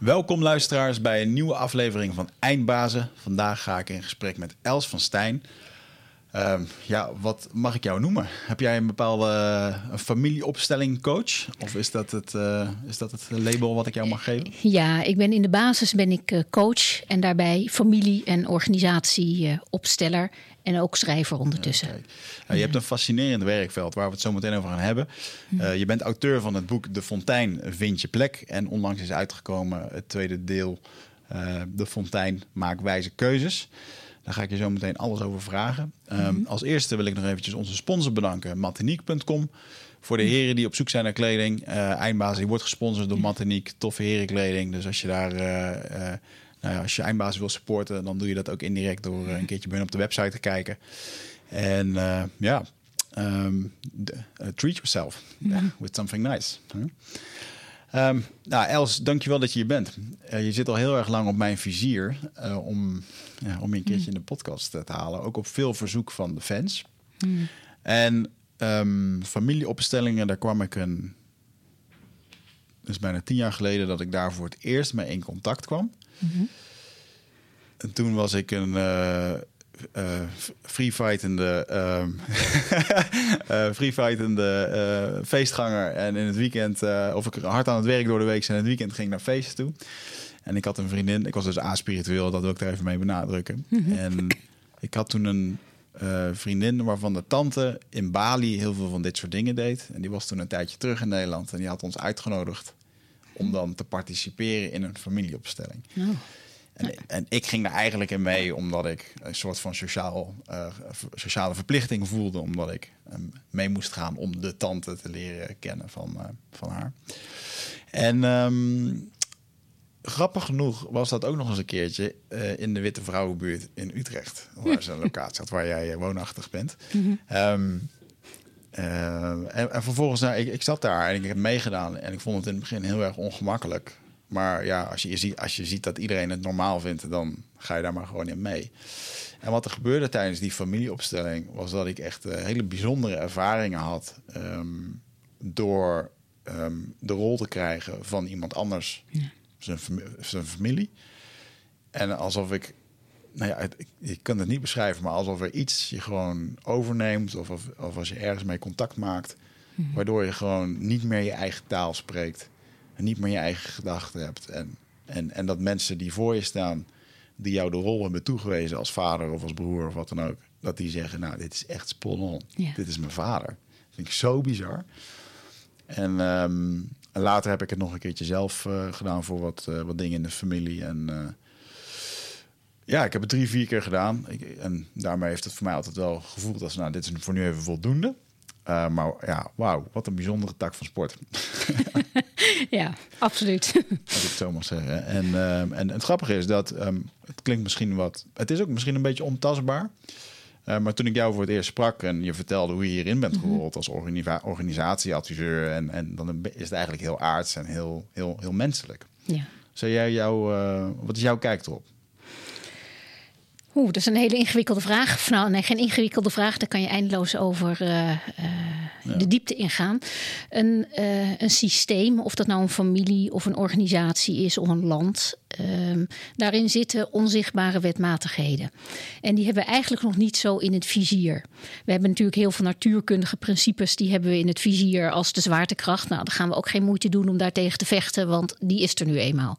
Welkom luisteraars bij een nieuwe aflevering van Eindbazen. Vandaag ga ik in gesprek met Els van Stijn. Ehm, ja, wat mag ik jou noemen? Heb jij een bepaalde uh, familieopstelling coach? Of is dat, het, uh, is dat het label wat ik jou mag geven? Ja, ik ben in de basis ben ik uh, coach en daarbij familie- en organisatieopsteller en ook schrijver ondertussen. Okay. Nou, je hebt een fascinerend werkveld waar we het zo meteen over gaan hebben. Uh, je bent auteur van het boek De Fontein Vind je plek. En onlangs is uitgekomen het tweede deel uh, De Fontein Maak wijze keuzes. Daar ga ik je zo meteen alles over vragen. Um, mm. Als eerste wil ik nog eventjes onze sponsor bedanken, Matiniek.com. Voor de heren die op zoek zijn naar kleding. Uh, Eindbaas die wordt gesponsord door Matiniek. Toffe herenkleding. Dus als je daar... Nou ja, als je eindbaas wil supporten, dan doe je dat ook indirect door een keertje bij op de website te kijken. En uh, ja, um, uh, treat yourself yeah, with something nice. Huh? Um, nou, Els, dankjewel dat je hier bent. Uh, je zit al heel erg lang op mijn vizier om, ja, om je een keertje in de podcast te halen. Ook op veel verzoek van de fans. Mm. En um, familieopstellingen, daar kwam ik een... Is bijna tien jaar geleden dat ik daar voor het eerst mee in contact kwam. Mm-hmm. En toen was ik een uh, uh, freefightende, uh, freefightende feestganger. En in het weekend, of ik hard aan het werk door de week en in het weekend ging ik naar feesten toe. En ik had een vriendin, ik was dus aspiritueel, dat wil ik daar even mee benadrukken. Mm-hmm. En ik had toen een vriendin waarvan de tante in Bali heel veel van dit soort dingen deed. En die was toen een tijdje terug in Nederland en die had ons uitgenodigd om dan te participeren in een familieopstelling. Oh. En, en, ik ging er eigenlijk in mee omdat ik een soort van sociaal, uh, sociale verplichting voelde. Omdat ik um, mee moest gaan om de tante te leren kennen van, uh, van haar. En um, grappig genoeg was dat ook nog eens een keertje uh, in de Witte Vrouwenbuurt in Utrecht. Waar ze een locatie had waar jij woonachtig bent. Mm -hmm. um, en, en, vervolgens, nou, ik, ik zat daar en ik heb meegedaan. En ik vond het in het begin heel erg ongemakkelijk. Maar ja, als je, ziet, als je ziet dat iedereen het normaal vindt, dan ga je daar maar gewoon in mee. En wat er gebeurde tijdens die familieopstelling was dat ik echt uh, hele bijzondere ervaringen had um, door um, de rol te krijgen van iemand anders, ja. zijn, zijn familie. En alsof ik, nou ja, het, ik kan het niet beschrijven, maar alsof er iets je gewoon overneemt of, of, of als je ergens mee contact maakt, mm-hmm. waardoor je gewoon niet meer je eigen taal spreekt en niet meer je eigen gedachten hebt. En, en, en dat mensen die voor je staan, die jou de rol hebben toegewezen als vader of als broer of wat dan ook, dat die zeggen, nou, dit is echt spot. Dit is mijn vader. Dat vind ik zo bizar. En um, later heb ik het nog een keertje zelf uh, gedaan voor wat, uh, wat dingen in de familie. En uh, ja, ik heb het drie, vier keer gedaan. Ik, en daarmee heeft het voor mij altijd wel gevoeld als, nou, dit is voor nu even voldoende. Uh, maar ja, wauw, wat een bijzondere tak van sport. ja, absoluut. Dat ik het zo mag zeggen. En, uh, en het grappige is dat um, het klinkt misschien wat. Het is ook misschien een beetje ontastbaar. Uh, maar toen ik jou voor het eerst sprak en je vertelde hoe je hierin bent gerold als organisa organisatieadviseur, en, en dan is het eigenlijk heel aards en heel, heel, heel menselijk. Ja. Zou jij jou, wat is jouw kijk erop? Oeh, dat is een hele ingewikkelde vraag. Nou, nee, geen ingewikkelde vraag. Daar kan je eindeloos over uh, uh, ja. de diepte ingaan. Een, uh, een systeem, of dat nou een familie of een organisatie is of een land, um, daarin zitten onzichtbare wetmatigheden. En die hebben we eigenlijk nog niet zo in het vizier. We hebben natuurlijk heel veel natuurkundige principes, die hebben we in het vizier als de zwaartekracht. Nou, dan gaan we ook geen moeite doen om daartegen te vechten, want die is er nu eenmaal.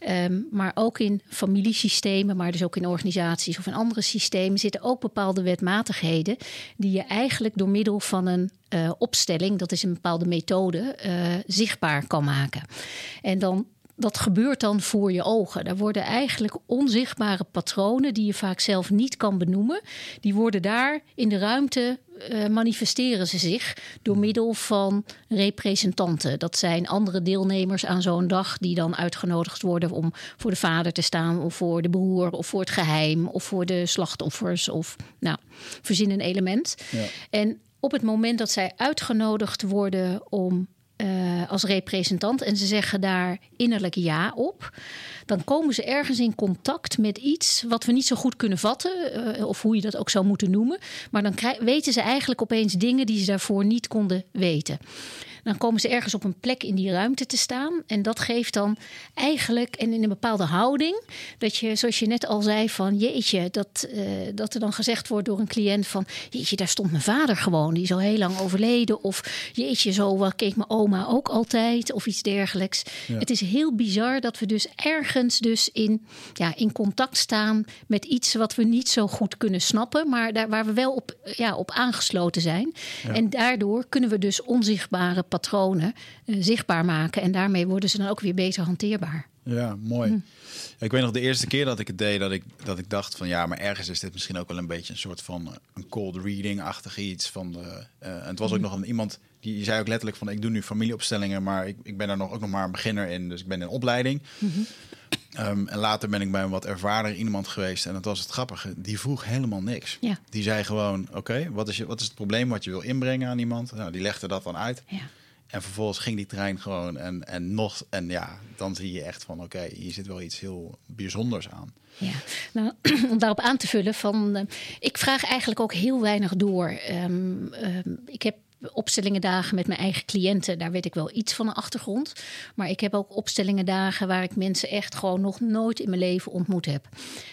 Ja. Um, maar ook in familiesystemen, maar dus ook in organisaties of in andere systemen zitten ook bepaalde wetmatigheden die je eigenlijk door middel van een uh, opstelling, dat is een bepaalde methode, uh, zichtbaar kan maken. En dan dat gebeurt dan voor je ogen. Daar worden eigenlijk onzichtbare patronen die je vaak zelf niet kan benoemen, die worden daar in de ruimte uh, manifesteren ze zich door middel van representanten. Dat zijn andere deelnemers aan zo'n dag die dan uitgenodigd worden om voor de vader te staan, of voor de broer, of voor het geheim, of voor de slachtoffers, of nou, verzin een element. Ja. En op het moment dat zij uitgenodigd worden om uh, als representant en ze zeggen daar innerlijk ja op, dan komen ze ergens in contact met iets wat we niet zo goed kunnen vatten, uh, of hoe je dat ook zou moeten noemen. Maar dan weten ze eigenlijk opeens dingen die ze daarvoor niet konden weten. Dan komen ze ergens op een plek in die ruimte te staan. En dat geeft dan eigenlijk, en in een bepaalde houding, dat je, zoals je net al zei, van jeetje, dat, uh, dat er dan gezegd wordt door een cliënt van jeetje, daar stond mijn vader gewoon, die is al heel lang overleden. Of jeetje, zo keek mijn oma ook altijd, of iets dergelijks. Het is heel bizar dat we dus ergens dus in, ja, in contact staan met iets wat we niet zo goed kunnen snappen, maar daar waar we wel op, ja, op aangesloten zijn. En daardoor kunnen we dus onzichtbare patronen uh, zichtbaar maken. En daarmee worden ze dan ook weer beter hanteerbaar. Ja, mooi. Hm. Ik weet nog de eerste keer dat ik het deed, dat ik, dat ik dacht van ja, maar ergens is dit misschien ook wel een beetje een soort van eh, een cold reading-achtig iets. Van de, uh, en het was ook hm. nog een, iemand die zei ook letterlijk van ik doe nu familieopstellingen, maar ik, ik ben daar nog ook nog maar een beginner in, dus ik ben in opleiding. Mhm. Ehm, en later ben ik bij een wat ervaren iemand geweest. En dat was het grappige. Die vroeg helemaal niks. Ja. Die zei gewoon: Oké, wat, is je, wat is het probleem wat je wil inbrengen aan iemand? Nou, die legde dat dan uit. Ja. En vervolgens ging die trein gewoon en, en nog. En ja, dan zie je echt van: Oké, hier zit wel iets heel bijzonders aan. Ja, nou, om daarop aan te vullen, van, uh, ik vraag eigenlijk ook heel weinig door. Um, um, ik heb opstellingen dagen met mijn eigen cliënten, daar weet ik wel iets van de achtergrond. Maar ik heb ook opstellingen dagen waar ik mensen echt gewoon nog nooit in mijn leven ontmoet heb.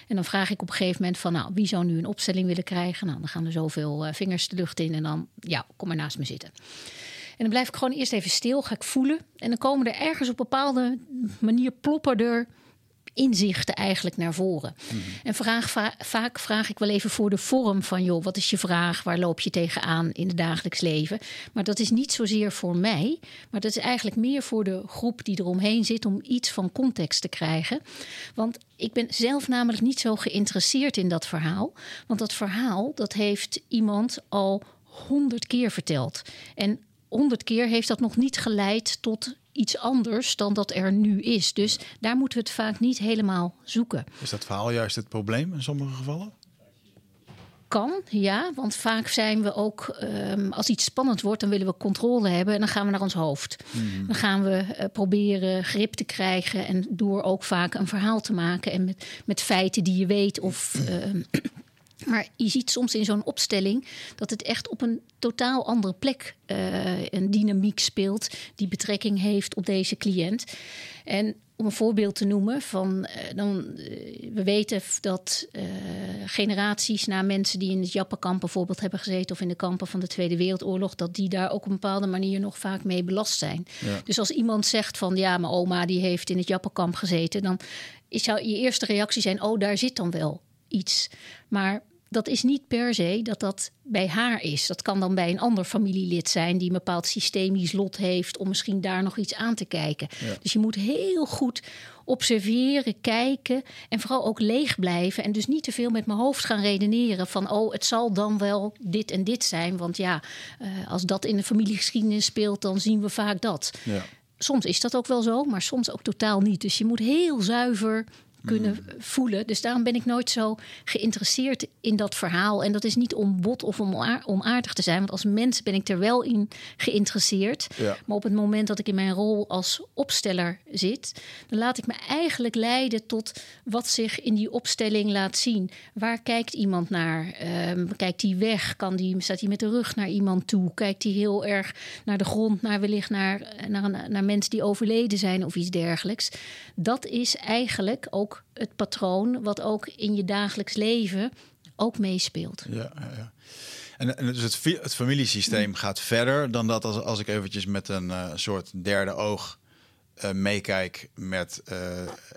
En dan vraag ik op een gegeven moment van, nou, wie zou nu een opstelling willen krijgen? Nou, dan gaan er zoveel uh, vingers de lucht in en dan, ja, kom maar naast me zitten. En dan blijf ik gewoon eerst even stil, ga ik voelen. En dan komen er ergens op een bepaalde manier ploppen er inzichten eigenlijk naar voren. Mhm. En vraag, vaak vraag ik wel even voor de vorm van, joh, wat is je vraag? Waar loop je tegenaan in het dagelijks leven? Maar dat is niet zozeer voor mij, maar dat is eigenlijk meer voor de groep die eromheen zit om iets van context te krijgen. Want ik ben zelf namelijk niet zo geïnteresseerd in dat verhaal. Want dat verhaal, dat heeft iemand al honderd keer verteld. En honderd keer heeft dat nog niet geleid tot iets anders dan dat er nu is. Dus daar moeten we het vaak niet helemaal zoeken. Is dat verhaal juist het probleem in sommige gevallen? Kan, ja. Want vaak zijn we ook, um, als iets spannend wordt, dan willen we controle hebben en dan gaan we naar ons hoofd. Hmm. Dan gaan we uh, proberen grip te krijgen en door ook vaak een verhaal te maken en met, met feiten die je weet of. Uh, maar je ziet soms in zo'n opstelling dat het echt op een totaal andere plek uh, een dynamiek speelt die betrekking heeft op deze cliënt. En om een voorbeeld te noemen van uh, dan, uh, we weten dat generaties na mensen die in het Jappenkamp bijvoorbeeld hebben gezeten of in de kampen van de Tweede Wereldoorlog, dat die daar ook op een bepaalde manier nog vaak mee belast zijn. Ja. Dus als iemand zegt van ja, mijn oma die heeft in het Jappenkamp gezeten, dan zou je eerste reactie zijn: oh, daar zit dan wel iets. Maar dat is niet per se dat dat bij haar is. Dat kan dan bij een ander familielid zijn die een bepaald systemisch lot heeft om misschien daar nog iets aan te kijken. Dus je moet heel goed observeren, kijken en vooral ook leeg blijven. En dus niet te veel met mijn hoofd gaan redeneren van oh, het zal dan wel dit en dit zijn. Want ja, uh, als dat in de familiegeschiedenis speelt, dan zien we vaak dat. Ja. Soms is dat ook wel zo, maar soms ook totaal niet. Dus je moet heel zuiver kunnen mm. voelen. Dus daarom ben ik nooit zo geïnteresseerd in dat verhaal. En dat is niet om bot of om onaardig te zijn. Want als mens ben ik er wel in geïnteresseerd. Ja. Maar op het moment dat ik in mijn rol als opsteller zit, dan laat ik me eigenlijk leiden tot wat zich in die opstelling laat zien. Waar kijkt iemand naar? Um, kijkt hij weg? Kan die, staat hij met de rug naar iemand toe? Kijkt hij heel erg naar de grond, naar wellicht naar, naar, naar mensen die overleden zijn of iets dergelijks? Dat is eigenlijk ook het patroon wat ook in je dagelijks leven ook meespeelt. Ja, ja. En, en dus het, het familiesysteem mm. gaat verder dan dat als, als ik eventjes met een uh, soort derde oog uh, meekijk met uh,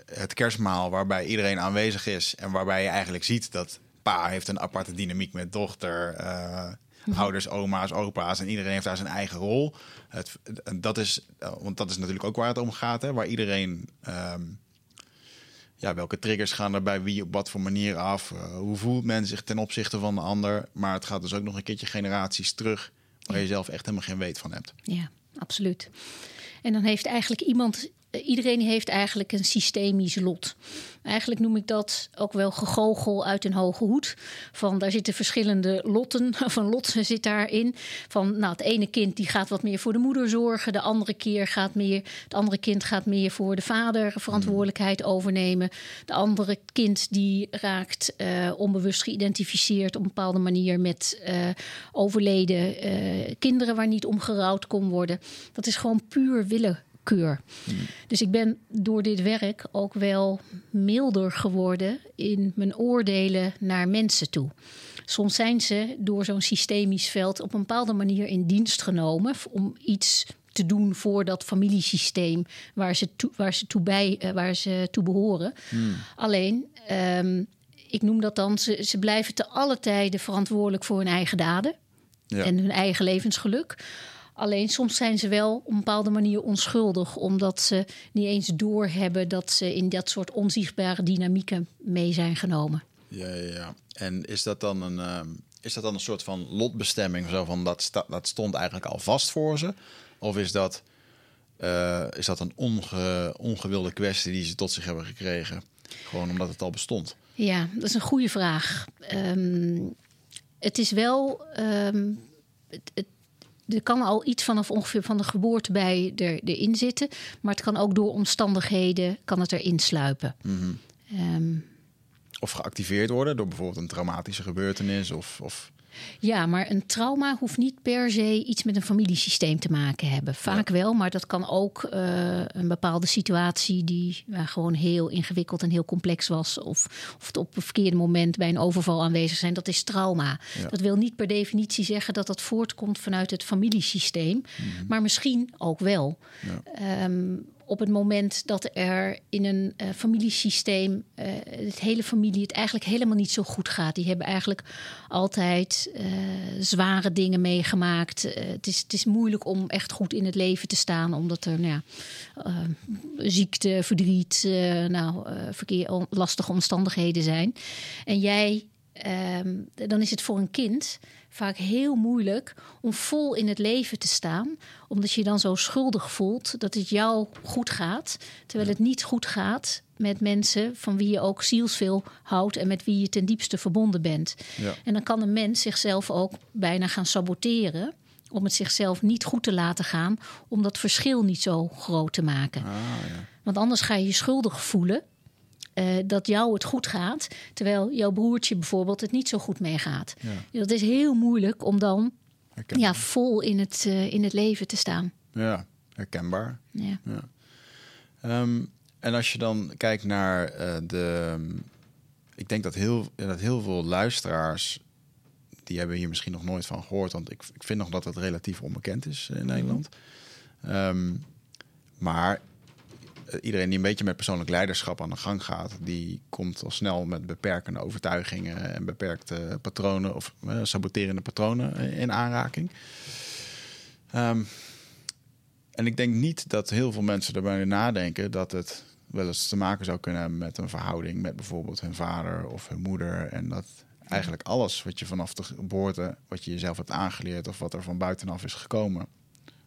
het kerstmaal, waarbij iedereen aanwezig is en waarbij je eigenlijk ziet dat pa heeft een aparte dynamiek met dochter, mm. ouders, oma's, opa's en iedereen heeft daar zijn eigen rol. Het, dat is, want dat is natuurlijk ook waar het om gaat, hè, waar iedereen um, ja, welke triggers gaan er bij wie op wat voor manier af? Uh, hoe voelt men zich ten opzichte van de ander? Maar het gaat dus ook nog een keertje generaties terug waar je zelf echt helemaal geen weet van hebt. Ja, absoluut. En dan heeft eigenlijk iemand, eh, iedereen heeft eigenlijk een systemisch lot. Eigenlijk noem ik dat ook wel gegogel uit een hoge hoed. Van daar zitten verschillende lotten, een lot zit daarin. Van nou, het ene kind die gaat wat meer voor de moeder zorgen. De andere keer gaat meer, het andere kind gaat meer voor de vader verantwoordelijkheid overnemen. De andere kind die raakt uh, onbewust geïdentificeerd op een bepaalde manier met uh, overleden kinderen waar niet om gerouwd kon worden. Dat is gewoon puur willen dus ik ben door dit werk ook wel milder geworden in mijn oordelen naar mensen toe. Soms zijn ze door zo'n systemisch veld op een bepaalde manier in dienst genomen om iets te doen voor dat familiesysteem waar ze toe, waar ze toe, bij, uh, waar ze toe behoren. Hmm. Alleen, um, ik noem dat dan, ze, ze blijven te alle tijden verantwoordelijk voor hun eigen daden ja. en hun eigen levensgeluk. Alleen soms zijn ze wel op een bepaalde manier onschuldig, omdat ze niet eens doorhebben dat ze in dat soort onzichtbare dynamieken mee zijn genomen. Ja, ja, ja. En is dat dan een, uh, is dat dan een soort van lotbestemming? Zo van dat, sta, dat stond eigenlijk al vast voor ze? Of is dat, uh, is dat een onge, ongewilde kwestie die ze tot zich hebben gekregen? Gewoon omdat het al bestond? Ja, dat is een goede vraag. Um, het is wel. Um, het, het, er kan al iets vanaf ongeveer van de geboorte bij er, erin zitten. Maar het kan ook door omstandigheden kan het erin sluipen. Mm um, of geactiveerd worden door bijvoorbeeld een traumatische gebeurtenis. Of, of ja, maar een trauma hoeft niet per se iets met een familiesysteem te maken hebben. Vaak wel, maar dat kan ook uh, een bepaalde situatie die uh, gewoon heel ingewikkeld en heel complex was. Of, of het op een verkeerde moment bij een overval aanwezig zijn. Dat is trauma. Ja. Dat wil niet per definitie zeggen dat dat voortkomt vanuit het familiesysteem. Mm -hmm. Maar misschien ook wel. Ja. Um, op het moment dat er in een uh, familiesysteem uh, het hele familie het eigenlijk helemaal niet zo goed gaat. Die hebben eigenlijk altijd uh, zware dingen meegemaakt. het, is, het is moeilijk om echt goed in het leven te staan, omdat er nou ja, ziekte, verdriet, nou, verkeer, lastige omstandigheden zijn. En jij, ehm, dan is het voor een kind vaak heel moeilijk om vol in het leven te staan. Omdat je je dan zo schuldig voelt dat het jou goed gaat. Terwijl het niet goed gaat met mensen van wie je ook zielsveel houdt en met wie je ten diepste verbonden bent. Ja. En dan kan een mens zichzelf ook bijna gaan saboteren. Om het zichzelf niet goed te laten gaan, om dat verschil niet zo groot te maken. Ah, ja. Want anders ga je je schuldig voelen uh, dat jou het goed gaat, terwijl jouw broertje bijvoorbeeld het niet zo goed meegaat. Ja. Dat is heel moeilijk om dan ja, vol in het, uh, in het leven te staan. Ja, herkenbaar. Ja. ja. Um, en als je dan kijkt naar uh, de. Ik denk dat heel, dat heel veel luisteraars. die hebben hier misschien nog nooit van gehoord. Want ik, ik vind nog dat het relatief onbekend is in Nederland. Um, maar eh, iedereen die een beetje met persoonlijk leiderschap aan de gang gaat, die komt al snel met beperkende overtuigingen en beperkte patronen of uh, saboterende patronen in aanraking. Um, en ik denk niet dat heel veel mensen erbij nadenken dat het wel eens te maken zou kunnen hebben met een verhouding met bijvoorbeeld hun vader of hun moeder. En dat eigenlijk alles wat je vanaf de geboorte, wat je jezelf hebt aangeleerd of wat er van buitenaf is gekomen,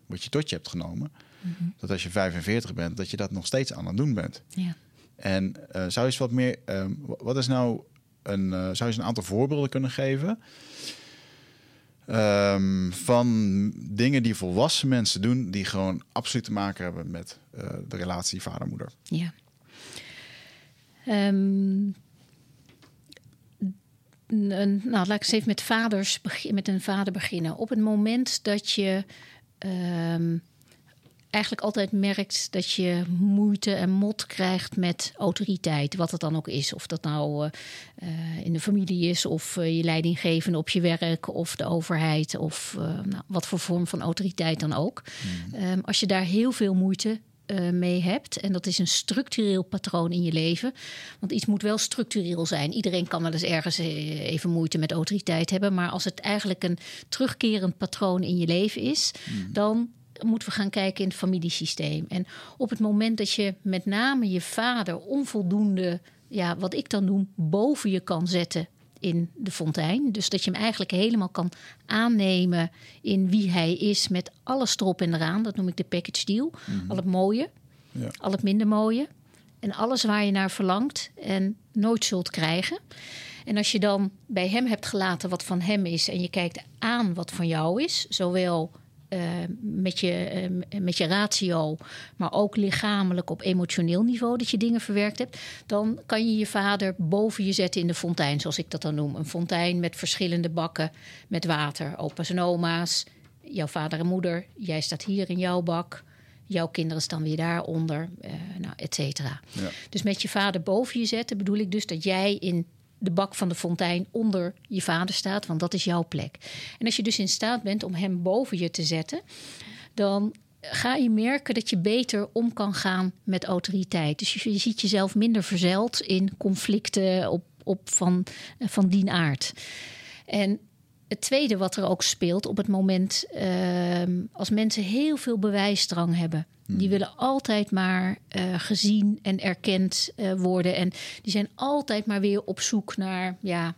wat je tot je hebt genomen, Mhm. Dat als je 45 bent, dat je dat nog steeds aan het doen bent. Ja. En uh, zou je eens wat meer, um, wat is nou een, uh, zou je eens een aantal voorbeelden kunnen geven? Um, van dingen die volwassen mensen doen, die gewoon absoluut te maken hebben met uh, de relatie vader-moeder. Ja. Um, nou, laat ik eens even met vaders met een vader beginnen. Op het moment dat je um, eigenlijk altijd merkt dat je moeite en mot krijgt met autoriteit, wat het dan ook is. Of dat nou uh, in de familie is, of uh, je leidinggevende op je werk, of de overheid, of uh, nou, wat voor vorm van autoriteit dan ook. Mm. Um, als je daar heel veel moeite mee hebt. En dat is een structureel patroon in je leven. Want iets moet wel structureel zijn. Iedereen kan wel eens ergens even moeite met autoriteit hebben. Maar als het eigenlijk een terugkerend patroon in je leven is, mm. dan moeten we gaan kijken in het familiesysteem. En op het moment dat je met name je vader onvoldoende, ja, wat ik dan noem, boven je kan zetten in de fontein. Dus dat je hem eigenlijk helemaal kan aannemen in wie hij is met alles erop en eraan. Dat noem ik de package deal. Mm Al het mooie. Ja. al het minder mooie en alles waar je naar verlangt en nooit zult krijgen. En als je dan bij hem hebt gelaten wat van hem is en je kijkt aan wat van jou is, zowel eh, met, je, eh, met je ratio, maar ook lichamelijk op emotioneel niveau dat je dingen verwerkt hebt, dan kan je je vader boven je zetten in de fontein, zoals ik dat dan noem. Een fontein met verschillende bakken met water, opa's en oma's, jouw vader en moeder. Jij staat hier in jouw bak. Jouw kinderen staan weer daaronder, uh, nou, et cetera. Ja. Dus met je vader boven je zetten bedoel ik dus dat jij in de bak van de fontein onder je vader staat, want dat is jouw plek. En als je dus in staat bent om hem boven je te zetten, dan ga je merken dat je beter om kan gaan met autoriteit. Dus je, ziet jezelf minder verzeild in conflicten op, op van, van die aard. En het tweede wat er ook speelt op het moment uh, als mensen heel veel bewijsdrang hebben. Die willen altijd maar uh, gezien en erkend uh, worden. En die zijn altijd maar weer op zoek naar ja,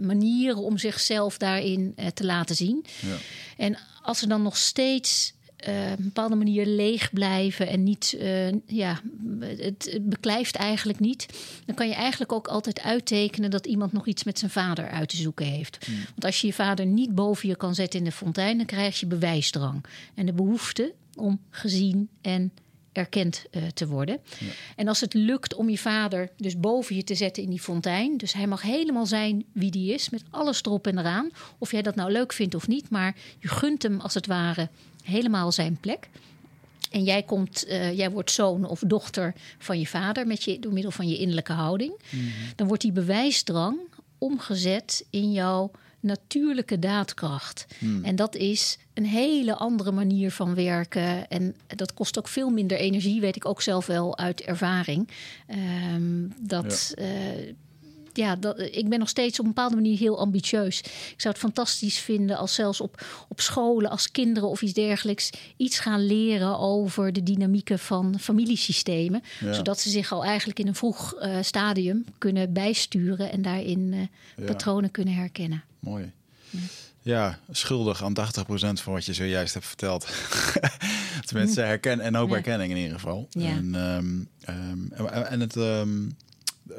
manieren om zichzelf daarin uh, te laten zien. Ja. En als ze dan nog steeds uh, op een bepaalde manier leeg blijven en niet, uh, ja, het, het, beklijft eigenlijk niet, dan kan je eigenlijk ook altijd uittekenen dat iemand nog iets met zijn vader uit te zoeken heeft. Hmm. Want als je je vader niet boven je kan zetten in de fontein, dan krijg je bewijsdrang en de behoefte om gezien en erkend uh, te worden. Ja. En als het lukt om je vader dus boven je te zetten in die fontein, dus hij mag helemaal zijn wie die is, met alles erop en eraan, of jij dat nou leuk vindt of niet, maar je gunt hem als het ware helemaal zijn plek. En jij, komt, uh, jij wordt zoon of dochter van je vader met je, door middel van je innerlijke houding. Mhm. Mm -hmm. Dan wordt die bewijsdrang omgezet in jouw natuurlijke daadkracht. Hmm. En dat is een hele andere manier van werken. En dat kost ook veel minder energie, weet ik ook zelf wel uit ervaring. Um, dat. Ja. Uh, ja, dat, ik ben nog steeds op een bepaalde manier heel ambitieus. Ik zou het fantastisch vinden als zelfs op, op scholen, als kinderen of iets dergelijks, iets gaan leren over de dynamieken van familiesystemen. Ja. Zodat ze zich al eigenlijk in een vroeg uh, stadium kunnen bijsturen en daarin uh, Ja. patronen kunnen herkennen. Mooi. Ja, schuldig aan 80% van wat je zojuist hebt verteld. Tenminste, herken en ook herkenning in ieder geval. Ja. En, ehm, ehm, en- en het, ehm,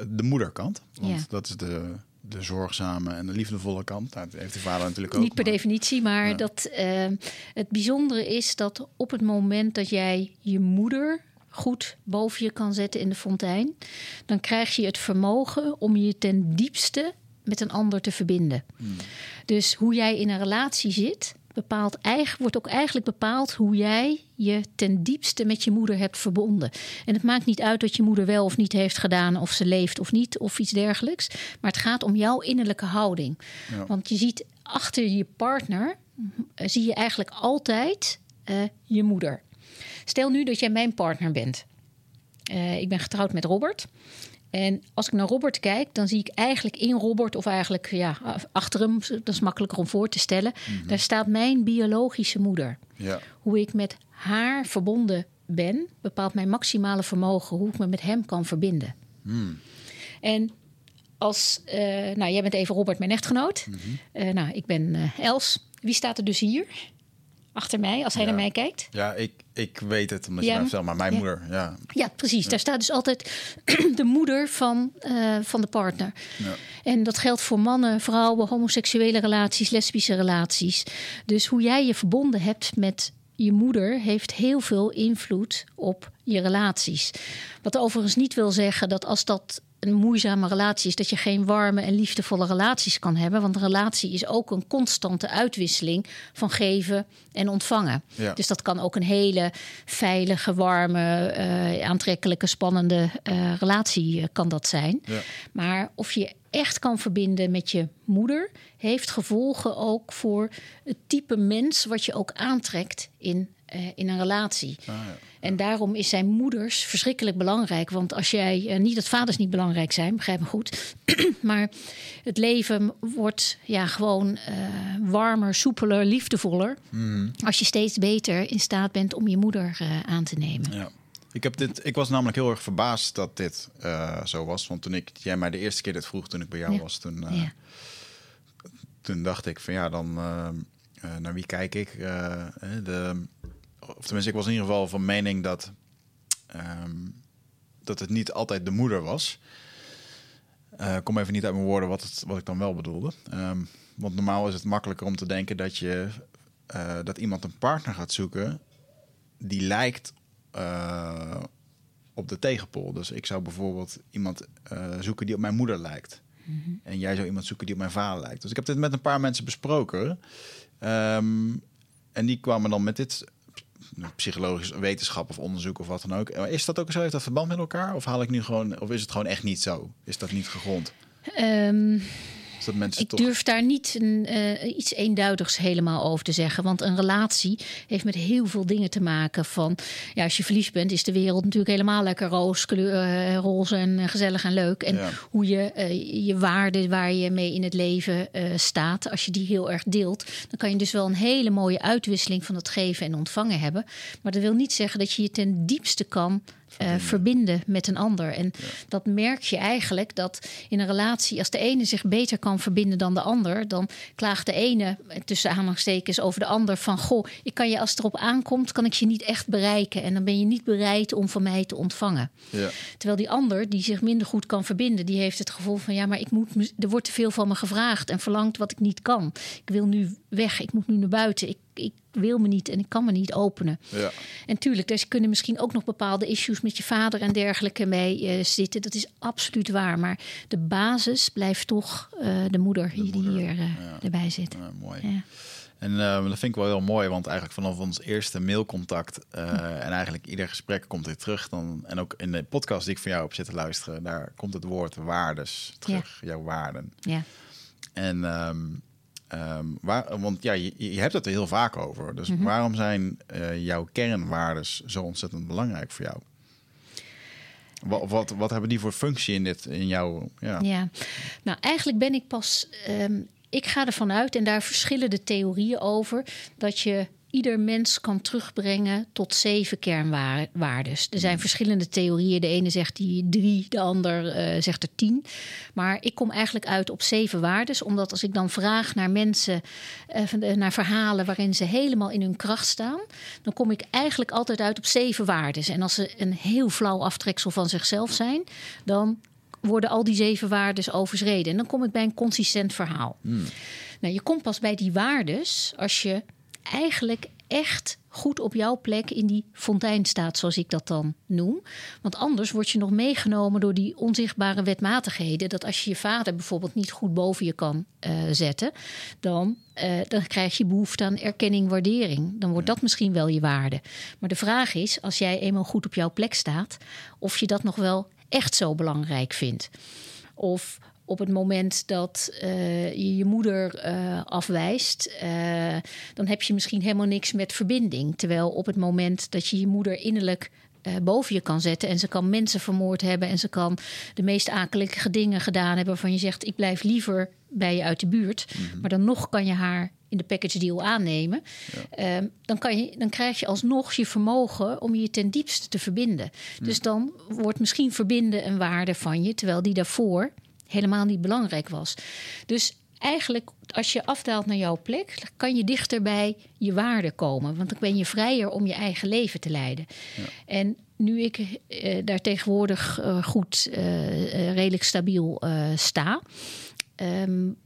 de moederkant, want Ja. dat is de, de zorgzame en de liefdevolle kant. Dat heeft de vader natuurlijk ook. Niet per maar- definitie, maar Ja. dat, eh, het bijzondere is dat op het moment dat jij je moeder goed boven je kan zetten in de fontein, dan krijg je het vermogen om je ten diepste met een ander te verbinden. Dus hoe jij in een relatie zit, bepaalt wordt ook eigenlijk bepaald hoe jij je ten diepste met je moeder hebt verbonden. En het maakt niet uit wat je moeder wel of niet heeft gedaan, of ze leeft of niet, of iets dergelijks. Maar het gaat om jouw innerlijke houding. Ja. Want je ziet achter je partner, eh, zie je eigenlijk altijd eh, je moeder. Stel nu dat jij mijn partner bent. Eh, ik ben getrouwd met Robert. En als ik naar Robert kijk, dan zie ik eigenlijk in Robert, of eigenlijk ja, achter hem, dat is makkelijker om voor te stellen, daar staat mijn biologische moeder. Ja, Hoe ik met haar verbonden ben, bepaalt mijn maximale vermogen hoe ik me met hem kan verbinden. En als, eh, nou, jij bent even Robert, mijn echtgenoot. Eh, nou, ik ben eh, Els. Wie staat er dus hier? Achter mij, als hij Ja. naar mij kijkt. ja ik, ik weet het, omdat je Ja. mij vertelt, maar mijn Ja. moeder, ja. Ja, precies. Daar staat dus altijd de moeder van, eh, van de partner. Ja. En dat geldt voor mannen, vrouwen, homoseksuele relaties, lesbische relaties. Dus hoe jij je verbonden hebt met je moeder heeft heel veel invloed op je relaties. Wat overigens niet wil zeggen dat als dat een moeizame relatie is, dat je geen warme en liefdevolle relaties kan hebben. Want een relatie is ook een constante uitwisseling van geven en ontvangen. Ja. Dus dat kan ook een hele veilige, warme, eh, aantrekkelijke, spannende eh, relatie eh, kan dat zijn. Ja. Maar of je echt kan verbinden met je moeder, heeft gevolgen ook voor het type mens wat je ook aantrekt in, in een relatie. Ah, ja. En daarom is zijn moeders verschrikkelijk belangrijk. Want als jij, eh, niet dat vaders niet belangrijk zijn, begrijp me goed. maar het leven wordt ja, gewoon eh, warmer, soepeler, liefdevoller. Mhm. Als je steeds beter in staat bent om je moeder eh, aan te nemen. Ja. Ik, heb dit, ik was namelijk heel erg verbaasd dat dit zo was. Want toen ik, jij mij de eerste keer dit vroeg, toen ik bij jou Ja. was, toen, Ja. toen dacht ik van ja, dan naar wie kijk ik? De, of tenminste, ik was in ieder geval van mening dat, ehm, dat het niet altijd de moeder was. Uh, kom even niet uit mijn woorden wat, het, wat ik dan wel bedoelde. Ehm, want normaal is het makkelijker om te denken dat, je, uh, dat iemand een partner gaat zoeken die lijkt uh, op de tegenpol. Dus ik zou bijvoorbeeld iemand zoeken die op mijn moeder lijkt. Mm -hmm. En jij zou iemand zoeken die op mijn vader lijkt. Dus ik heb dit met een paar mensen besproken. Um, en die kwamen dan met dit psychologisch wetenschap of onderzoek of wat dan ook. Is dat ook zo? Heeft dat verband met elkaar? Of haal ik nu gewoon, of is het gewoon echt niet zo? Is dat niet gegrond? Um, dat mensen ik durf daar niet een, uh, iets eenduidigs helemaal over te zeggen. Want een relatie heeft met heel veel dingen te maken. Van ja, als je verliefd bent, is de wereld natuurlijk helemaal lekker roos, kleur, uh, roze en gezellig en leuk. En ja. hoe je uh, je waarden waar je mee in het leven staat, als je die heel erg deelt, dan kan je dus wel een hele mooie uitwisseling van het geven en ontvangen hebben. Maar dat wil niet zeggen dat je je ten diepste kan verbinden. Uh, verbinden. met een ander. En ja. dat merk je eigenlijk dat in een relatie, als de ene zich beter kan verbinden dan de ander, dan klaagt de ene tussen aanhalingstekens over de ander van goh, ik kan je als het erop aankomt, kan ik je niet echt bereiken. En dan ben je niet bereid om van mij te ontvangen. Ja. Terwijl die ander, die zich minder goed kan verbinden, die heeft het gevoel van ja, maar ik moet, er wordt te veel van me gevraagd en verlangt wat ik niet kan. Ik wil nu weg, ik moet nu naar buiten. Ik, ik wil me niet en ik kan me niet openen. Ja. En tuurlijk, dus kunnen misschien ook nog bepaalde issues met je vader en dergelijke mee uh, zitten. Dat is absoluut waar. Maar de basis blijft toch uh, de moeder de die hier ja. erbij zit. Ja, mooi. Ja. En dat vind ik wel heel mooi, want eigenlijk vanaf ons eerste mailcontact en eigenlijk ieder gesprek komt dit terug. Dan, en ook in de podcast die ik van jou heb zitten luisteren, daar komt het woord waardes terug, jouw waarden. Ja. En um, Um, waar, want ja, je, je, hebt het er heel vaak over. Dus mm -hmm. waarom zijn uh, jouw kernwaardes zo ontzettend belangrijk voor jou? Wat, wat, wat, hebben die voor functie in, dit, in jouw... Ja. ja, nou eigenlijk ben ik pas... Um, ik ga ervan uit, en daar verschillen de theorieën over... dat je ieder mens kan terugbrengen tot zeven kernwaardes. Er zijn verschillende theorieën. De ene zegt die drie, de ander uh, zegt er tien. Maar ik kom eigenlijk uit op zeven waardes. Omdat als ik dan vraag naar mensen, uh, naar verhalen waarin ze helemaal in hun kracht staan, dan kom ik eigenlijk altijd uit op zeven waardes. En als ze een heel flauw aftreksel van zichzelf zijn, dan worden al die zeven waardes overschreden. En dan kom ik bij een consistent verhaal. Hmm. Nou, je komt pas bij die waardes als je eigenlijk echt goed op jouw plek in die fontein staat, zoals ik dat dan noem. Want anders word je nog meegenomen door die onzichtbare wetmatigheden. Dat als je je vader bijvoorbeeld niet goed boven je kan uh, zetten, dan, uh, dan krijg je behoefte aan erkenning, waardering. Dan wordt dat misschien wel je waarde. Maar de vraag is, als jij eenmaal goed op jouw plek staat, of je dat nog wel echt zo belangrijk vindt. Of op het moment dat uh, je je moeder uh, afwijst, uh, dan heb je misschien helemaal niks met verbinding. Terwijl op het moment dat je je moeder innerlijk boven je kan zetten en ze kan mensen vermoord hebben en ze kan de meest akelige dingen gedaan hebben waarvan je zegt: Ik blijf liever bij je uit de buurt. Mm-hmm. Maar dan nog kan je haar in de package deal aannemen. Ja. Uh, dan, kan je, dan krijg je alsnog je vermogen om je ten diepste te verbinden. Mm. Dus dan wordt misschien verbinden een waarde van je, terwijl die daarvoor helemaal niet belangrijk was. Dus eigenlijk, als je afdaalt naar jouw plek, kan je dichter bij je waarde komen. Want dan ben je vrijer om je eigen leven te leiden. Ja. En nu ik uh, daar tegenwoordig uh, goed, uh, redelijk stabiel sta. Um,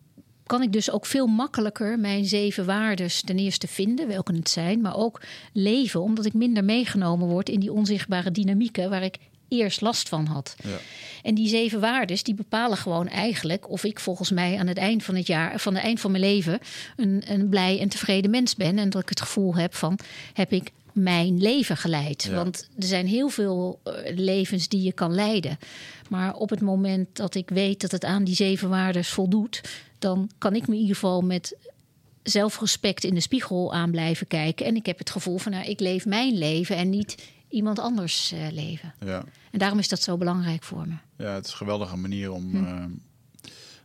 kan ik dus ook veel makkelijker mijn zeven waardes ten eerste vinden, welke het zijn, maar ook leven, omdat ik minder meegenomen word in die onzichtbare dynamieken waar ik eerst last van had. Ja. En die zeven waardes die bepalen gewoon eigenlijk of ik volgens mij aan het eind van het jaar, van het eind van mijn leven, een, een blij en tevreden mens ben. En dat ik het gevoel heb van heb ik mijn leven geleid. Ja. Want er zijn heel veel uh, levens die je kan leiden. Maar op het moment dat ik weet dat het aan die zeven waardes voldoet, dan kan ik me in ieder geval met zelfrespect in de spiegel aan blijven kijken. En ik heb het gevoel van, nou, ik leef mijn leven en niet iemand anders uh, leven. Ja. En daarom is dat zo belangrijk voor me. Ja, het is een geweldige manier om hm. uh,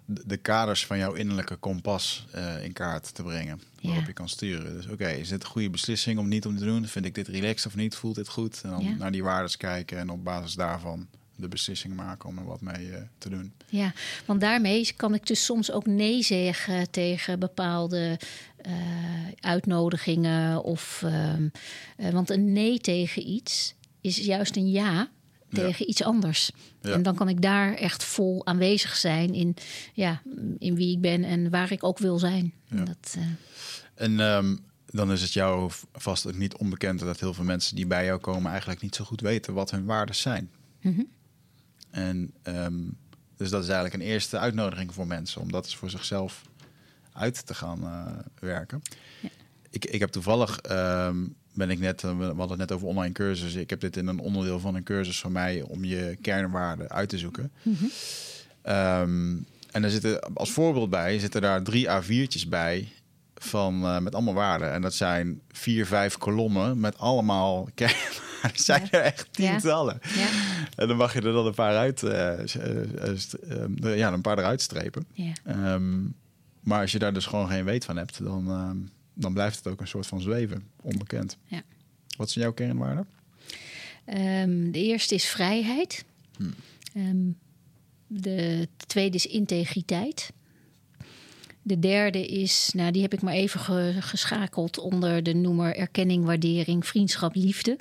de kaders van jouw innerlijke kompas uh, in kaart te brengen. Waarop ja. je kan sturen. Dus oké, okay, is dit een goede beslissing om niet om te doen? Vind ik dit relaxed of niet? Voelt dit goed? En dan ja. naar die waardes kijken en op basis daarvan de beslissing maken om er wat mee uh, te doen. Ja, want daarmee kan ik dus soms ook nee zeggen tegen bepaalde uh, uitnodigingen. Of, uh, want een nee tegen iets is juist een ja tegen iets anders. En dan kan ik daar echt vol aanwezig zijn in, ja, in wie ik ben en waar ik ook wil zijn. En, dat, en ehm, dan is het jou vast ook niet onbekend dat heel veel mensen die bij jou komen eigenlijk niet zo goed weten wat hun waarden zijn. Mhm. En ehm, dus dat is eigenlijk een eerste uitnodiging voor mensen om dat eens voor zichzelf uit te gaan uh, werken. Ja. Ik, ik heb toevallig ehm, ben ik net, eh, we hadden het net over online cursussen. Ik heb dit in een onderdeel van een cursus van mij om je kernwaarden uit te zoeken. Mhm. Ehm, en er zitten als voorbeeld bij, zitten daar drie A4'tjes bij van uh, met allemaal waarden. En dat zijn vier, vijf kolommen met allemaal kernwaarden. Er zijn er echt tientallen. Ja. En dan mag je er dan een paar uit, uh, ja, een paar eruit strepen. Um, maar als je daar dus gewoon geen weet van hebt, dan, ehm, dan blijft het ook een soort van zweven, onbekend. Ja. Wat zijn jouw kernwaarden? Um, de eerste is vrijheid. Hmm. Um, de tweede is integriteit. De derde is, nou die heb ik maar even geschakeld onder de noemer erkenning, waardering, vriendschap, liefde.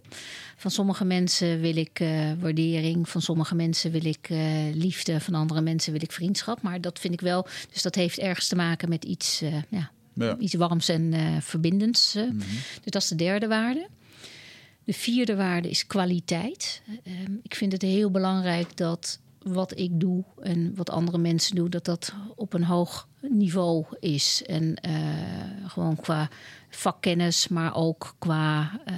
Van sommige mensen wil ik uh, waardering, van sommige mensen wil ik uh, liefde, van andere mensen wil ik vriendschap. Maar dat vind ik wel, dus dat heeft ergens te maken met iets, uh, ja, ja. iets warms en verbindends. Mm -hmm. Dus dat is de derde waarde. De vierde waarde is kwaliteit. Ehm, ik vind het heel belangrijk dat wat ik doe en wat andere mensen doen, dat dat op een hoog niveau is. En uh, gewoon qua vakkennis, maar ook qua uh,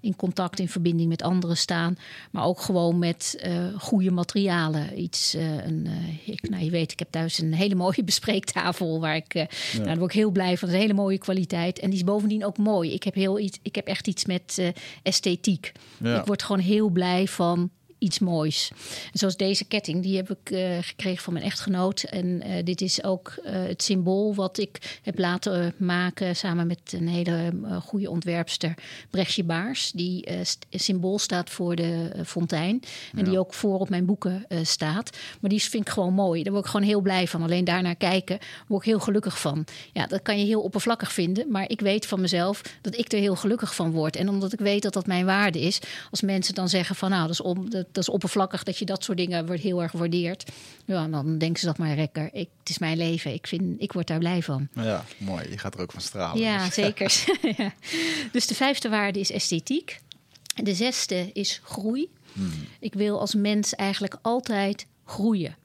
in contact, in verbinding met anderen staan. Maar ook gewoon met uh, goede materialen. Iets, een, ik, nou, je weet, ik heb thuis een hele mooie bespreektafel waar ik, ja. nou, daar word ik heel blij van. een hele mooie kwaliteit. En die is bovendien ook mooi. Ik heb, heel iets, ik heb echt iets met esthetiek. Ja. Ik word gewoon heel blij van iets moois. En zoals deze ketting, die heb ik uh, gekregen van mijn echtgenoot. En uh, dit is ook uh, het symbool wat ik heb laten maken samen met een hele goede ontwerpster, Brechtje Baars. Die symbool staat voor de fontein. En ja. die ook voor op mijn boeken staat. Maar die vind ik gewoon mooi. Daar word ik gewoon heel blij van. Alleen daarnaar kijken word ik heel gelukkig van. Ja, dat kan je heel oppervlakkig vinden. Maar ik weet van mezelf dat ik er heel gelukkig van word. En omdat ik weet dat dat mijn waarde is. Als mensen dan zeggen van nou, dat is om. Dat, dat is oppervlakkig dat je dat soort dingen wordt heel erg waardeert. Ja, dan denken ze dat maar rekker. Ik, het is mijn leven. Ik, vind, ik word daar blij van. Ja, mooi. Je gaat er ook van stralen. Ja, dus. zeker. ja. Dus de vijfde waarde is esthetiek. De zesde is groei. Hmm. Ik wil als mens eigenlijk altijd groeien.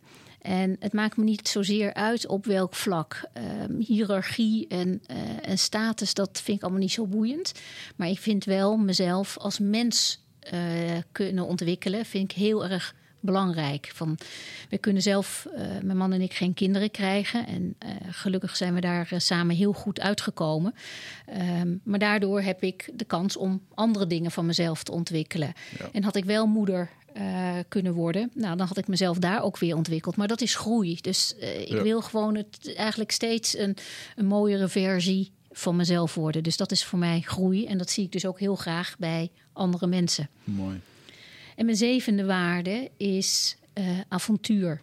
En het maakt me niet zozeer uit op welk vlak. Um, hiërarchie en, uh, en status, dat vind ik allemaal niet zo boeiend. Maar ik vind wel mezelf als mens kunnen ontwikkelen, vind ik heel erg belangrijk. Van, we kunnen zelf, uh, mijn man en ik, geen kinderen krijgen. En uh, gelukkig zijn we daar samen heel goed uitgekomen. Um, maar daardoor heb ik de kans om andere dingen van mezelf te ontwikkelen. Ja. En had ik wel moeder kunnen worden. Nou, dan had ik mezelf daar ook weer ontwikkeld. Maar dat is groei. Dus ik ja. wil gewoon het eigenlijk steeds een, een mooiere versie van mezelf worden. Dus dat is voor mij groei. En dat zie ik dus ook heel graag bij andere mensen. Mooi. En mijn zevende waarde is uh, avontuur.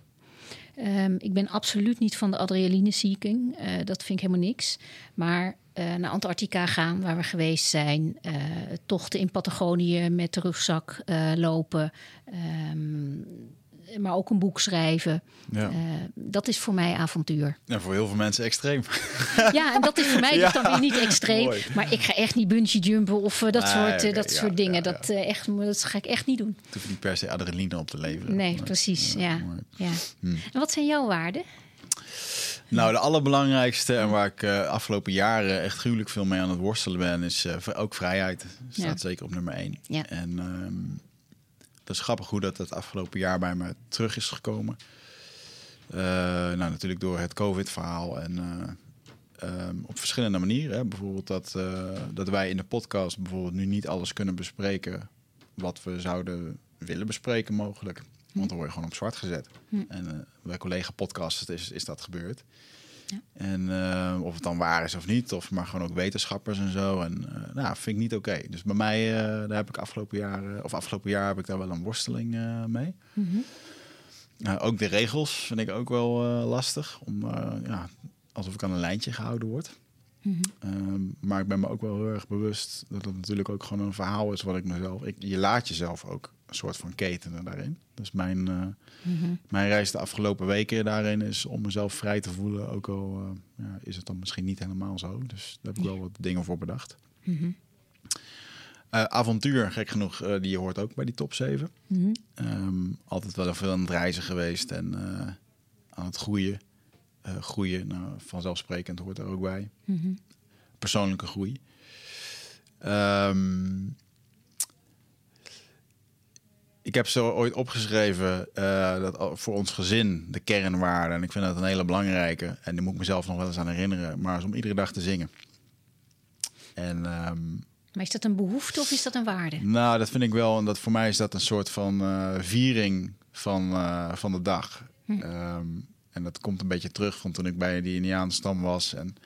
Um, ik ben absoluut niet van de adrenaline-seeking. Uh, dat vind ik helemaal niks. Maar uh, naar Antarctica gaan, waar we geweest zijn. tochten in Patagonië met de rugzak lopen. Um, maar ook een boek schrijven. Ja. Uh, dat is voor mij avontuur. En voor heel veel mensen extreem. Ja, en dat is voor mij ja. dus dan weer niet extreem. Mooi. Maar ik ga echt niet bungee jumpen of uh, dat soort, okay. dat ja, soort dingen. Dat, echt, dat ga ik echt niet doen. Het hoeft niet per se adrenaline op te leveren. Nee, precies. Ja. Ja. Hm. En wat zijn jouw waarden? Nou, de allerbelangrijkste en waar ik uh, afgelopen jaren echt gruwelijk veel mee aan het worstelen ben, is uh, ook vrijheid. Staat ja. zeker op nummer één. Ja. En um, dat is grappig hoe dat het afgelopen jaar bij me terug is gekomen. Uh, nou, natuurlijk door het COVID-verhaal en uh, um, op verschillende manieren. Hè. Bijvoorbeeld dat, uh, dat wij in de podcast bijvoorbeeld nu niet alles kunnen bespreken wat we zouden willen bespreken mogelijk. Want dan word je gewoon op zwart gezet. Hm. En bij collega-podcasts is, is dat gebeurd. Ja. En uh, of het dan waar is of niet, of maar gewoon ook wetenschappers en zo. En uh, nou, vind ik niet oké. Okay. Dus bij mij, uh, daar heb ik afgelopen jaar, of afgelopen jaar heb ik daar wel een worsteling mee. Mm -hmm. nou, ook de regels vind ik ook wel lastig. Om, ja, alsof ik aan een lijntje gehouden word. Ehm, maar ik ben me ook wel heel erg bewust dat het natuurlijk ook gewoon een verhaal is wat ik mezelf. Ik, je laat jezelf ook een soort van ketenen daarin. Dus mijn, uh, mijn reis de afgelopen weken daarin is om mezelf vrij te voelen. Ook al uh, ja, is het dan misschien niet helemaal zo. Dus daar heb ik wel wat dingen voor bedacht. Uh, avontuur, gek genoeg, die hoort ook bij die top 7. Um, altijd wel veel aan het reizen geweest en aan het groeien uh, groeien. Nou, vanzelfsprekend hoort er ook bij. Mm Persoonlijke groei. Um, ik heb zo ooit opgeschreven uh, dat voor ons gezin de kernwaarde. En ik vind dat een hele belangrijke. En die moet ik mezelf nog wel eens aan herinneren. Maar is om iedere dag te zingen. En, um, maar is dat een behoefte of is dat een waarde? Nou, dat vind ik wel. En dat voor mij is dat een soort van uh, viering van, uh, van de dag. Hm. Um, en dat komt een beetje terug van toen ik bij die Indiaanstam was. En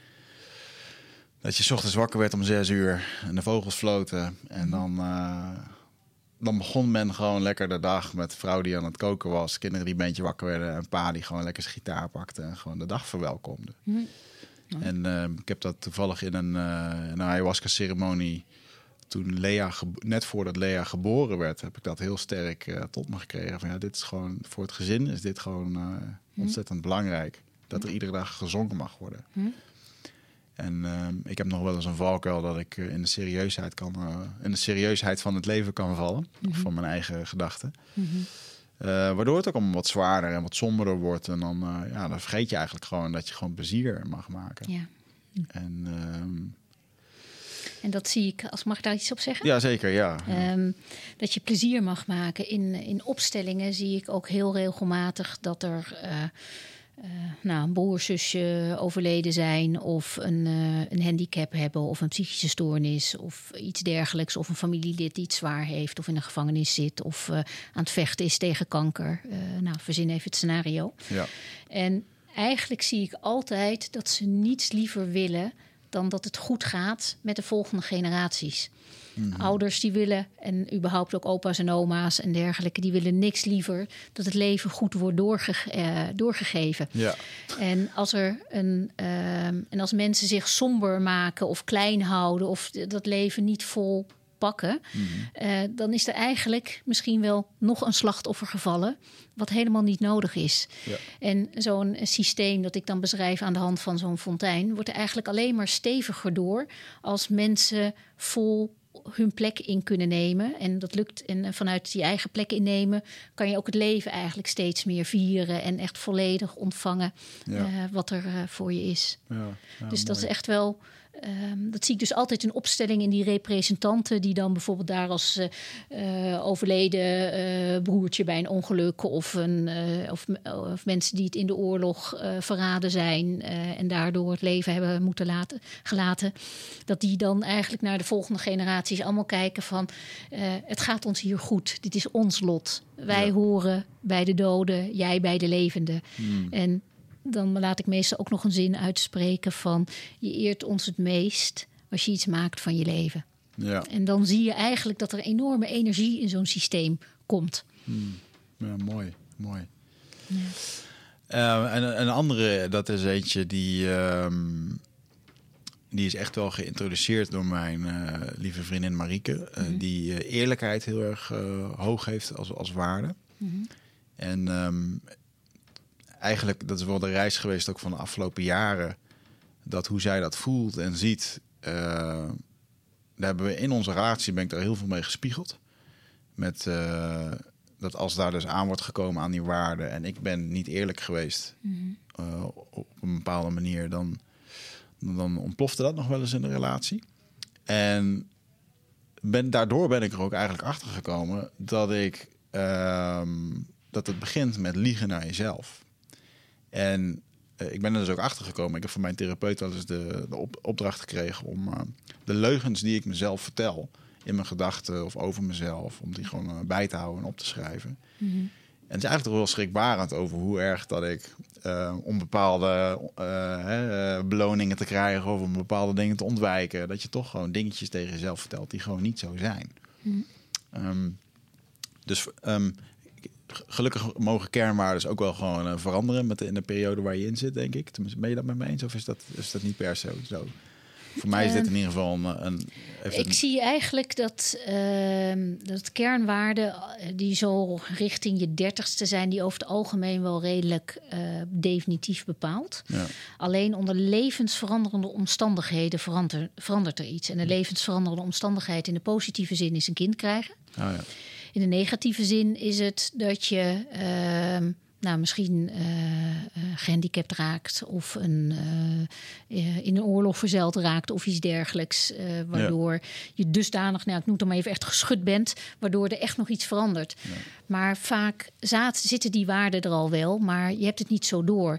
dat je ochtends wakker werd om zes uur en de vogels floten. En mhm. dan, uh, dan begon men gewoon lekker de dag met vrouw die aan het koken was. Kinderen die een beetje wakker werden. En pa die gewoon lekker zijn gitaar pakte en gewoon de dag verwelkomde. Mm. En uh, ik heb dat toevallig in een, uh, een ayahuasca ceremonie toen Lea, net voordat Lea geboren werd, heb ik dat heel sterk uh, tot me gekregen. Van ja, dit is gewoon voor het gezin is dit gewoon ontzettend belangrijk. Dat er iedere dag gezongen mag worden. Hm. En uh, ik heb nog wel eens een valkuil dat ik in de serieusheid kan, in de serieusheid van het leven kan vallen, -hmm. van mijn eigen gedachten. -hmm. waardoor het ook allemaal wat zwaarder en wat somberder wordt. En dan, ja, dan vergeet je eigenlijk gewoon dat je gewoon plezier mag maken. Ja. En ehm, en dat zie ik, als mag ik daar iets op zeggen? Ja, zeker, ja. Um, dat je plezier mag maken. In, in opstellingen zie ik ook heel regelmatig dat er uh, uh, nou, een broer, zusje overleden zijn... of een, uh, een handicap hebben of een psychische stoornis of iets dergelijks... of een familielid die iets zwaar heeft of in een gevangenis zit... of aan het vechten is tegen kanker. nou, verzin even het scenario. Ja. En eigenlijk zie ik altijd dat ze niets liever willen dan dat het goed gaat met de volgende generaties. Mhm. Ouders die willen, en überhaupt ook opa's en oma's en dergelijke, die willen niks liever dat het leven goed wordt doorge uh, doorgegeven. Ja. En als er een uh, en als mensen zich somber maken of klein houden of dat leven niet vol pakken, uh, dan is er eigenlijk misschien wel nog een slachtoffer gevallen, wat helemaal niet nodig is. Ja. En zo'n systeem dat ik dan beschrijf aan de hand van zo'n fontein, wordt er eigenlijk alleen maar steviger door als mensen vol hun plek in kunnen nemen. En dat lukt. En vanuit die eigen plek innemen kan je ook het leven eigenlijk steeds meer vieren en echt volledig ontvangen ja. uh, wat er uh, voor je is. Ja, ja, dus mooi. dat is echt wel Um, dat zie ik dus altijd in opstelling in die representanten, die dan bijvoorbeeld daar als uh, uh, overleden uh, broertje bij een ongeluk of, een, of, of, mensen die het in de oorlog verraden zijn en daardoor het leven hebben moeten laten, gelaten, dat die dan eigenlijk naar de volgende generaties allemaal kijken van het gaat ons hier goed, dit is ons lot. Wij ja. horen bij de doden, jij bij de levenden. Hmm. En dan laat ik meestal ook nog een zin uitspreken van je eert ons het meest als je iets maakt van je leven. Ja. En dan zie je eigenlijk dat er enorme energie in zo'n systeem komt. Hmm. Ja, mooi, mooi. Ja. Uh, en een andere, dat is eentje die, um, die is echt wel geïntroduceerd door mijn uh, lieve vriendin Marieke. Uh, mm -hmm. Die eerlijkheid heel erg hoog heeft als, als waarde. Mm -hmm. En um, eigenlijk, dat is wel de reis geweest ook van de afgelopen jaren. Dat hoe zij dat voelt en ziet. Uh, daar hebben we in onze relatie, ben ik daar heel veel mee gespiegeld. Met uh, dat als daar dus aan wordt gekomen aan die waarden. En ik ben niet eerlijk geweest mm -hmm. uh, op een bepaalde manier. Dan, dan ontplofte dat nog wel eens in de relatie. En ben, daardoor ben ik er ook eigenlijk achter gekomen dat ik. dat het begint met liegen naar jezelf. En uh, ik ben er dus ook achter gekomen. Ik heb van mijn therapeut wel eens de, de op, opdracht gekregen om uh, de leugens die ik mezelf vertel in mijn gedachten of over mezelf, om die gewoon uh, bij te houden en op te schrijven. Mm -hmm. En het is eigenlijk toch wel schrikbarend over hoe erg dat ik om bepaalde beloningen te krijgen of om bepaalde dingen te ontwijken, dat je toch gewoon dingetjes tegen jezelf vertelt die gewoon niet zo zijn. Mm um, dus um, gelukkig mogen kernwaarden ook wel gewoon uh, veranderen met de, in de periode waar je in zit, denk ik. Tenminste, ben je dat met me eens of is dat, is dat niet per se zo? Voor mij is dit in ieder geval een. een ik zie eigenlijk dat, uh, dat kernwaarden eh, die zo richting je dertigste zijn, die over het algemeen wel redelijk uh, definitief bepaald. Ja. Alleen onder levensveranderende omstandigheden verandert, verandert er iets. En een levensveranderende omstandigheid in de positieve zin is een kind krijgen. Oh ja. In de negatieve zin is het dat je ehm, nou, misschien uh, gehandicapt raakt of een, uh, in een oorlog verzeild raakt of iets dergelijks. waardoor je dusdanig, nou, ik noem het maar even, echt geschud bent, waardoor er echt nog iets verandert. Ja. Maar vaak zaad, zitten die waarden er al wel, maar je hebt het niet zo door.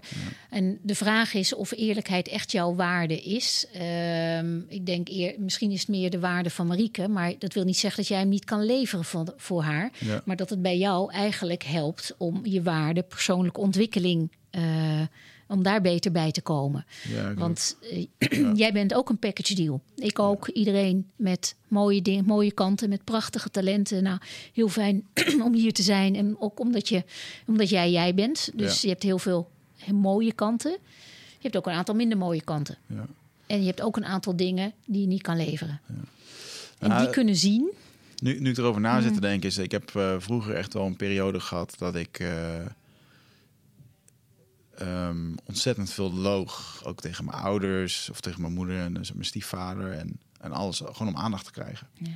En de vraag is of eerlijkheid echt jouw waarde is. Ehm, ik denk eer, misschien is het meer de waarde van Marieke, maar dat wil niet zeggen dat jij hem niet kan leveren voor, voor haar. Maar dat het bij jou eigenlijk helpt om je waarde, persoonlijke ontwikkeling. Uh, om daar beter bij te komen. Ja, Want uh, jij bent ook een package deal. Ik ook. Iedereen met mooie dingen, mooie kanten, met prachtige talenten. Nou, heel fijn om hier te zijn. En ook omdat, je, omdat jij jij bent. Dus je hebt heel veel mooie kanten. Je hebt ook een aantal minder mooie kanten. Ja. En je hebt ook een aantal dingen die je niet kan leveren. En die kunnen zien. Nu, nu ik erover na zit te mm. denken, is ik heb uh, vroeger echt wel een periode gehad dat ik uh, um, ontzettend veel loog. Ook tegen mijn ouders of tegen mijn moeder en dus mijn stiefvader. En, en alles gewoon om aandacht te krijgen. Ja.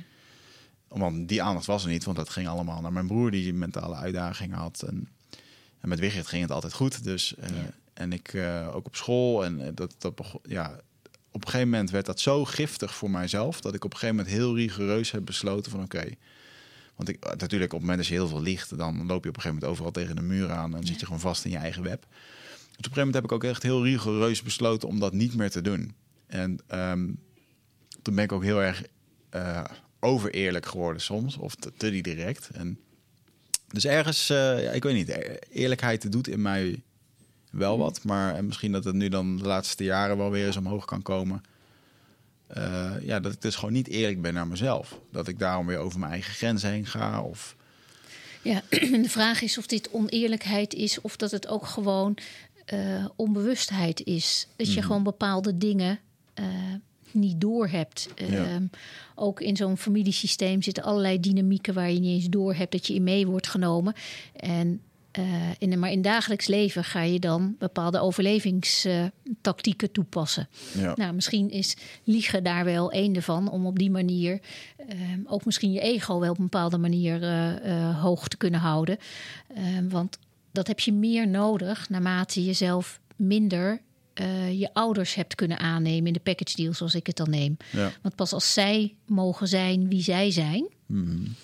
Want die aandacht was er niet, want dat ging allemaal naar mijn broer die mentale uitdagingen had. En, en met Wigert ging het altijd goed. Dus, uh, En ik uh, ook op school. En uh, dat, dat begon, ja, op een gegeven moment werd dat zo giftig voor mijzelf. dat ik op een gegeven moment heel rigoureus heb besloten: van oké. Okay, want ik, natuurlijk, op het moment dat je heel veel liegt, dan loop je op een gegeven moment overal tegen de muur aan en zit je gewoon vast in je eigen web. Op een gegeven moment heb ik ook echt heel rigoureus besloten om dat niet meer te doen. En um, toen ben ik ook heel erg uh, overeerlijk geworden soms, of te, te direct. En dus ergens, uh, ja, ik weet niet, e-, eerlijkheid doet in mij wel wat. Maar en misschien dat het nu dan de laatste jaren wel weer eens omhoog kan komen. Uh, ja, dat ik dus gewoon niet eerlijk ben naar mezelf. Dat ik daarom weer over mijn eigen grens heen ga. Of... Ja, de vraag is of dit oneerlijkheid is of dat het ook gewoon uh, onbewustheid is. Dat je mhm. gewoon bepaalde dingen uh, niet door hebt. Ehm, ook in zo'n familiesysteem zitten allerlei dynamieken waar je niet eens door hebt dat je in mee wordt genomen. En uh, in, maar in dagelijks leven ga je dan bepaalde overlevingstactieken toepassen. Ja. Nou, misschien is liegen daar wel een ervan om op die manier ehm, ook misschien je ego wel op een bepaalde manier hoog te kunnen houden. Ehm, want dat heb je meer nodig naarmate je zelf minder uh, je ouders hebt kunnen aannemen in de package deal, zoals ik het dan neem. Ja. Want pas als zij mogen zijn wie zij zijn, mm.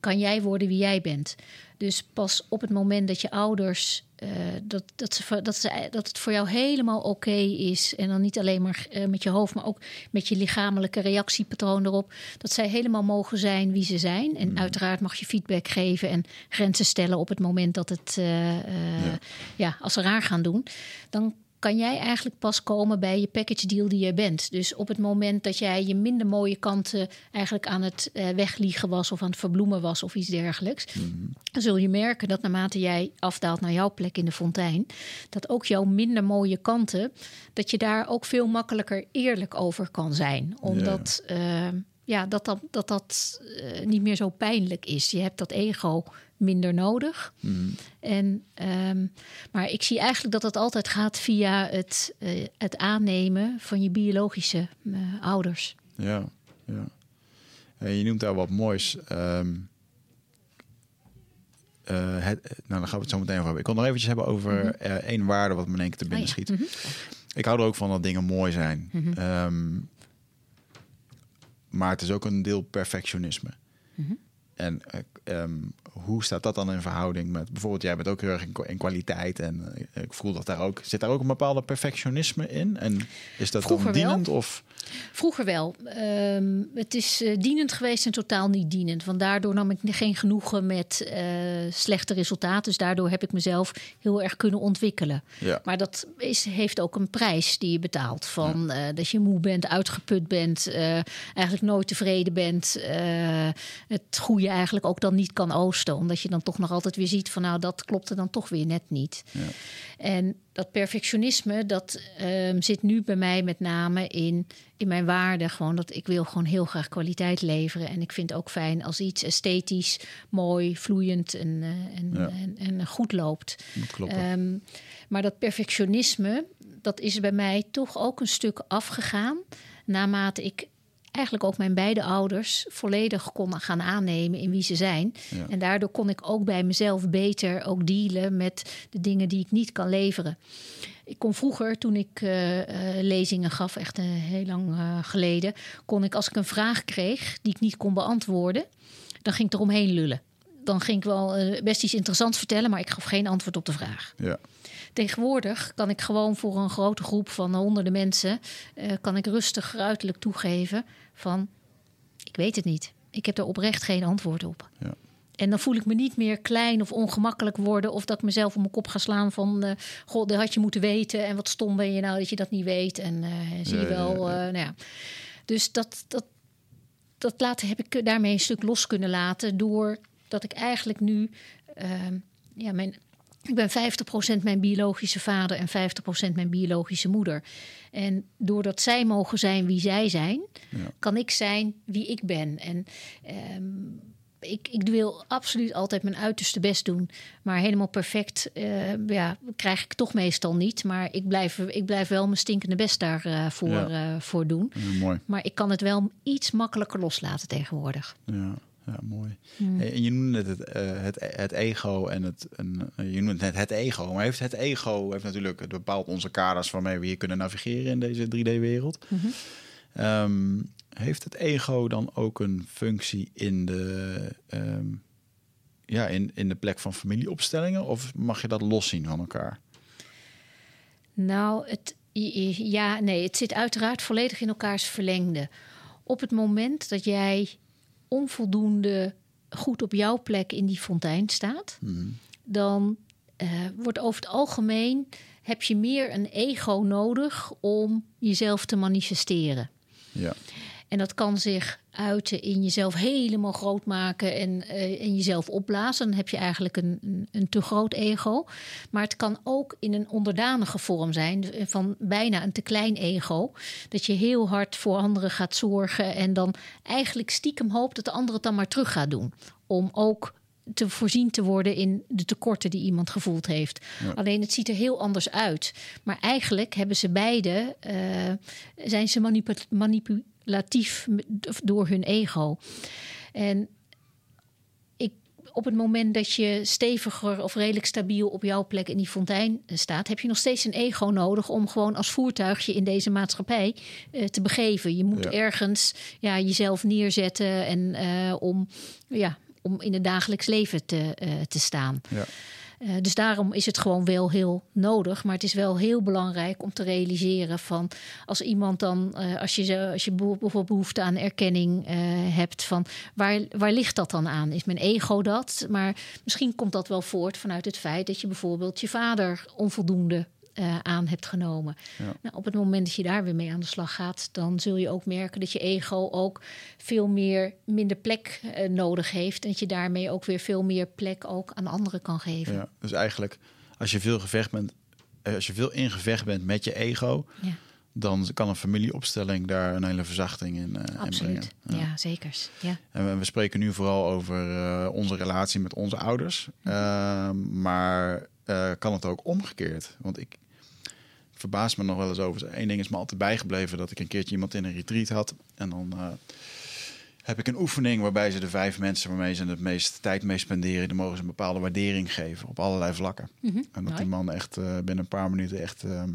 kan jij worden wie jij bent. Dus pas op het moment dat je ouders uh, dat, dat, ze, dat, ze, dat het voor jou helemaal oké is. En dan niet alleen maar uh, met je hoofd, maar ook met je lichamelijke reactiepatroon erop. Dat zij helemaal mogen zijn wie ze zijn. En mm. uiteraard mag je feedback geven en grenzen stellen op het moment dat het, uh, ja. ja. als ze raar gaan doen. Dan kan jij eigenlijk pas komen bij je package deal die je bent. Dus op het moment dat jij je minder mooie kanten eigenlijk aan het uh, wegliegen was of aan het verbloemen was of iets dergelijks, mm dan zul je merken dat naarmate jij afdaalt naar jouw plek in de fontein, dat ook jouw minder mooie kanten, dat je daar ook veel makkelijker eerlijk over kan zijn. Omdat ja, uh, ja dat dat, dat, dat uh, niet meer zo pijnlijk is. Je hebt dat ego minder nodig. Mm. En, um, maar ik zie eigenlijk dat het altijd gaat via het, uh, het aannemen van je biologische uh, ouders. Ja, ja. En je noemt daar wat moois. Um, uh, het, nou, dan gaan we het zo meteen over hebben. Ik kon nog eventjes hebben over mm -hmm. één waarde wat me in één keer te binnen oh, ja. schiet. Mm -hmm. Ik hou er ook van dat dingen mooi zijn. -hmm. um, maar het is ook een deel perfectionisme. En um, hoe staat dat dan in verhouding met bijvoorbeeld, jij bent ook heel erg in, in kwaliteit en uh, ik voel dat daar ook zit daar ook een bepaalde perfectionisme in en is dat Vroeger dan dienend wel. of Vroeger wel. Um, het is uh, dienend geweest en totaal niet dienend. Want daardoor nam ik geen genoegen met uh, slechte resultaten. Dus daardoor heb ik mezelf heel erg kunnen ontwikkelen. Ja. Maar dat is, heeft ook een prijs die je betaalt. Van ja. uh, dat je moe bent, uitgeput bent, eigenlijk nooit tevreden bent. het goede eigenlijk ook dan niet kan liefste. Omdat je dan toch nog altijd weer ziet van nou, dat klopte dan toch weer net niet. Ja. En dat perfectionisme, dat ehm, zit nu bij mij met name in, in mijn waarde. Gewoon dat ik wil gewoon heel graag kwaliteit leveren. En ik vind het ook fijn als iets esthetisch, mooi, vloeiend en, eh, en, Ja. en, en goed loopt. Ehm, maar dat perfectionisme, dat is bij mij toch ook een stuk afgegaan. Naarmate ik eigenlijk ook mijn beide ouders volledig kon gaan aannemen in wie ze zijn. Ja. En daardoor kon ik ook bij mezelf beter ook dealen met de dingen die ik niet kan leveren. Ik kon vroeger, toen ik eh, lezingen gaf, echt eh, heel lang geleden, kon ik als ik een vraag kreeg die ik niet kon beantwoorden, dan ging ik eromheen lullen. Dan ging ik wel eh, best iets interessants vertellen, maar ik gaf geen antwoord op de vraag. ja. Tegenwoordig kan ik gewoon voor een grote groep van honderden mensen... eh, kan ik rustig uiterlijk toegeven van... ik weet het niet. Ik heb er oprecht geen antwoord op. Ja. En dan voel ik me niet meer klein of ongemakkelijk worden... of dat ik mezelf op mijn kop ga slaan van... eh goh, dat had je moeten weten en wat stom ben je nou dat je dat niet weet. En zie je Ja, ja, wel, ja. nou ja. Dus dat, dat, dat laten, heb ik daarmee een stuk los kunnen laten... doordat ik eigenlijk nu... ehm, ja, mijn, ik ben 50% mijn biologische vader en 50% mijn biologische moeder. En doordat zij mogen zijn wie zij zijn, Ja. kan ik zijn wie ik ben. En ehm, ik, ik wil absoluut altijd mijn uiterste best doen. Maar helemaal perfect eh, ja, krijg ik toch meestal niet. Maar ik blijf, ik blijf wel mijn stinkende best daarvoor voor Ja. eh, voor doen. Ja, mooi. Maar ik kan het wel iets makkelijker loslaten tegenwoordig. Ja, ja mooi. En je noemde het, eh, het, het ego en het, een, je noemde het net het ego. Maar heeft het ego heeft natuurlijk, het bepaalt onze kaders waarmee we hier kunnen navigeren in deze 3D-wereld. Mhm. Ehm, heeft het ego dan ook een functie in de, ehm, ja, in, in de plek van familieopstellingen? Of mag je dat loszien van elkaar? Nou, het, ja, nee, het zit uiteraard volledig in elkaars verlengde. Op het moment dat jij onvoldoende goed op jouw plek in die fontein staat, dan eh, wordt over het algemeen heb je meer een ego nodig om jezelf te manifesteren. Ja, En dat kan zich uiten in jezelf helemaal groot maken en, eh, en jezelf opblazen. Dan heb je eigenlijk een, een, een te groot ego. Maar het kan ook in een onderdanige vorm zijn, dus van bijna een te klein ego. Dat je heel hard voor anderen gaat zorgen en dan eigenlijk stiekem hoopt dat de ander het dan maar terug gaat doen. Om ook te voorzien te worden in de tekorten die iemand gevoeld heeft. Alleen het ziet er heel anders uit. Maar eigenlijk hebben ze beide, eh, zijn ze manipu- manipulatief door hun ego. En ik, op het moment dat je steviger of redelijk stabiel op jouw plek in die fontein staat, heb je nog steeds een ego nodig om gewoon als voertuigje in deze maatschappij eh, te begeven. Je moet Ja. ergens ja, jezelf neerzetten en eh, om, ja, om in het dagelijks leven te, eh, te staan. ja. Eh, dus daarom is het gewoon wel heel nodig. Maar het is wel heel belangrijk om te realiseren van als iemand dan, eh, als je, als je bijvoorbeeld behoefte aan erkenning eh, hebt, van waar, waar ligt dat dan aan? Is mijn ego dat? Maar misschien komt dat wel voort vanuit het feit dat je bijvoorbeeld je vader onvoldoende eh, aan hebt genomen. Ja. Nou, op het moment dat je daar weer mee aan de slag gaat, dan zul je ook merken dat je ego ook veel meer minder plek eh, nodig heeft. En dat je daarmee ook weer veel meer plek ook aan anderen kan geven. Ja, dus eigenlijk, als je veel gevecht bent, eh, als je veel in gevecht bent met je ego, Ja, dan kan een familieopstelling daar een hele verzachting in, in absoluut. brengen. Ja, zeker. Ja. En we, we spreken nu vooral over onze relatie met onze ouders. Ehm, maar kan het ook omgekeerd? Want ik verbaas me nog wel eens over. Eén ding is me altijd bijgebleven dat ik een keertje iemand in een retreat had. En dan eh, heb ik een oefening waarbij ze de vijf mensen waarmee ze het meest tijd mee spenderen, die mogen ze een bepaalde waardering geven op allerlei vlakken. Mhm, En dat die man echt eh, binnen een paar minuten echt ehm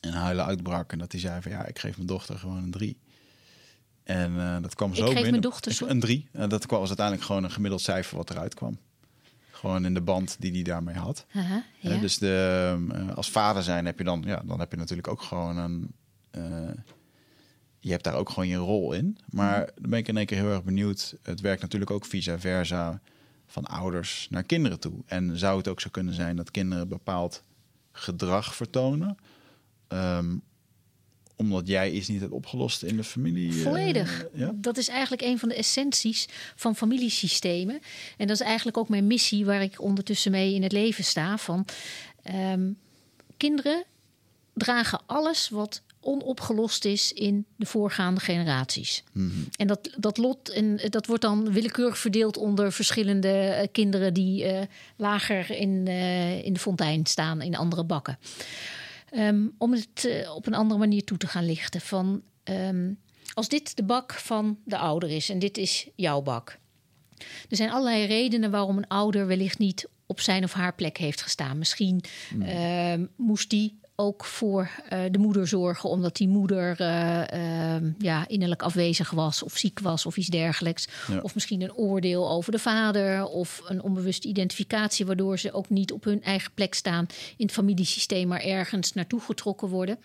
in huilen uitbrak. En dat hij zei van ja, ik geef mijn dochter gewoon een drie. En eh, dat kwam zo geef binnen. mijn dochter zo- Een drie. En dat was uiteindelijk gewoon een gemiddeld cijfer wat eruit kwam. Gewoon in de band die hij daarmee had. Ja. Dus de, eh, als vader zijn heb je dan, ja, dan heb je natuurlijk ook gewoon een. eh, je hebt daar ook gewoon je rol in. Maar Mhm. dan ben ik in één keer heel erg benieuwd. Het werkt natuurlijk ook vice versa van ouders naar kinderen toe. En zou het ook zo kunnen zijn dat kinderen bepaald gedrag vertonen? ehm, omdat jij iets niet hebt opgelost in de familie? eh, Volledig. ja? Dat is eigenlijk een van de essenties van familiesystemen. En dat is eigenlijk ook mijn missie waar ik ondertussen mee in het leven sta. Van ehm, kinderen dragen alles wat onopgelost is in de voorgaande generaties. En dat, dat lot en dat wordt dan willekeurig verdeeld onder verschillende eh, kinderen die eh, lager in, in de fontein staan in andere bakken. Ehm, om het eh, op een andere manier toe te gaan lichten. Van, ehm, als dit de bak van de ouder is en dit is jouw bak. Er zijn allerlei redenen waarom een ouder wellicht niet op zijn of haar plek heeft gestaan. Misschien ehm, moest die ook voor eh, de moeder zorgen, omdat die moeder eh, ehm, ja, innerlijk afwezig was of ziek was of iets dergelijks. Ja. Of misschien een oordeel over de vader of een onbewuste identificatie, waardoor ze ook niet op hun eigen plek staan in het familiesysteem, maar ergens naartoe getrokken worden.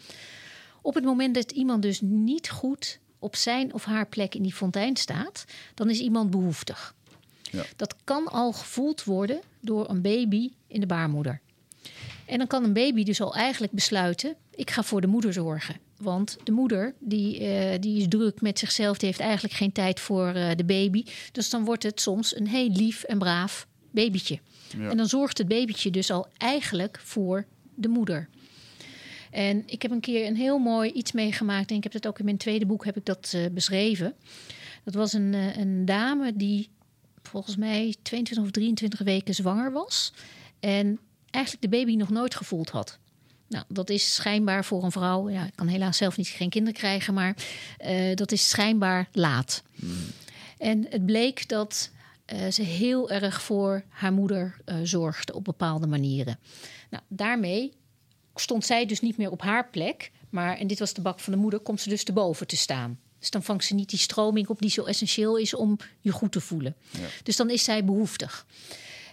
Op het moment dat iemand dus niet goed op zijn of haar plek in die fontein staat, dan is iemand behoeftig. Ja. Dat kan al gevoeld worden door een baby in de baarmoeder. En dan kan een baby dus al eigenlijk besluiten: ik ga voor de moeder zorgen. Want de moeder die, eh, die is druk met zichzelf, die heeft eigenlijk geen tijd voor eh, de baby. Dus dan wordt het soms een heel lief en braaf babytje. Ja. En dan zorgt het babytje dus al eigenlijk voor de moeder. En ik heb een keer een heel mooi iets meegemaakt. En ik heb dat ook in mijn tweede boek heb ik dat eh, beschreven. Dat was een, een dame die volgens mij 22 of 23 weken zwanger was. En eigenlijk de baby nog nooit gevoeld had. Nou, dat is schijnbaar voor een vrouw. Ja, ik kan helaas zelf niet geen kinderen krijgen, maar eh, dat is schijnbaar laat. En het bleek dat eh, ze heel erg voor haar moeder eh, zorgde op bepaalde manieren. Nou, daarmee stond zij dus niet meer op haar plek, maar en dit was de bak van de moeder, komt ze dus te boven te staan. Dus dan vangt ze niet die stroming op die zo essentieel is om je goed te voelen. Dus dan is zij behoeftig.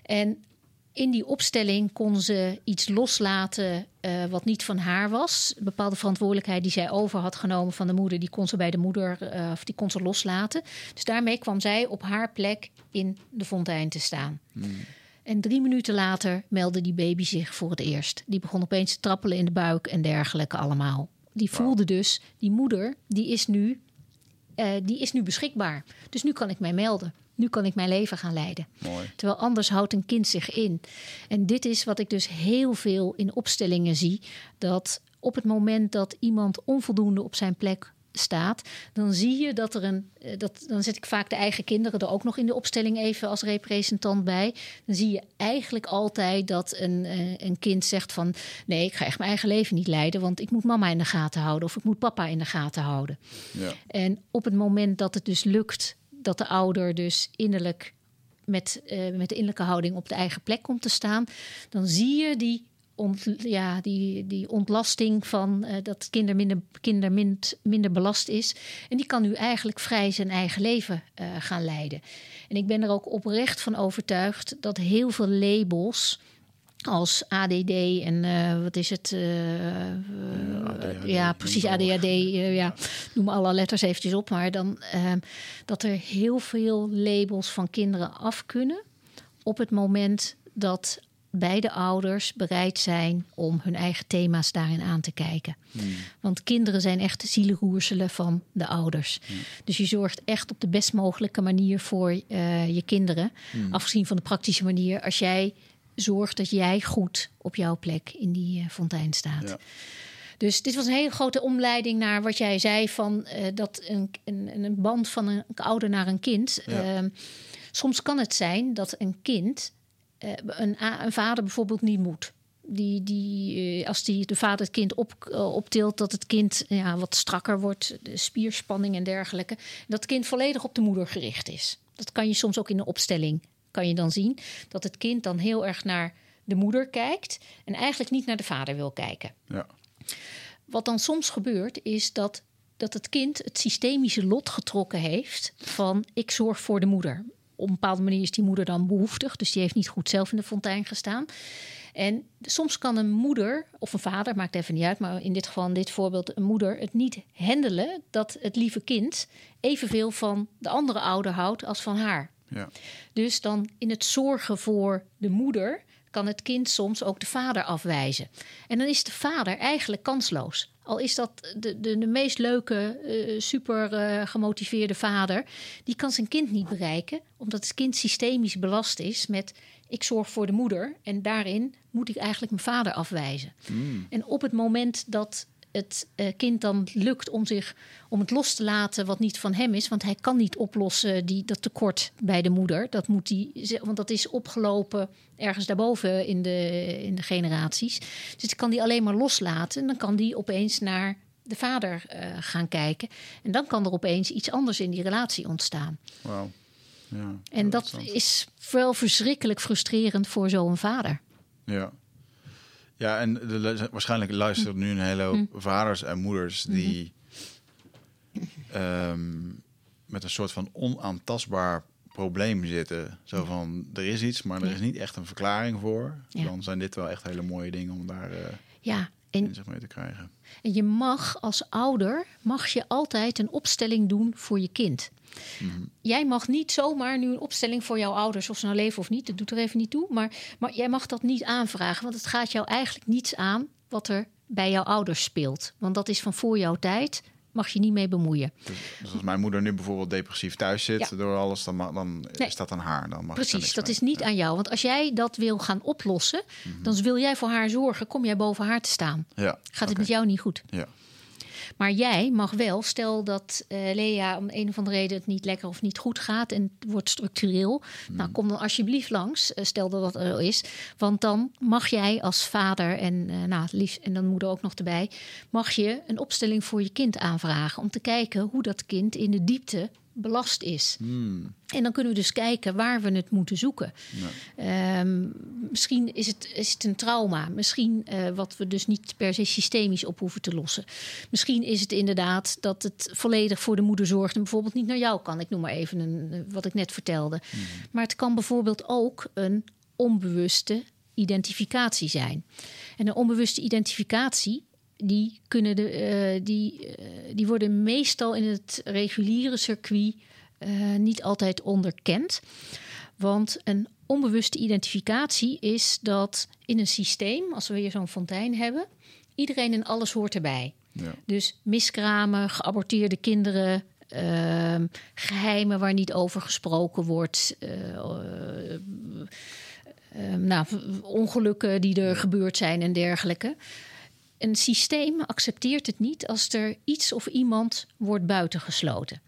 En in die opstelling kon ze iets loslaten eh, wat niet van haar was. Een bepaalde verantwoordelijkheid die zij over had genomen van de moeder, die kon ze bij de moeder eh, of die kon ze loslaten. Dus daarmee kwam zij op haar plek in de fontein te staan. En drie minuten later meldde die baby zich voor het eerst. Die begon opeens te trappelen in de buik en dergelijke allemaal. Die voelde dus, die moeder, die is nu, eh, die is nu beschikbaar. Dus nu kan ik mij melden. Nu kan ik mijn leven gaan leiden. Mooi. Terwijl anders houdt een kind zich in. En dit is wat ik dus heel veel in opstellingen zie. Dat op het moment dat iemand onvoldoende op zijn plek staat, dan zie je dat er een. eh, Dat, dan zet ik vaak de eigen kinderen er ook nog in de opstelling even als representant bij. Dan zie je eigenlijk altijd dat een, eh, een kind zegt van nee, ik ga echt mijn eigen leven niet leiden, want ik moet mama in de gaten houden of ik moet papa in de gaten houden. Ja. En op het moment dat het dus lukt dat de ouder dus innerlijk met, eh, met de innerlijke houding op de eigen plek komt te staan, dan zie je die, ja, die, die ontlasting van eh, dat kinder, minder, kinder mind- minder belast is. En die kan nu eigenlijk vrij zijn eigen leven eh, gaan leiden. En ik ben er ook oprecht van overtuigd dat heel veel labels als ADD en eh, wat is het? eh, eh, ADHD, ja, precies. ADHD. eh, ja, noem alle letters eventjes op. Maar dan eh, dat er heel veel labels van kinderen af kunnen op het moment dat beide ouders bereid zijn om hun eigen thema's daarin aan te kijken. Want kinderen zijn echt de zielenroerselen van de ouders. Dus je zorgt echt op de best mogelijke manier voor je kinderen. Afgezien van de praktische manier. Als jij zorgt dat jij goed op jouw plek in die eh, fontein staat. Ja. Dus dit was een hele grote omleiding naar wat jij zei van eh, dat een, een, een band van een ouder naar een kind. Ja. Ehm, soms kan het zijn dat een kind eh, een, een vader bijvoorbeeld niet moet. Die, die, als die, de vader het kind op, optilt, dat het kind ja, wat strakker wordt, de spierspanning en dergelijke. Dat het kind volledig op de moeder gericht is. Dat kan je soms ook in de opstelling kan je dan zien. Dat het kind dan heel erg naar de moeder kijkt en eigenlijk niet naar de vader wil kijken. Ja. Wat dan soms gebeurt, is dat, dat het kind het systemische lot getrokken heeft van ik zorg voor de moeder. Op een bepaalde manier is die moeder dan behoeftig, dus die heeft niet goed zelf in de fontein gestaan. En soms kan een moeder of een vader, maakt even niet uit, maar in dit geval, in dit voorbeeld, een moeder het niet handelen dat het lieve kind evenveel van de andere ouder houdt als van haar. Ja. Dus dan in het zorgen voor de moeder kan het kind soms ook de vader afwijzen. En dan is de vader eigenlijk kansloos. Al is dat de, de, de meest leuke, uh, super uh, gemotiveerde vader, die kan zijn kind niet bereiken, omdat het kind systemisch belast is met ik zorg voor de moeder en daarin moet ik eigenlijk mijn vader afwijzen. Mm. En op het moment dat het uh, kind dan lukt om, zich, om het los te laten wat niet van hem is. Want hij kan niet oplossen die, dat tekort bij de moeder. Dat moet die, want dat is opgelopen ergens daarboven in de, in de generaties. Dus ik kan die alleen maar loslaten. En dan kan die opeens naar de vader uh, gaan kijken. En dan kan er opeens iets anders in die relatie ontstaan. Wauw. Ja, en dat is wel verschrikkelijk frustrerend voor zo'n vader. Ja. Ja, en de, waarschijnlijk luisteren nu een hele hoop hm. vaders en moeders mhm. die ehm, met een soort van onaantastbaar probleem zitten. Zo van, er is iets, maar er is niet echt een verklaring voor. Dan zijn dit wel echt hele mooie dingen om daar uh, ja, en, mee te krijgen. En je mag als ouder, mag je altijd een opstelling doen voor je kind. Mhm. Jij mag niet zomaar nu een opstelling voor jouw ouders, of ze nou leven of niet, dat doet er even niet toe. Maar, maar jij mag dat niet aanvragen, want het gaat jou eigenlijk niets aan wat er bij jouw ouders speelt. Want dat is van voor jouw tijd mag je niet mee bemoeien. Dus, dus, als mijn moeder nu bijvoorbeeld depressief thuis zit door alles, dan, dan is dat aan haar. Dan mag Precies, dat is niet aan jou. Want als jij dat wil gaan oplossen, mhm. dan wil jij voor haar zorgen. Kom jij boven haar te staan. Ja. Gaat het met jou niet goed? Ja. Maar jij mag wel, stel dat uh, Lea om een of andere reden het niet lekker of niet goed gaat en het wordt structureel. Hmm. Nou, kom dan alsjeblieft langs, uh, stel dat dat er is. Want dan mag jij als vader en, uh, nou, lief, en dan moeder ook nog erbij, mag je een opstelling voor je kind aanvragen om te kijken hoe dat kind in de diepte belast is. Hmm. En dan kunnen we dus kijken waar we het moeten zoeken. Ehm, misschien is het, is het een trauma. Misschien uh, wat we dus niet per se systemisch op hoeven te lossen. Misschien is het inderdaad dat het volledig voor de moeder zorgt en bijvoorbeeld niet naar jou kan. Ik noem maar even een, wat ik net vertelde. Hmm. Maar het kan bijvoorbeeld ook een onbewuste identificatie zijn. En een onbewuste identificatie die, kunnen de, uh, die, uh, die worden meestal in het reguliere circuit uh, niet altijd onderkend. Want een onbewuste identificatie is dat in een systeem, als we hier zo'n fontein hebben, iedereen en alles hoort erbij. Ja. Dus miskramen, geaborteerde kinderen, uh, geheimen waar niet over gesproken wordt. Uh, nou, ongelukken die er gebeurd zijn en dergelijke. Een systeem accepteert het niet als er iets of iemand wordt buitengesloten.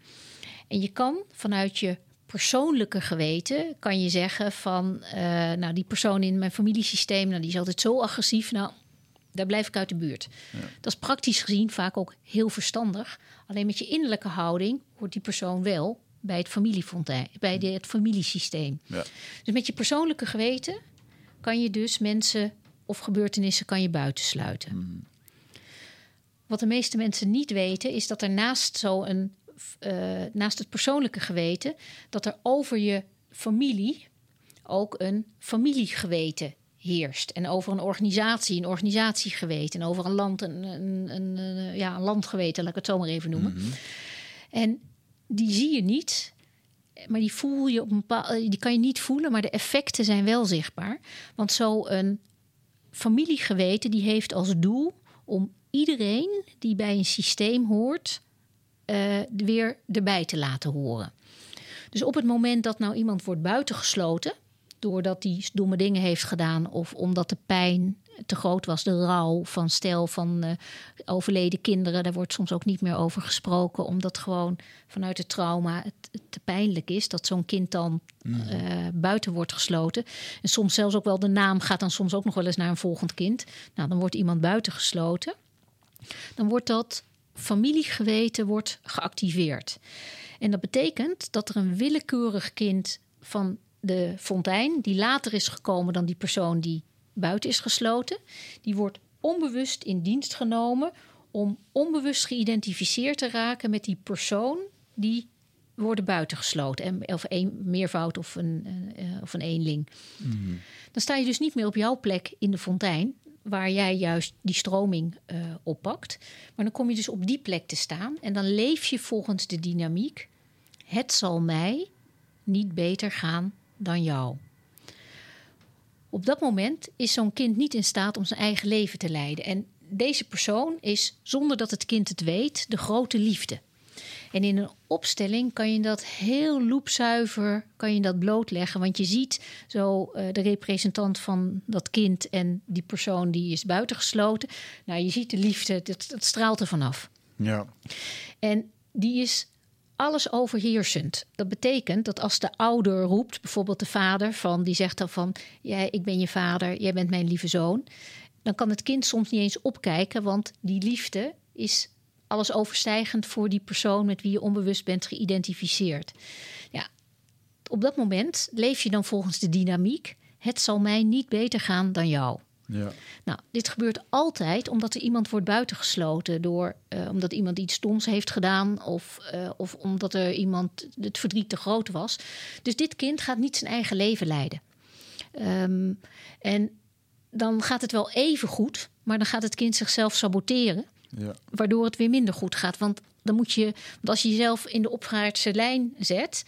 En je kan vanuit je persoonlijke geweten kan je zeggen van, uh, nou die persoon in mijn familiesysteem, nou die is altijd zo agressief, nou daar blijf ik uit de buurt. Ja. Dat is praktisch gezien vaak ook heel verstandig. Alleen met je innerlijke houding hoort die persoon wel bij het familiefontein, bij de, het familiesysteem. Ja. Dus met je persoonlijke geweten kan je dus mensen of gebeurtenissen kan je buitensluiten. Mm. Wat de meeste mensen niet weten, is dat er naast zo'n uh, naast het persoonlijke geweten, dat er over je familie ook een familiegeweten heerst. En over een organisatie, een organisatiegeweten. En over een land, een, een, een, ja, een landgeweten, laat ik het zo maar even noemen. Mm -hmm. En die zie je niet, maar die voel je op een bepaalde, die kan je niet voelen, maar de effecten zijn wel zichtbaar. Want zo'n familiegeweten die heeft als doel om iedereen die bij een systeem hoort, uh, weer erbij te laten horen. Dus op het moment dat nou iemand wordt buitengesloten, doordat hij domme dingen heeft gedaan of omdat de pijn te groot was, de rouw van stel van uh, overleden kinderen, daar wordt soms ook niet meer over gesproken, omdat gewoon vanuit het trauma het, het te pijnlijk is dat zo'n kind dan mm. uh, buiten wordt gesloten. En soms zelfs ook wel de naam gaat dan soms ook nog wel eens naar een volgend kind. Nou, dan wordt iemand buitengesloten. Dan wordt dat familiegeweten wordt geactiveerd. En dat betekent dat er een willekeurig kind van de fontein, die later is gekomen dan die persoon die buiten is gesloten, die wordt onbewust in dienst genomen om onbewust geïdentificeerd te raken met die persoon die worden buitengesloten. Of een meervoud of een, uh, of een eenling. Mm. Dan sta je dus niet meer op jouw plek in de fontein waar jij juist die stroming uh, oppakt. Maar dan kom je dus op die plek te staan en dan leef je volgens de dynamiek. Het zal mij niet beter gaan dan jou. Op dat moment is zo'n kind niet in staat om zijn eigen leven te leiden. En deze persoon is, zonder dat het kind het weet, de grote liefde. En in een opstelling kan je dat heel loepzuiver kan je dat blootleggen. Want je ziet zo uh, de representant van dat kind en die persoon die is buitengesloten. Nou, je ziet de liefde, dat, dat straalt er vanaf. Ja. En die is alles overheersend. Dat betekent dat als de ouder roept, bijvoorbeeld de vader, van, die zegt dan van: jij, ik ben je vader, jij bent mijn lieve zoon. Dan kan het kind soms niet eens opkijken, want die liefde is alles overstijgend voor die persoon met wie je onbewust bent geïdentificeerd. Ja, op dat moment leef je dan volgens de dynamiek: het zal mij niet beter gaan dan jou. Ja. Nou, dit gebeurt altijd omdat er iemand wordt buitengesloten door uh, omdat iemand iets stoms heeft gedaan of, uh, of omdat er iemand het verdriet te groot was. Dus dit kind gaat niet zijn eigen leven leiden. Um, en dan gaat het wel even goed, maar dan gaat het kind zichzelf saboteren. Ja. Waardoor het weer minder goed gaat. Want dan moet je, want als je jezelf in de opwaartse lijn zet,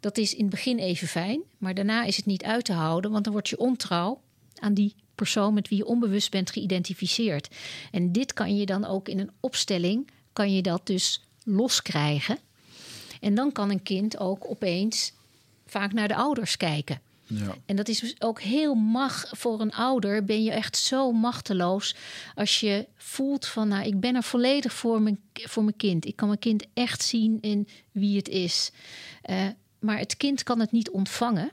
dat is in het begin even fijn, maar daarna is het niet uit te houden, want dan word je ontrouw aan die persoon met wie je onbewust bent geïdentificeerd. En dit kan je dan ook in een opstelling, kan je dat dus loskrijgen. En dan kan een kind ook opeens vaak naar de ouders kijken. Ja. En dat is dus ook heel mag voor een ouder. Ben je echt zo machteloos als je voelt van, nou, ik ben er volledig voor mijn, voor mijn kind. Ik kan mijn kind echt zien in wie het is. Uh, maar het kind kan het niet ontvangen,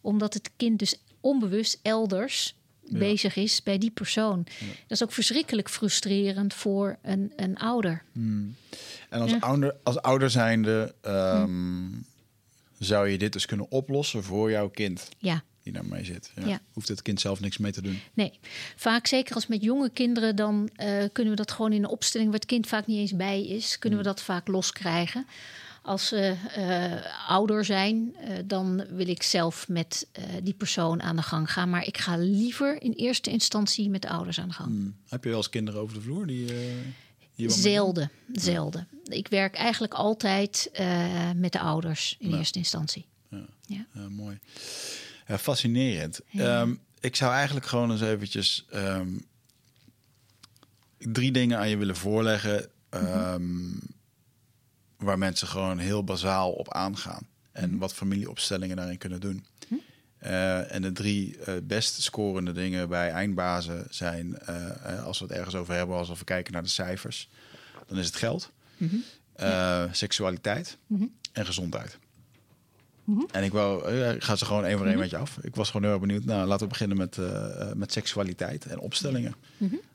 omdat het kind dus onbewust elders ja. bezig is bij die persoon. Ja. Dat is ook verschrikkelijk frustrerend voor een, een ouder. Hmm. En als, ja. ouder, als ouder zijnde um, hmm. zou je dit dus kunnen oplossen voor jouw kind? Ja. Die daarmee zit. Ja. Hoeft het kind zelf niks mee te doen? Nee. Vaak, zeker als met jonge kinderen, dan uh, kunnen we dat gewoon in een opstelling waar het kind vaak niet eens bij is, kunnen we dat vaak loskrijgen. Als ze uh, ouder zijn, uh, dan wil ik zelf met uh, die persoon aan de gang gaan. Maar ik ga liever in eerste instantie met de ouders aan de gang. Hmm. Heb je wel eens kinderen over de vloer? Die, zelden, zelden. Ik werk eigenlijk altijd met de ouders in eerste instantie. Ja, Ja. Mooi. Fascinerend. Ehm, ik zou eigenlijk gewoon eens eventjes ehm, drie dingen aan je willen voorleggen. ehm, Waar mensen gewoon heel bazaal op aangaan. En wat familieopstellingen daarin kunnen doen. Eh, en de drie eh, best scorende dingen bij eindbazen zijn, eh, als we het ergens over hebben, als we kijken naar de cijfers, dan is het geld, eh, seksualiteit en gezondheid. En ik wou, ik ga ze gewoon één voor één met je af. Ik was gewoon heel erg benieuwd. Nou, laten we beginnen met, met seksualiteit en opstellingen.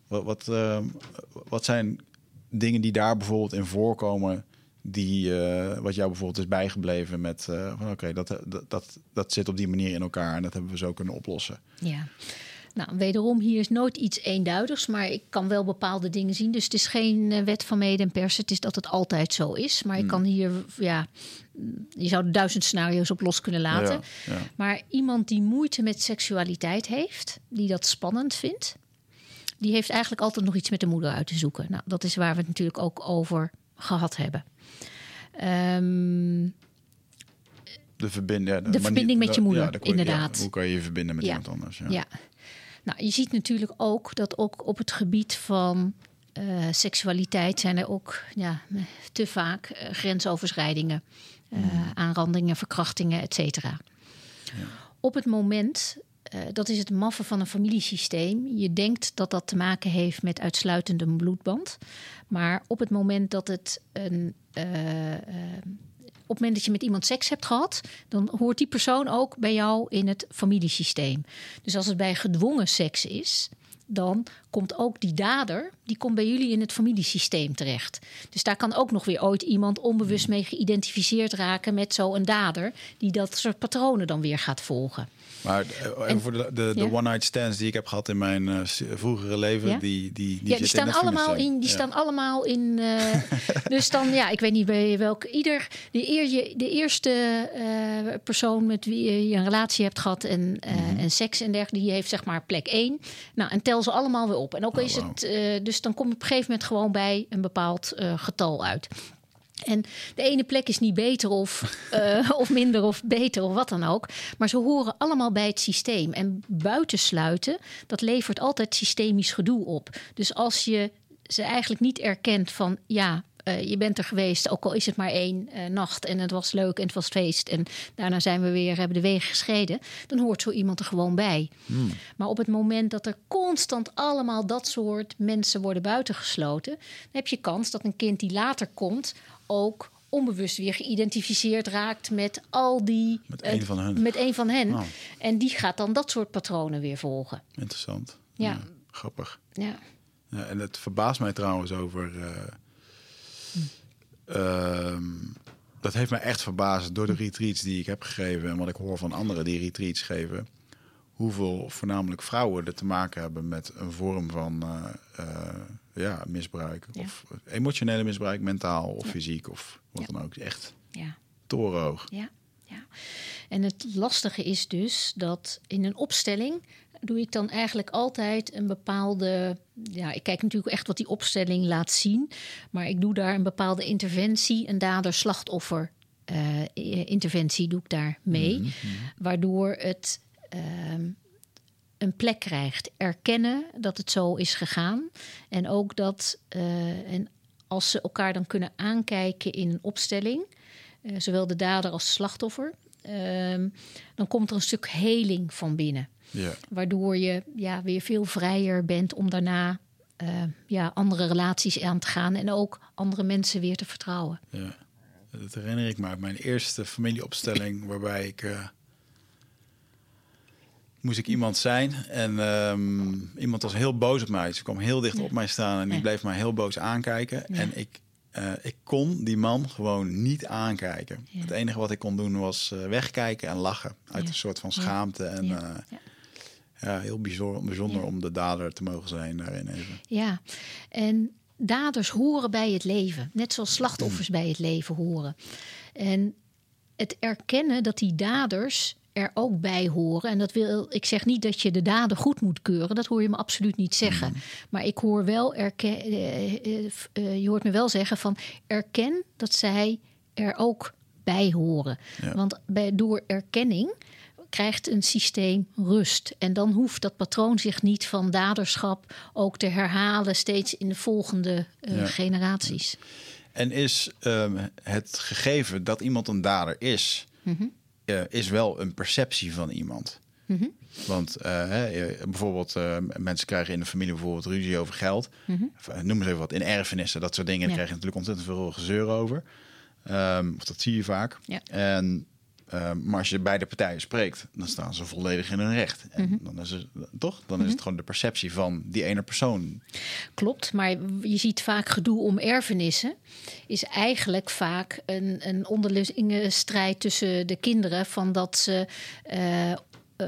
Wat, wat, wat zijn dingen die daar bijvoorbeeld in voorkomen, die eh, wat jou bijvoorbeeld is bijgebleven met eh, van oké, dat, dat, dat, dat zit op die manier in elkaar en dat hebben we zo kunnen oplossen. Ja. Nou, wederom, hier is nooit iets eenduidigs, maar ik kan wel bepaalde dingen zien. Dus het is geen eh, wet van mede en pers. Het is dat het altijd zo is. Maar ik kan hier, ja, je zou duizend scenario's op los kunnen laten. Ja, ja. Maar iemand die moeite met seksualiteit heeft, die dat spannend vindt, die heeft eigenlijk altijd nog iets met de moeder uit te zoeken. Nou, dat is waar we het natuurlijk ook over gehad hebben. Ehm, De, verbind, ja, De verbinding met je moeder, inderdaad. ja, hoe kan je je verbinden met Ja. iemand anders? Ja. Ja. Nou, je ziet natuurlijk ook dat ook op het gebied van eh, seksualiteit zijn er ook ja, te vaak eh, grensoverschrijdingen, eh, aanrandingen, verkrachtingen, et cetera. Op het moment, dat is het maffen van een familiesysteem. Je denkt dat dat te maken heeft met uitsluitend een bloedband. Maar op het moment dat het een. eh, eh, op het moment dat je met iemand seks hebt gehad, dan hoort die persoon ook bij jou in het familiesysteem. Dus als het bij gedwongen seks is, dan komt ook die dader, die komt bij jullie in het familiesysteem terecht. Dus daar kan ook nog weer ooit iemand onbewust mee geïdentificeerd raken met zo'n dader, die dat soort patronen dan weer gaat volgen. Maar eh, En- voor de, de, de one-night stands die ik heb gehad in mijn s- vroegere leven, Ja? die, die, die, ja, die staan in allemaal in. Die Ja. staan allemaal in. dus dan, ja, ik weet niet bij welk. Ieder. De, eer, je- de eerste eh, persoon met wie je een relatie hebt gehad en, Mhm. en seks en dergelijke, die heeft zeg maar plek 1. Nou, en tel ze allemaal weer op. En ook Oh, is het. dus dan kom je op een gegeven moment gewoon bij een bepaald getal uit. En de ene plek is niet beter of, uh, of minder of beter of wat dan ook. Maar ze horen allemaal bij het systeem. En buitensluiten, dat levert altijd systemisch gedoe op. Dus als je ze eigenlijk niet erkent van ja, uh, je bent er geweest, ook al is het maar één uh, nacht en het was leuk en het was feest en daarna zijn we weer, hebben de wegen gescheiden, dan hoort zo iemand er gewoon bij. Hmm. Maar op het moment dat er constant allemaal dat soort mensen worden buitengesloten, dan heb je kans dat een kind die later komt ook onbewust weer geïdentificeerd raakt met al die. Met een van hen. Met een van hen. En die gaat dan dat soort patronen weer volgen. Interessant. Ja. ja grappig. Ja. ja. En het verbaast mij trouwens over. Uh, Ehm, dat heeft mij echt verbaasd door de retreats die ik heb gegeven en wat ik hoor van anderen die retreats geven. Hoeveel voornamelijk vrouwen er te maken hebben met een vorm van uh, ja, misbruik. Of emotionele misbruik, mentaal of fysiek of wat dan ook. Echt ja. torenhoog. Ja, ja. En het lastige is dus dat in een opstelling doe ik dan eigenlijk altijd een bepaalde. Ja, ik kijk natuurlijk echt wat die opstelling laat zien. Maar ik doe daar een bepaalde interventie, een dader-slachtoffer. Uh, interventie doe ik daar mee. Mhm, mhm. Waardoor het uh, een plek krijgt. Erkennen dat het zo is gegaan. En ook dat. Uh, en als ze elkaar dan kunnen aankijken in een opstelling. Uh, zowel de dader als slachtoffer. Ehm, dan komt er een stuk heling van binnen. Ja. Waardoor je ja, weer veel vrijer bent om daarna uh, ja, andere relaties aan te gaan en ook andere mensen weer te vertrouwen. Ja, dat herinner ik me uit mijn eerste familieopstelling, waarbij ik. Moest ik iemand zijn en um, iemand was heel boos op mij. Ze kwam heel dicht op mij staan en die bleef mij heel boos aankijken. En ik, uh, ik kon die man gewoon niet aankijken. Het enige wat ik kon doen was wegkijken en lachen uit een soort van schaamte en ja, heel bijzonder, bijzonder om de dader te mogen zijn daarin even. Ja, en daders horen bij het leven. Net zoals slachtoffers bij het leven horen. En het erkennen dat die daders er ook bij horen. En dat wil, ik zeg niet dat je de dader goed moet keuren. Dat hoor je me absoluut niet zeggen. Mhm. Maar ik hoor wel, erken, eh, eh, eh, je hoort me wel zeggen van erken dat zij er ook bij horen. Want bij, door erkenning krijgt een systeem rust. En dan hoeft dat patroon zich niet van daderschap ook te herhalen, steeds in de volgende uh, generaties. En is um, het gegeven dat iemand een dader is, mm -hmm. Uh, is wel een perceptie van iemand. Mm -hmm. Want uh, bijvoorbeeld mensen krijgen in de familie bijvoorbeeld ruzie over geld. Mm -hmm. Noem eens even wat in erfenissen, dat soort dingen. Ja. Daar krijg je natuurlijk ontzettend veel gezeur over. Um, of dat zie je vaak. Ja. En Ehm, maar als je beide partijen spreekt, dan staan ze volledig in hun recht. En mhm. dan is het toch? Dan is het mhm. gewoon de perceptie van die ene persoon. Klopt, maar je ziet vaak gedoe om erfenissen. Is eigenlijk vaak een, een onderlinge strijd tussen de kinderen. Van dat ze uh, uh,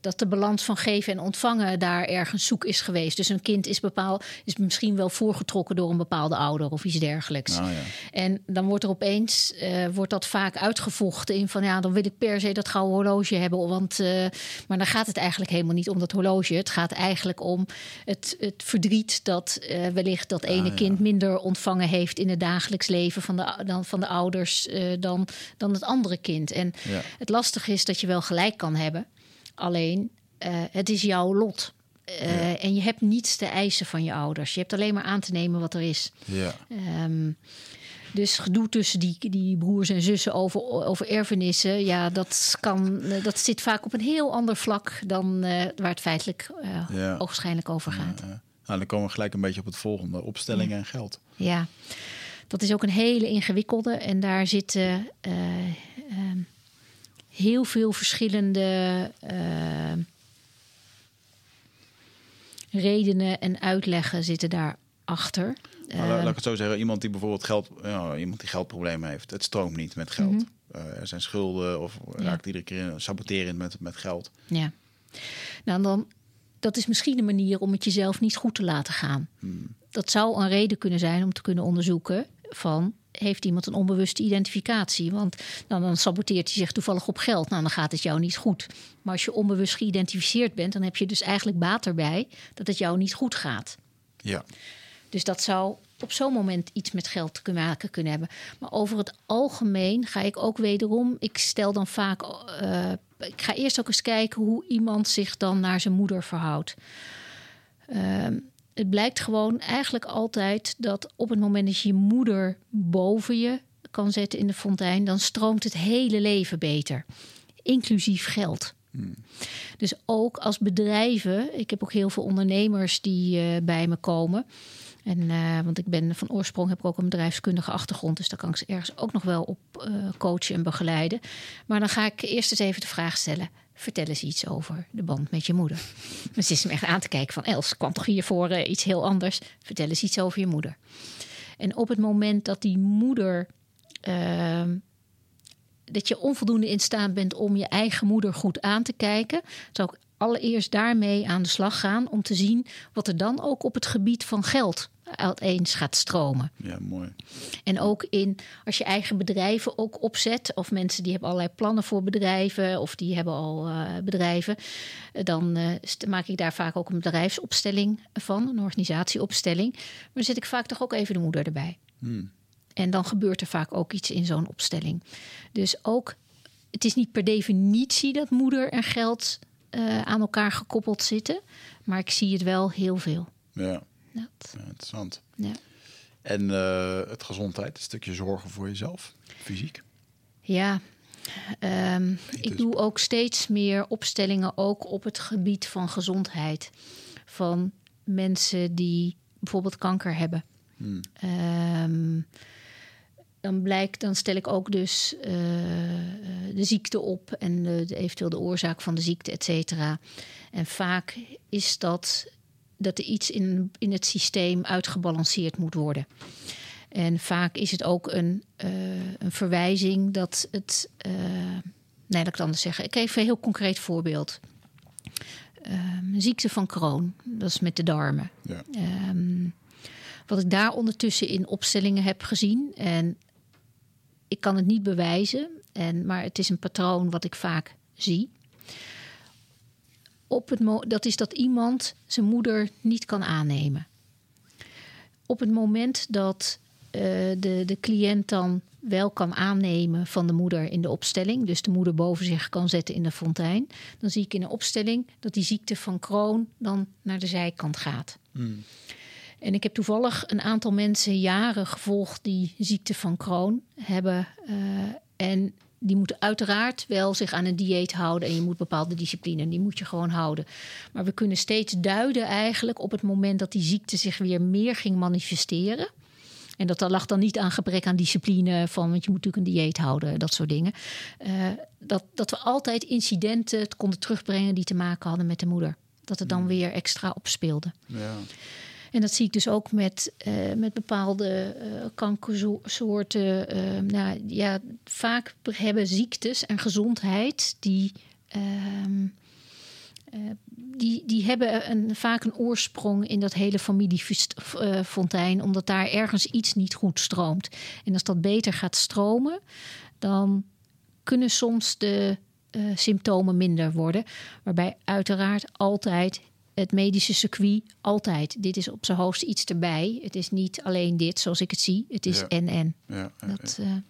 dat de balans van geven en ontvangen daar ergens zoek is geweest. Dus een kind is bepaald, is misschien wel voorgetrokken door een bepaalde ouder of iets dergelijks. Nou ja. En dan wordt er opeens uh, wordt dat vaak uitgevochten in van ja, dan wil ik per se dat gouden horloge hebben. Want, uh, maar dan gaat het eigenlijk helemaal niet om dat horloge. Het gaat eigenlijk om het, het verdriet dat wellicht dat ene ah, kind minder ontvangen heeft in het dagelijks leven van de, dan, van de ouders dan, dan het andere kind. En ja. het lastige is dat je wel gelijk kan hebben. Alleen, uh, het is jouw lot. Uh, ja. En je hebt niets te eisen van je ouders. Je hebt alleen maar aan te nemen wat er is. Ja. Um, dus gedoe tussen die, die broers en zussen over, over erfenissen, ja, dat, kan, dat zit vaak op een heel ander vlak dan uh, waar het feitelijk uh, ja. ogenschijnlijk over gaat. Ja, nou, dan komen we gelijk een beetje op het volgende: opstellingen en geld. Ja, dat is ook een hele ingewikkelde. En daar zitten. Uh, heel veel verschillende uh, redenen en uitleggen zitten daarachter. Maar laat, laat ik het zo zeggen, iemand die bijvoorbeeld geld, ja, iemand die geldproblemen heeft, het stroomt niet met geld. Mm -hmm. uh, er zijn schulden of raakt iedere keer saboterend met, met geld. Ja, nou dan, dat is misschien een manier om het jezelf niet goed te laten gaan. Hmm. Dat zou een reden kunnen zijn om te kunnen onderzoeken van heeft iemand een onbewuste identificatie. Want dan, dan, saboteert hij zich toevallig op geld. Nou, dan gaat het jou niet goed. Maar als je onbewust geïdentificeerd bent, dan heb je dus eigenlijk baat erbij dat het jou niet goed gaat. Ja. Dus dat zou op zo'n moment iets met geld te maken kunnen hebben. Maar over het algemeen ga ik ook wederom, ik stel dan vaak, uh, ik ga eerst ook eens kijken hoe iemand zich dan naar zijn moeder verhoudt. Uh, het blijkt gewoon eigenlijk altijd dat op het moment dat je je moeder boven je kan zetten in de fontein, dan stroomt het hele leven beter, inclusief geld. Hmm. Dus ook als bedrijven, ik heb ook heel veel ondernemers die uh, bij me komen. En, uh, want ik ben van oorsprong heb ik ook een bedrijfskundige achtergrond, dus daar kan ik ze ergens ook nog wel op uh, coachen en begeleiden. Maar dan ga ik eerst eens even de vraag stellen: vertel eens iets over de band met je moeder. Dus is me echt aan te kijken van Els, kwam toch hiervoor uh, iets heel anders? Vertel eens iets over je moeder. En op het moment dat die moeder ehm, dat je onvoldoende in staat bent om je eigen moeder goed aan te kijken, zou ik allereerst daarmee aan de slag gaan om te zien wat er dan ook op het gebied van geld uiteens gaat stromen. Ja, mooi. En ook in als je eigen bedrijven ook opzet, of mensen die hebben allerlei plannen voor bedrijven, of die hebben al uh, bedrijven, dan uh, maak ik daar vaak ook een bedrijfsopstelling van, een organisatieopstelling. Maar dan zet ik vaak toch ook even de moeder erbij. Hmm. En dan gebeurt er vaak ook iets in zo'n opstelling. Dus ook, het is niet per definitie dat moeder en geld uh, aan elkaar gekoppeld zitten, maar ik zie het wel heel veel. Ja, ja interessant. Ja. En uh, het gezondheid, een stukje zorgen voor jezelf, fysiek? Ja, um, ik doe ook steeds meer opstellingen ook op het gebied van gezondheid. Van mensen die bijvoorbeeld kanker hebben. Hmm. Um, dan blijkt, dan stel ik ook dus uh, de ziekte op en de, de, eventueel de oorzaak van de ziekte, et cetera. En vaak is dat dat er iets in, in het systeem uitgebalanceerd moet worden. En vaak is het ook een, uh, een verwijzing dat het. Uh, nee, dat ik het anders zeggen. Ik geef een heel concreet voorbeeld. Um, ziekte van Crohn, dat is met de darmen. Ja. Um, wat ik daar ondertussen in opstellingen heb gezien. En ik kan het niet bewijzen, en, maar het is een patroon wat ik vaak zie. Op het dat is dat iemand zijn moeder niet kan aannemen. Op het moment dat uh, de, de cliënt dan wel kan aannemen van de moeder in de opstelling, dus de moeder boven zich kan zetten in de fontein, dan zie ik in de opstelling dat die ziekte van Crohn dan naar de zijkant gaat. Hmm. En ik heb toevallig een aantal mensen jaren gevolgd die ziekte van Crohn hebben. Uh, en die moeten uiteraard wel zich aan een dieet houden. En je moet bepaalde discipline, die moet je gewoon houden. Maar we kunnen steeds duiden eigenlijk op het moment dat die ziekte zich weer meer ging manifesteren. En dat lag dan niet aan gebrek aan discipline, van, want je moet natuurlijk een dieet houden, dat soort dingen. Uh, dat, dat we altijd incidenten konden terugbrengen die te maken hadden met de moeder. Dat het dan hmm. weer extra opspeelde. Ja. En dat zie ik dus ook met, uh, met bepaalde uh, kankersoorten. Uh, nou, ja, vaak hebben ziektes en gezondheid die. Ehm, die, die hebben een, vaak een oorsprong in dat hele familiefontein, omdat daar ergens iets niet goed stroomt. En als dat beter gaat stromen, dan kunnen soms de symptomen minder worden. Waarbij uiteraard altijd het medische circuit altijd. Dit is op zijn hoogst iets erbij. Het is niet alleen dit zoals ik het zie. Het is en en. Ja, dat, uh... ja,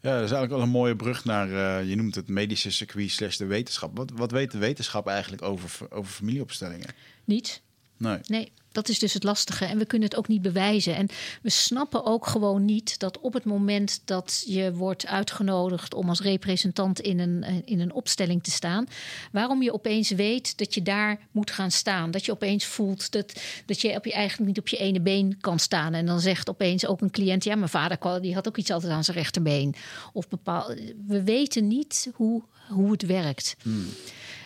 dat is eigenlijk wel een mooie brug naar, uh, je noemt het medische circuit slash de wetenschap. Wat, wat weet de wetenschap eigenlijk over, over familieopstellingen? Niet. Nee. nee. Dat is dus het lastige. En we kunnen het ook niet bewijzen. En we snappen ook gewoon niet dat op het moment dat je wordt uitgenodigd om als representant in een, eh, in een opstelling te staan, waarom je opeens weet dat je daar moet gaan staan. Dat je opeens voelt dat, dat je op je eigenlijk niet op je ene been kan staan. En dan zegt opeens ook een cliënt: Ja, mijn vader die had ook iets altijd aan zijn rechterbeen. Of bepaal, we weten niet hoe, hoe het werkt. Hmm.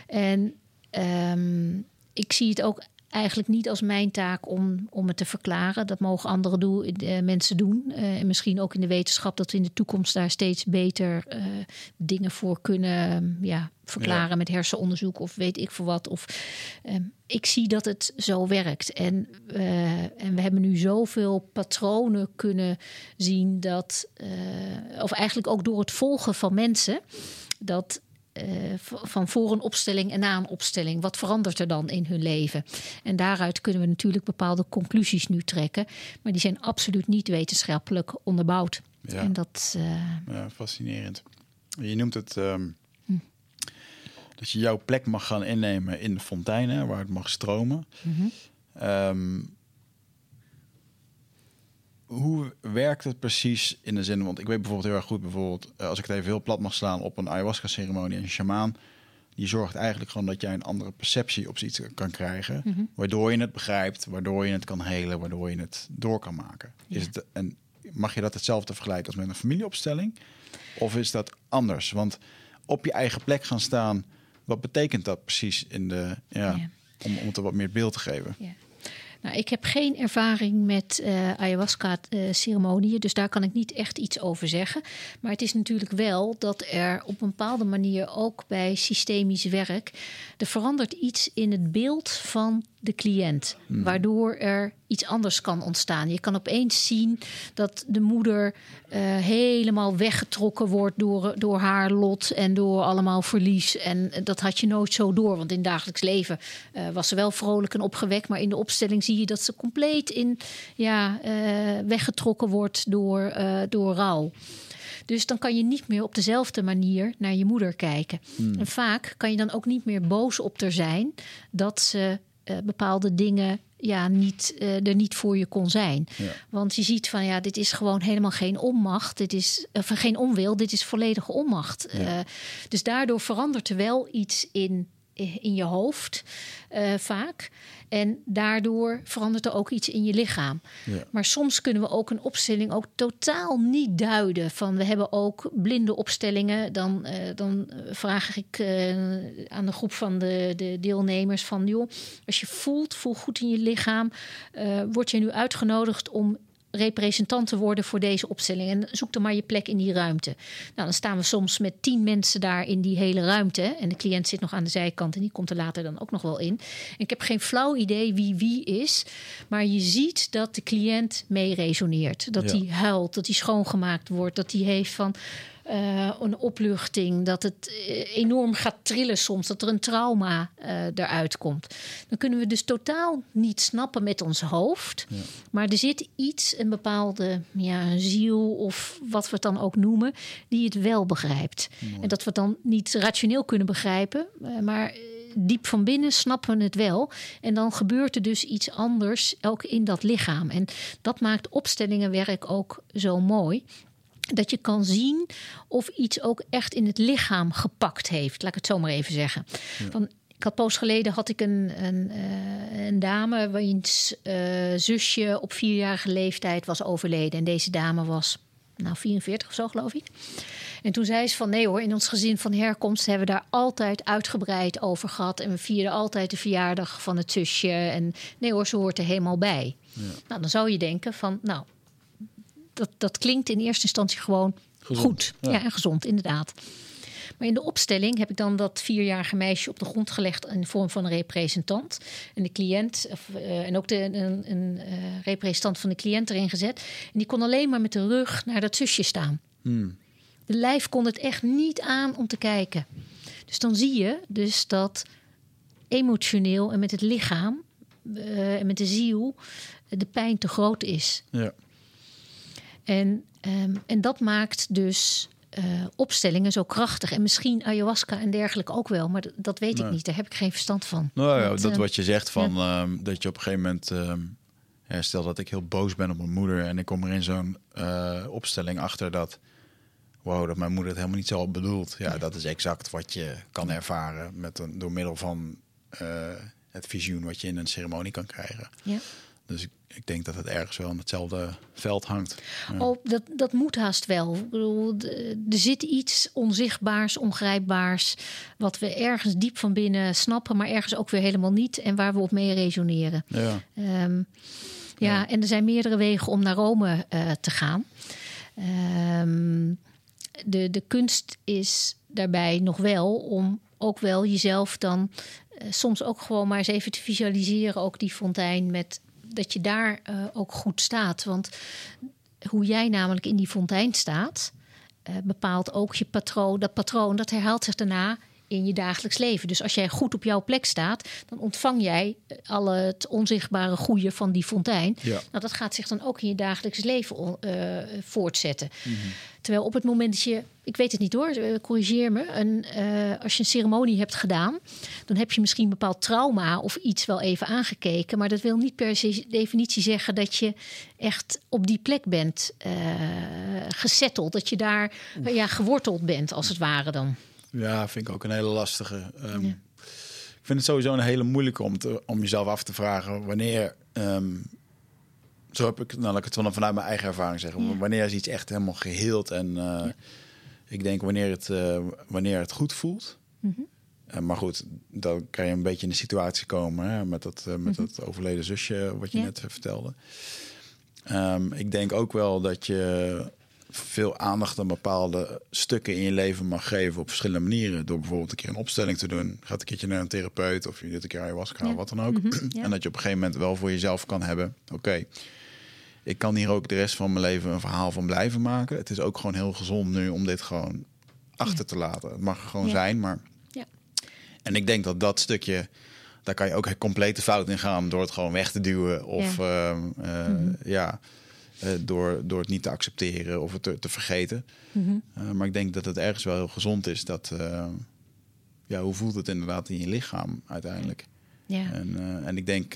En um, ik zie het ook eigenlijk niet als mijn taak om, om het te verklaren. Dat mogen andere uh, mensen doen. Uh, en misschien ook in de wetenschap dat we in de toekomst daar steeds beter uh, dingen voor kunnen ja, verklaren met hersenonderzoek of weet ik voor wat. Of, ik zie dat het zo werkt. En, en we hebben nu zoveel patronen kunnen zien dat, of eigenlijk ook door het volgen van mensen, dat eh, van voor een opstelling en na een opstelling. Wat verandert er dan in hun leven? En daaruit kunnen we natuurlijk bepaalde conclusies nu trekken. Maar die zijn absoluut niet wetenschappelijk onderbouwd. Ja. En dat, uh... ja, fascinerend. Je noemt het um, hm. dat je jouw plek mag gaan innemen in de fonteinen waar het mag stromen. Mm -hmm. um, hoe werkt het precies in de zin? Want ik weet bijvoorbeeld heel erg goed, bijvoorbeeld, als ik het even heel plat mag slaan op een ayahuasca-ceremonie, een shamaan, die zorgt eigenlijk gewoon dat jij een andere perceptie op iets kan krijgen, mm -hmm. waardoor je het begrijpt, waardoor je het kan helen, waardoor je het door kan maken. Ja. Is het, en mag je dat hetzelfde vergelijken als met een familieopstelling? Of is dat anders? Want op je eigen plek gaan staan, wat betekent dat precies in de, ja, ja. Om, om het er wat meer beeld te geven? Ja. Nou, ik heb geen ervaring met uh, ayahuasca-ceremonieën, dus daar kan ik niet echt iets over zeggen. Maar het is natuurlijk wel dat er op een bepaalde manier ook bij systemisch werk. er verandert iets in het beeld van de cliënt, hmm. waardoor er iets anders kan ontstaan. Je kan opeens zien dat de moeder uh, helemaal weggetrokken wordt door, door haar lot en door allemaal verlies. En dat had je nooit zo door, want in het dagelijks leven uh, was ze wel vrolijk en opgewekt, maar in de opstelling zie je dat ze compleet in, ja, uh, weggetrokken wordt door, door rouw. Dus dan kan je niet meer op dezelfde manier naar je moeder kijken. Hmm. En vaak kan je dan ook niet meer boos op haar zijn dat ze uh, bepaalde dingen ja, niet, uh, er niet voor je kon zijn. Ja. Want je ziet van ja, dit is gewoon helemaal geen onmacht. Dit is of geen onwil, dit is volledige onmacht. Ja. Uh, dus daardoor verandert er wel iets in, in je hoofd uh, vaak. En daardoor verandert er ook iets in je lichaam. Ja. Maar soms kunnen we ook een opstelling ook totaal niet duiden. Van we hebben ook blinde opstellingen. Dan, uh, dan vraag ik uh, aan de groep van de, de deelnemers van joh, als je voelt, voel goed in je lichaam. Word je nu uitgenodigd om representant te worden voor deze opstelling. En zoek dan maar je plek in die ruimte. Nou, dan staan we soms met tien mensen daar in die hele ruimte. En de cliënt zit nog aan de zijkant en die komt er later dan ook nog wel in. En ik heb geen flauw idee wie wie is. Maar je ziet dat de cliënt mee resoneert. Dat hij ja. huilt, dat hij schoongemaakt wordt. Dat hij heeft van uh, een opluchting, dat het enorm gaat trillen soms, dat er een trauma uh, eruit komt. Dan kunnen we dus totaal niet snappen met ons hoofd. Ja. Maar er zit iets, een bepaalde ja, ziel of wat we het dan ook noemen, die het wel begrijpt. Mooi. En dat we het dan niet rationeel kunnen begrijpen, uh, maar diep van binnen snappen we het wel. En dan gebeurt er dus iets anders ook in dat lichaam. En dat maakt opstellingenwerk ook zo mooi dat je kan zien of iets ook echt in het lichaam gepakt heeft. Laat ik het zo maar even zeggen. Ja. Van, ik had poos geleden had ik een, een, uh, een dame wiens uh, zusje op vierjarige leeftijd was overleden. En deze dame was nou 44 of zo, geloof ik. En toen zei ze van nee hoor, in ons gezin van herkomst hebben we daar altijd uitgebreid over gehad. En we vierden altijd de verjaardag van het zusje. En nee hoor, ze hoort er helemaal bij. Ja. Nou, dan zou je denken van nou, dat, dat klinkt in eerste instantie gewoon gezond. goed. Ja. ja. en gezond, inderdaad. Maar in de opstelling heb ik dan dat vierjarige meisje op de grond gelegd in de vorm van een representant. En de cliënt, of, uh, en ook de, een, een uh, representant van de cliënt erin gezet. En die kon alleen maar met de rug naar dat zusje staan. Hmm. De lijf kon het echt niet aan om te kijken. Dus dan zie je dus dat emotioneel en met het lichaam uh, en met de ziel de pijn te groot is. Ja. En, um, en dat maakt dus uh, opstellingen zo krachtig. En misschien ayahuasca en dergelijke ook wel. Maar dat weet nee. ik niet. Daar heb ik geen verstand van. Nou ja, dat, dat uh, wat je zegt van ja. um, dat je op een gegeven moment... Um, ja, stel dat ik heel boos ben op mijn moeder... en ik kom er in zo'n uh, opstelling achter dat... wow, dat mijn moeder het helemaal niet zo bedoelt. Ja, ja. dat is exact wat je kan ervaren... Met een, door middel van het visioen wat je in een ceremonie kan krijgen. Ja. Dus ik, ik, denk dat het ergens wel in hetzelfde veld hangt. Ja. Oh, dat, dat moet haast wel. Ik bedoel, er zit iets onzichtbaars, ongrijpbaars, wat we ergens diep van binnen snappen, maar ergens ook weer helemaal niet en waar we op mee resoneren. Ja. Um, ja, ja, en er zijn meerdere wegen om naar Rome uh, te gaan. Um, de, de kunst is daarbij nog wel om ook wel jezelf dan uh, soms ook gewoon maar eens even te visualiseren. Ook die fontein met dat je daar uh, ook goed staat. Want hoe jij namelijk in die fontein staat. uh, bepaalt ook je patroon. Dat patroon dat herhaalt zich daarna in je dagelijks leven. Dus als jij goed op jouw plek staat, dan ontvang jij eh, al het onzichtbare goede van die fontein. Ja. Nou, dat gaat zich dan ook in je dagelijks leven uh, voortzetten. Mhm. Terwijl op het moment dat je, ik weet het niet hoor, eh, corrigeer me, een, uh, als je een ceremonie hebt gedaan, dan heb je misschien een bepaald trauma of iets wel even aangekeken. Maar dat wil niet per se definitie zeggen dat je echt op die plek bent uh, gesetteld. Dat je daar ja, geworteld bent, als het ware dan. Ja, vind ik ook een hele lastige. Um, ja. Ik vind het sowieso een hele moeilijke om, te, om jezelf af te vragen wanneer. Um, zo heb ik, nou, laat ik het vanuit mijn eigen ervaring zeggen. Ja. Wanneer is iets echt helemaal geheeld en uh, ja. ik denk wanneer het, uh, wanneer het goed voelt. Mm -hmm. uh, maar goed, dan kan je een beetje in de situatie komen hè, met, dat, met mm -hmm. dat overleden zusje wat je net vertelde. Um, ik denk ook wel dat je veel aandacht aan bepaalde stukken in je leven mag geven op verschillende manieren. Door bijvoorbeeld een keer een opstelling te doen. Gaat een keertje naar een therapeut of je doet een keer ayahuasca, ja. wat dan ook. Mm -hmm, ja. En dat je op een gegeven moment wel voor jezelf kan hebben. Oké, okay, ik kan hier ook de rest van mijn leven een verhaal van blijven maken. Het is ook gewoon heel gezond nu om dit gewoon achter ja. te laten. Het mag er gewoon zijn, maar... En ik denk dat dat stukje... Daar kan je ook compleet de fout in gaan door het gewoon weg te duwen. Of ja, uh, uh, mm -hmm. ja uh, door, door het niet te accepteren of het te, te vergeten. Mm -hmm. uh, maar ik denk dat het ergens wel heel gezond is dat. Uh, ja, hoe voelt het inderdaad in je lichaam uiteindelijk? Ja. En, en ik denk.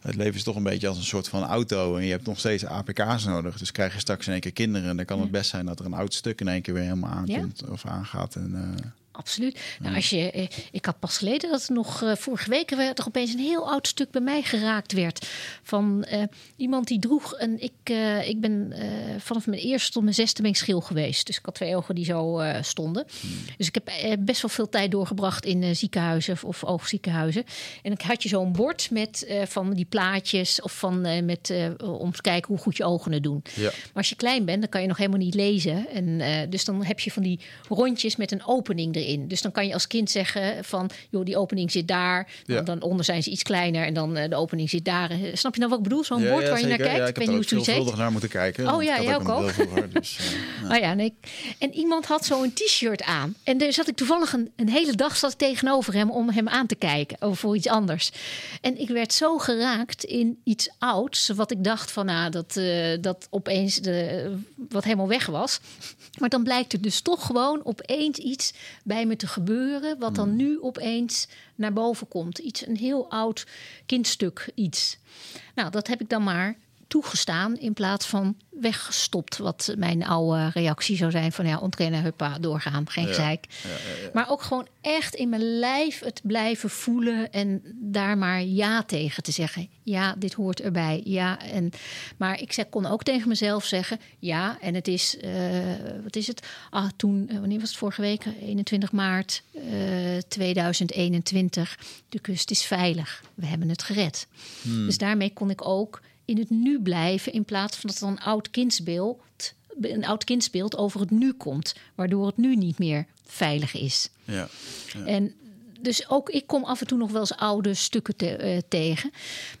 het leven is toch een beetje als een soort van auto. En je hebt nog steeds APK's nodig. Dus krijg je straks in één keer kinderen. En dan kan het best zijn dat er een oud stuk in één keer weer helemaal aankomt ja. of aangaat. En, Absoluut. Nou, als je, ik had pas geleden dat nog uh, vorige week werd er opeens een heel oud stuk bij mij geraakt werd. Van uh, iemand die droeg een. Ik, ik ben vanaf mijn eerste tot mijn zesde ben ik schil geweest. Dus ik had twee ogen die zo stonden. Hmm. Dus ik heb best wel veel tijd doorgebracht in ziekenhuizen of oogziekenhuizen. En dan had je zo'n bord met van die plaatjes of van met om te kijken hoe goed je ogen het doen. Ja. Maar als je klein bent, dan kan je nog helemaal niet lezen. En dus dan heb je van die rondjes met een opening erin. In. Dus dan kan je als kind zeggen van, joh, die opening zit daar. Dan, ja. dan onder zijn ze iets kleiner en dan uh, de opening zit daar. Snap je nou wat ik bedoel? Zo'n bord waar je naar kijkt. Ik weet heb niet hoe het naar moeten kijken. Oh ja, ik jij ook. ook. Vroeger, dus, oh ja, nee. En iemand had zo'n t-shirt aan. En daar zat ik toevallig een, een hele dag zat tegenover hem om hem aan te kijken. Of voor iets anders. En ik werd zo geraakt in iets ouds. Wat ik dacht van, nou, dat, uh, dat opeens de, wat helemaal weg was. Maar dan blijkt er dus toch gewoon opeens iets bij me te gebeuren. Wat dan nu opeens naar boven komt. Iets, een heel oud kindstuk iets. Nou, dat heb ik dan maar toegestaan in plaats van weggestopt. Wat mijn oude reactie zou zijn van ja, ontkennen, huppa, doorgaan, geen gezeik. Ja, ja, ja, maar ook gewoon echt in mijn lijf het blijven voelen en daar maar ja tegen te zeggen. Ja, dit hoort erbij. Ja, en, maar ik zeg, kon ook tegen mezelf zeggen, ja, en het is, uh, wat is het? Ah, toen, uh, wanneer was het vorige week? 21 maart uh, 2021. De kust is veilig. We hebben het gered. Hmm. Dus daarmee kon ik ook in het nu blijven in plaats van dat er een oud kindsbeeld, een oud kindsbeeld over het nu komt, waardoor het nu niet meer veilig is. Ja, ja. En dus ook ik kom af en toe nog wel eens oude stukken te, uh, tegen.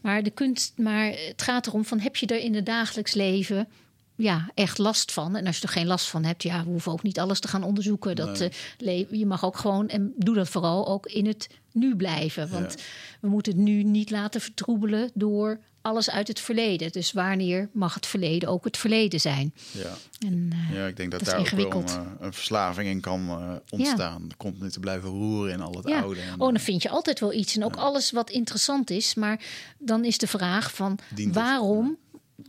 Maar de kunst, maar het gaat erom van heb je er in het dagelijks leven ja, echt last van. En als je er geen last van hebt, ja, we hoeven ook niet alles te gaan onderzoeken. Dat, nee. uh, je mag ook gewoon, en doe dat vooral ook in het nu blijven. Want Ja. we moeten het nu niet laten vertroebelen door alles uit het verleden. Dus wanneer mag het verleden ook het verleden zijn? Ja. En, uh, ja, ik denk dat, daar ook wel ingewikkeld. een, een verslaving in kan uh, ontstaan. Ja. Komt nu te blijven roeren in al het ja. oude. En, oh, dan vind je altijd wel iets. En ook alles wat interessant is. Maar dan is de vraag van Dient het?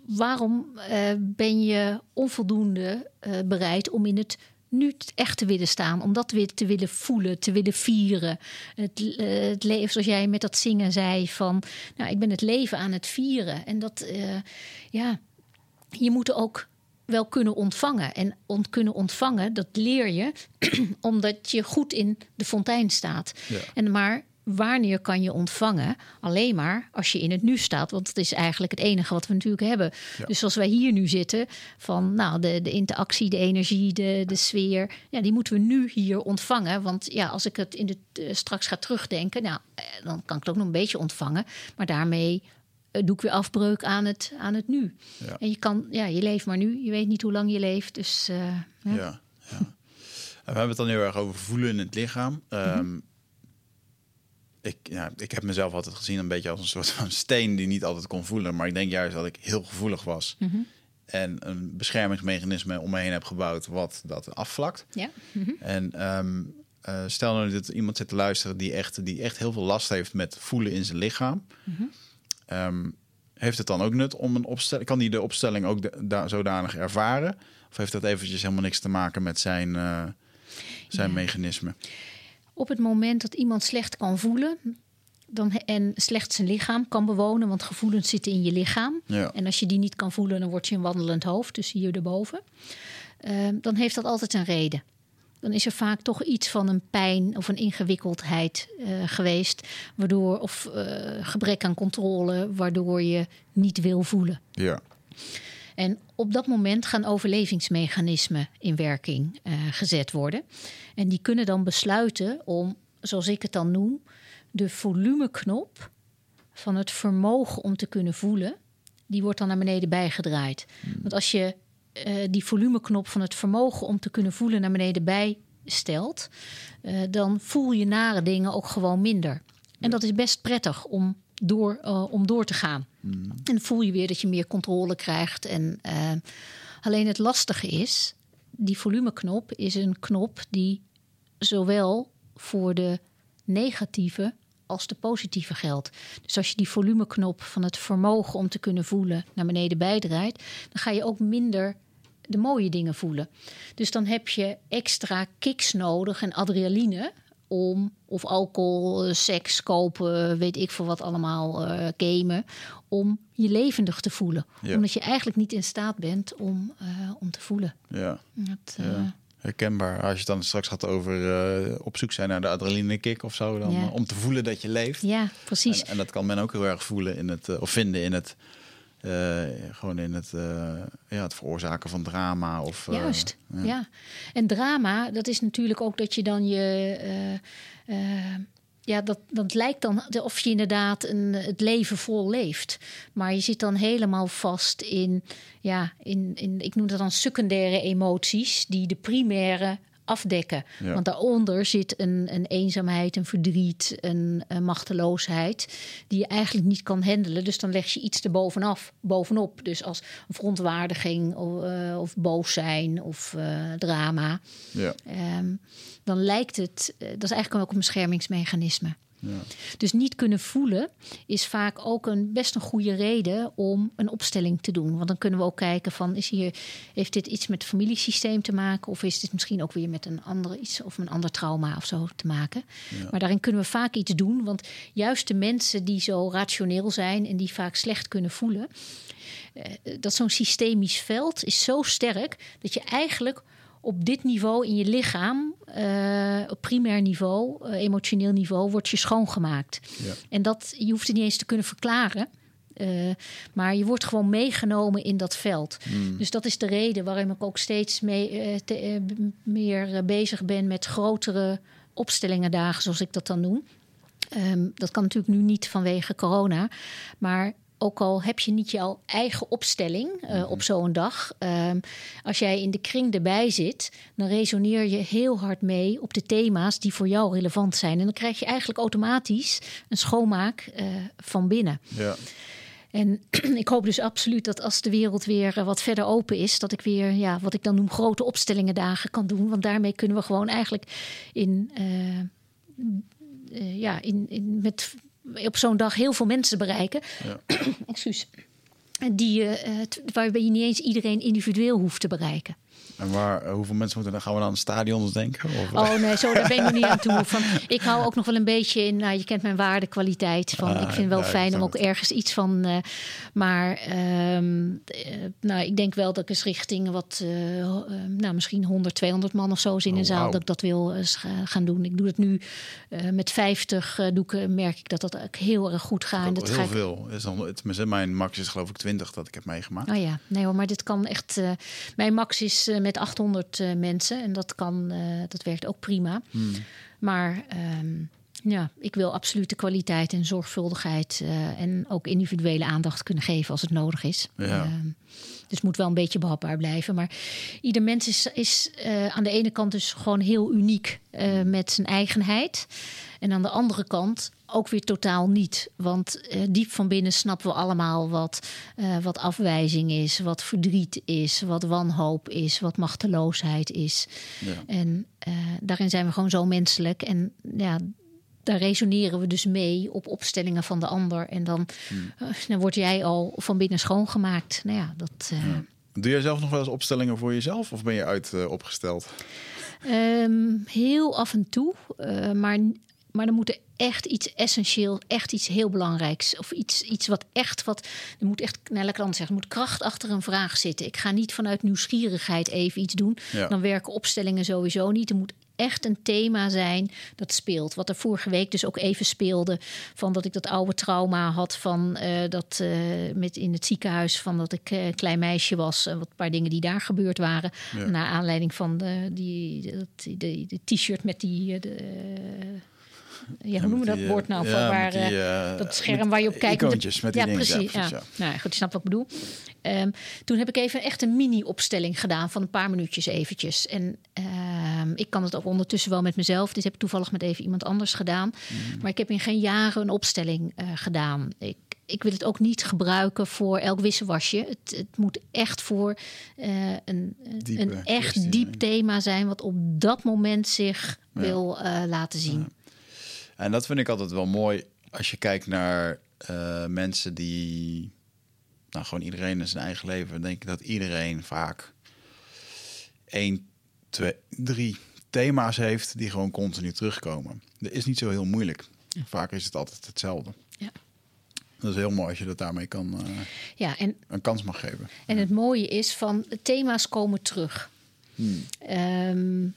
Waarom, uh, ben je onvoldoende uh, bereid om in het nu echt te willen staan, om dat weer te willen voelen, te willen vieren. Het, uh, het leven, zoals jij met dat zingen zei, van nou, ik ben het leven aan het vieren. En dat, ja, je moet ook wel kunnen ontvangen. En kunnen ontvangen, dat leer je omdat je goed in de fontein staat. Ja. En maar wanneer kan je ontvangen? Alleen maar als je in het nu staat. Want dat is eigenlijk het enige wat we natuurlijk hebben. Ja. Dus als wij hier nu zitten, van nou, de, de interactie, de energie, de, de sfeer, ja, die moeten we nu hier ontvangen. Want ja, als ik het in de, uh, straks ga terugdenken, nou, dan kan ik het ook nog een beetje ontvangen. Maar daarmee eh, doe ik weer afbreuk aan het, aan het nu. Ja. En je kan, ja, je leeft maar nu. Je weet niet hoe lang je leeft. Dus ja. ja. we hebben het dan heel erg over voelen in het lichaam. Um, ik, ja, ik heb mezelf altijd gezien een beetje als een soort van steen die niet altijd kon voelen. Maar ik denk juist dat ik heel gevoelig was. Mhm. En een beschermingsmechanisme om me heen heb gebouwd wat dat afvlakt. Ja. Mhm. En um, uh, stel nou dat iemand zit te luisteren die echt, die echt heel veel last heeft met voelen in zijn lichaam. Mhm. Um, heeft het dan ook nut om een opstelling? Kan die de opstelling ook de, da, zodanig ervaren? Of heeft dat eventjes helemaal niks te maken met zijn, uh, zijn Ja. mechanisme? Op het moment dat iemand slecht kan voelen dan, en slecht zijn lichaam kan bewonen, want gevoelens zitten in je lichaam. Ja. En als je die niet kan voelen, dan word je een wandelend hoofd, dus hier erboven. Uh, dan heeft dat altijd een reden. Dan is er vaak toch iets van een pijn of een ingewikkeldheid uh, geweest, waardoor of uh, gebrek aan controle, waardoor je niet wil voelen. Ja. En op dat moment gaan overlevingsmechanismen in werking uh, gezet worden. En die kunnen dan besluiten om, zoals ik het dan noem, de volumeknop van het vermogen om te kunnen voelen, die wordt dan naar beneden bijgedraaid. Hmm. Want als je uh, die volumeknop van het vermogen om te kunnen voelen naar beneden bijstelt, uh, dan voel je nare dingen ook gewoon minder. En dat is best prettig om door, uh, om door te gaan. Mm. En voel je weer dat je meer controle krijgt. En, uh, alleen het lastige is, die volumeknop is een knop die zowel voor de negatieve als de positieve geldt. Dus als je die volumeknop van het vermogen om te kunnen voelen naar beneden bijdraait, dan ga je ook minder de mooie dingen voelen. Dus dan heb je extra kicks nodig en adrenaline om of alcohol, seks kopen, weet ik veel wat allemaal, uh, gamen, om je levendig te voelen. Ja. Omdat je eigenlijk niet in staat bent om, uh, om te voelen. Ja. Dat, uh... ja. Herkenbaar. Als je dan straks gaat over op zoek zijn naar de adrenaline kick of zo, dan ja. om te voelen dat je leeft. Ja, precies. En, en, dat kan men ook heel erg voelen in het of vinden in het. Uh, gewoon in het, uh, ja, het veroorzaken van drama. Of, uh, Juist, ja. ja. En drama, dat is natuurlijk ook dat je dan je. ja, dat, dat lijkt dan of je inderdaad een, het leven vol leeft. Maar je zit dan helemaal vast in, ja, in, in, ik noem dat dan secundaire emoties, die de primaire afdekken. Ja. Want daaronder zit een, een, eenzaamheid, een verdriet, een, een, machteloosheid... die je eigenlijk niet kan handelen. Dus dan leg je iets erbovenaf, bovenop. Dus als een verontwaardiging of, uh, of boos zijn of uh, drama. Ja. Um, dan lijkt het... Uh, dat is eigenlijk ook een beschermingsmechanisme. Ja. Dus niet kunnen voelen is vaak ook een best een goede reden om een opstelling te doen. Want dan kunnen we ook kijken van is hier, heeft dit iets met het familiesysteem te maken? Of is dit misschien ook weer met een andere iets of een ander trauma of zo te maken? Ja. Maar daarin kunnen we vaak iets doen. Want juist de mensen die zo rationeel zijn en die vaak slecht kunnen voelen, uh, dat zo'n systemisch veld is zo sterk dat je eigenlijk op dit niveau in je lichaam, uh, op primair niveau, uh, emotioneel niveau, wordt je schoongemaakt. Ja. En dat, je hoeft het niet eens te kunnen verklaren. Uh, maar je wordt gewoon meegenomen in dat veld. Mm. Dus dat is de reden waarom ik ook steeds mee, te, meer bezig ben met grotere opstellingendagen, zoals ik dat dan noem. Um, dat kan natuurlijk nu niet vanwege corona. Maar ook al heb je niet jouw eigen opstelling uh, mm-hmm. op zo'n dag. Uh, als jij in de kring erbij zit, dan resoneer je heel hard mee op de thema's die voor jou relevant zijn. En dan krijg je eigenlijk automatisch een schoonmaak uh, van binnen. Ja. En ik hoop dus absoluut dat als de wereld weer wat verder open is, dat ik weer, ja, wat ik dan noem, grote opstellingen dagen kan doen. Want daarmee kunnen we gewoon eigenlijk in, uh, ja, in, in, met op zo'n dag heel veel mensen bereiken. Ja. Excuus. Die, uh, waarbij je niet eens iedereen individueel hoeft te bereiken. En waar, hoeveel mensen moeten dan gaan we dan aan stadions denken? Of? Oh nee, zo daar ben ik nog niet aan toe. Van, ik hou ook nog wel een beetje in. Nou, je kent mijn waardekwaliteit. Van, ah, ik vind het wel ja, fijn om ook ergens iets van. Uh, maar um, nou, ik denk wel dat ik eens richting wat, nou, misschien 100, 200 man of zo in oh, een zaal wow. dat ik dat wil gaan doen. Ik doe het nu met 50 doeken. Merk ik dat dat ook heel erg goed gaat. Dat heel ik... veel. Is dan, het, mijn max is geloof ik 20 dat ik heb meegemaakt. Oh ja, nee hoor, maar dit kan echt. mijn max is met 800 uh, mensen. En dat kan, uh, dat werkt ook prima. Hmm. Maar um, Ja, ik wil absoluut de kwaliteit en zorgvuldigheid uh, en ook individuele aandacht kunnen geven als het nodig is. Ja. Uh, dus het moet wel een beetje behapbaar blijven. Maar ieder mens is, is uh, aan de ene kant dus gewoon heel uniek met zijn eigenheid. En aan de andere kant ook weer totaal niet. Want diep van binnen snappen we allemaal wat, wat afwijzing is, wat verdriet is, wat wanhoop is, wat machteloosheid is. Ja. En daarin zijn we gewoon zo menselijk. En ja, daar resoneren we dus mee op opstellingen van de ander. En dan, Hmm. uh, dan word jij al van binnen schoongemaakt. Nou ja, dat. Uh, ja. Doe jij zelf nog wel eens opstellingen voor jezelf of ben je uit uh, opgesteld? Um, heel af en toe. Maar, maar er moet er echt iets essentieel, echt iets heel belangrijks. Of iets, iets wat echt wat. Er moet echt, nou, laat ik dan zeggen, er moet kracht achter een vraag zitten. Ik ga niet vanuit nieuwsgierigheid even iets doen. Ja. Dan werken opstellingen sowieso niet. Er moet echt een thema zijn dat speelt. Wat er vorige week dus ook even speelde. Van dat ik dat oude trauma had van uh, dat uh, met in het ziekenhuis van dat ik uh, een klein meisje was. En wat paar dingen die daar gebeurd waren. Ja. Naar aanleiding van de, die, de, de t-shirt met die. De, ja, hoe noemen we dat die, woord nou? ja, van waar, die, uh, dat scherm waar je op kijkt. Icoontjes met die ja, dingen. precies. Ja, precies, Nou, goed, je snapt wat ik bedoel. Um, toen heb ik even echt een mini-opstelling gedaan van een paar minuutjes eventjes. En um, ik kan het ook ondertussen wel met mezelf. Dit heb ik toevallig met even iemand anders gedaan. Mm. Maar ik heb in geen jaren een opstelling uh, gedaan. Ik, ik wil het ook niet gebruiken voor elk wisselwasje. Het, het moet echt voor uh, een, Diepe een echt diep thema zijn... wat op dat moment zich ja. wil uh, laten zien. Ja. En dat vind ik altijd wel mooi als je kijkt naar uh, mensen die. Nou, gewoon iedereen in zijn eigen leven. Dan denk ik dat iedereen vaak één, twee, drie thema's heeft die gewoon continu terugkomen. Dat is niet zo heel moeilijk. Vaak is het altijd hetzelfde. Ja. Dat is heel mooi als je dat daarmee kan uh, ja, en, een kans mag geven. En het mooie is van thema's komen terug. Hmm. Um,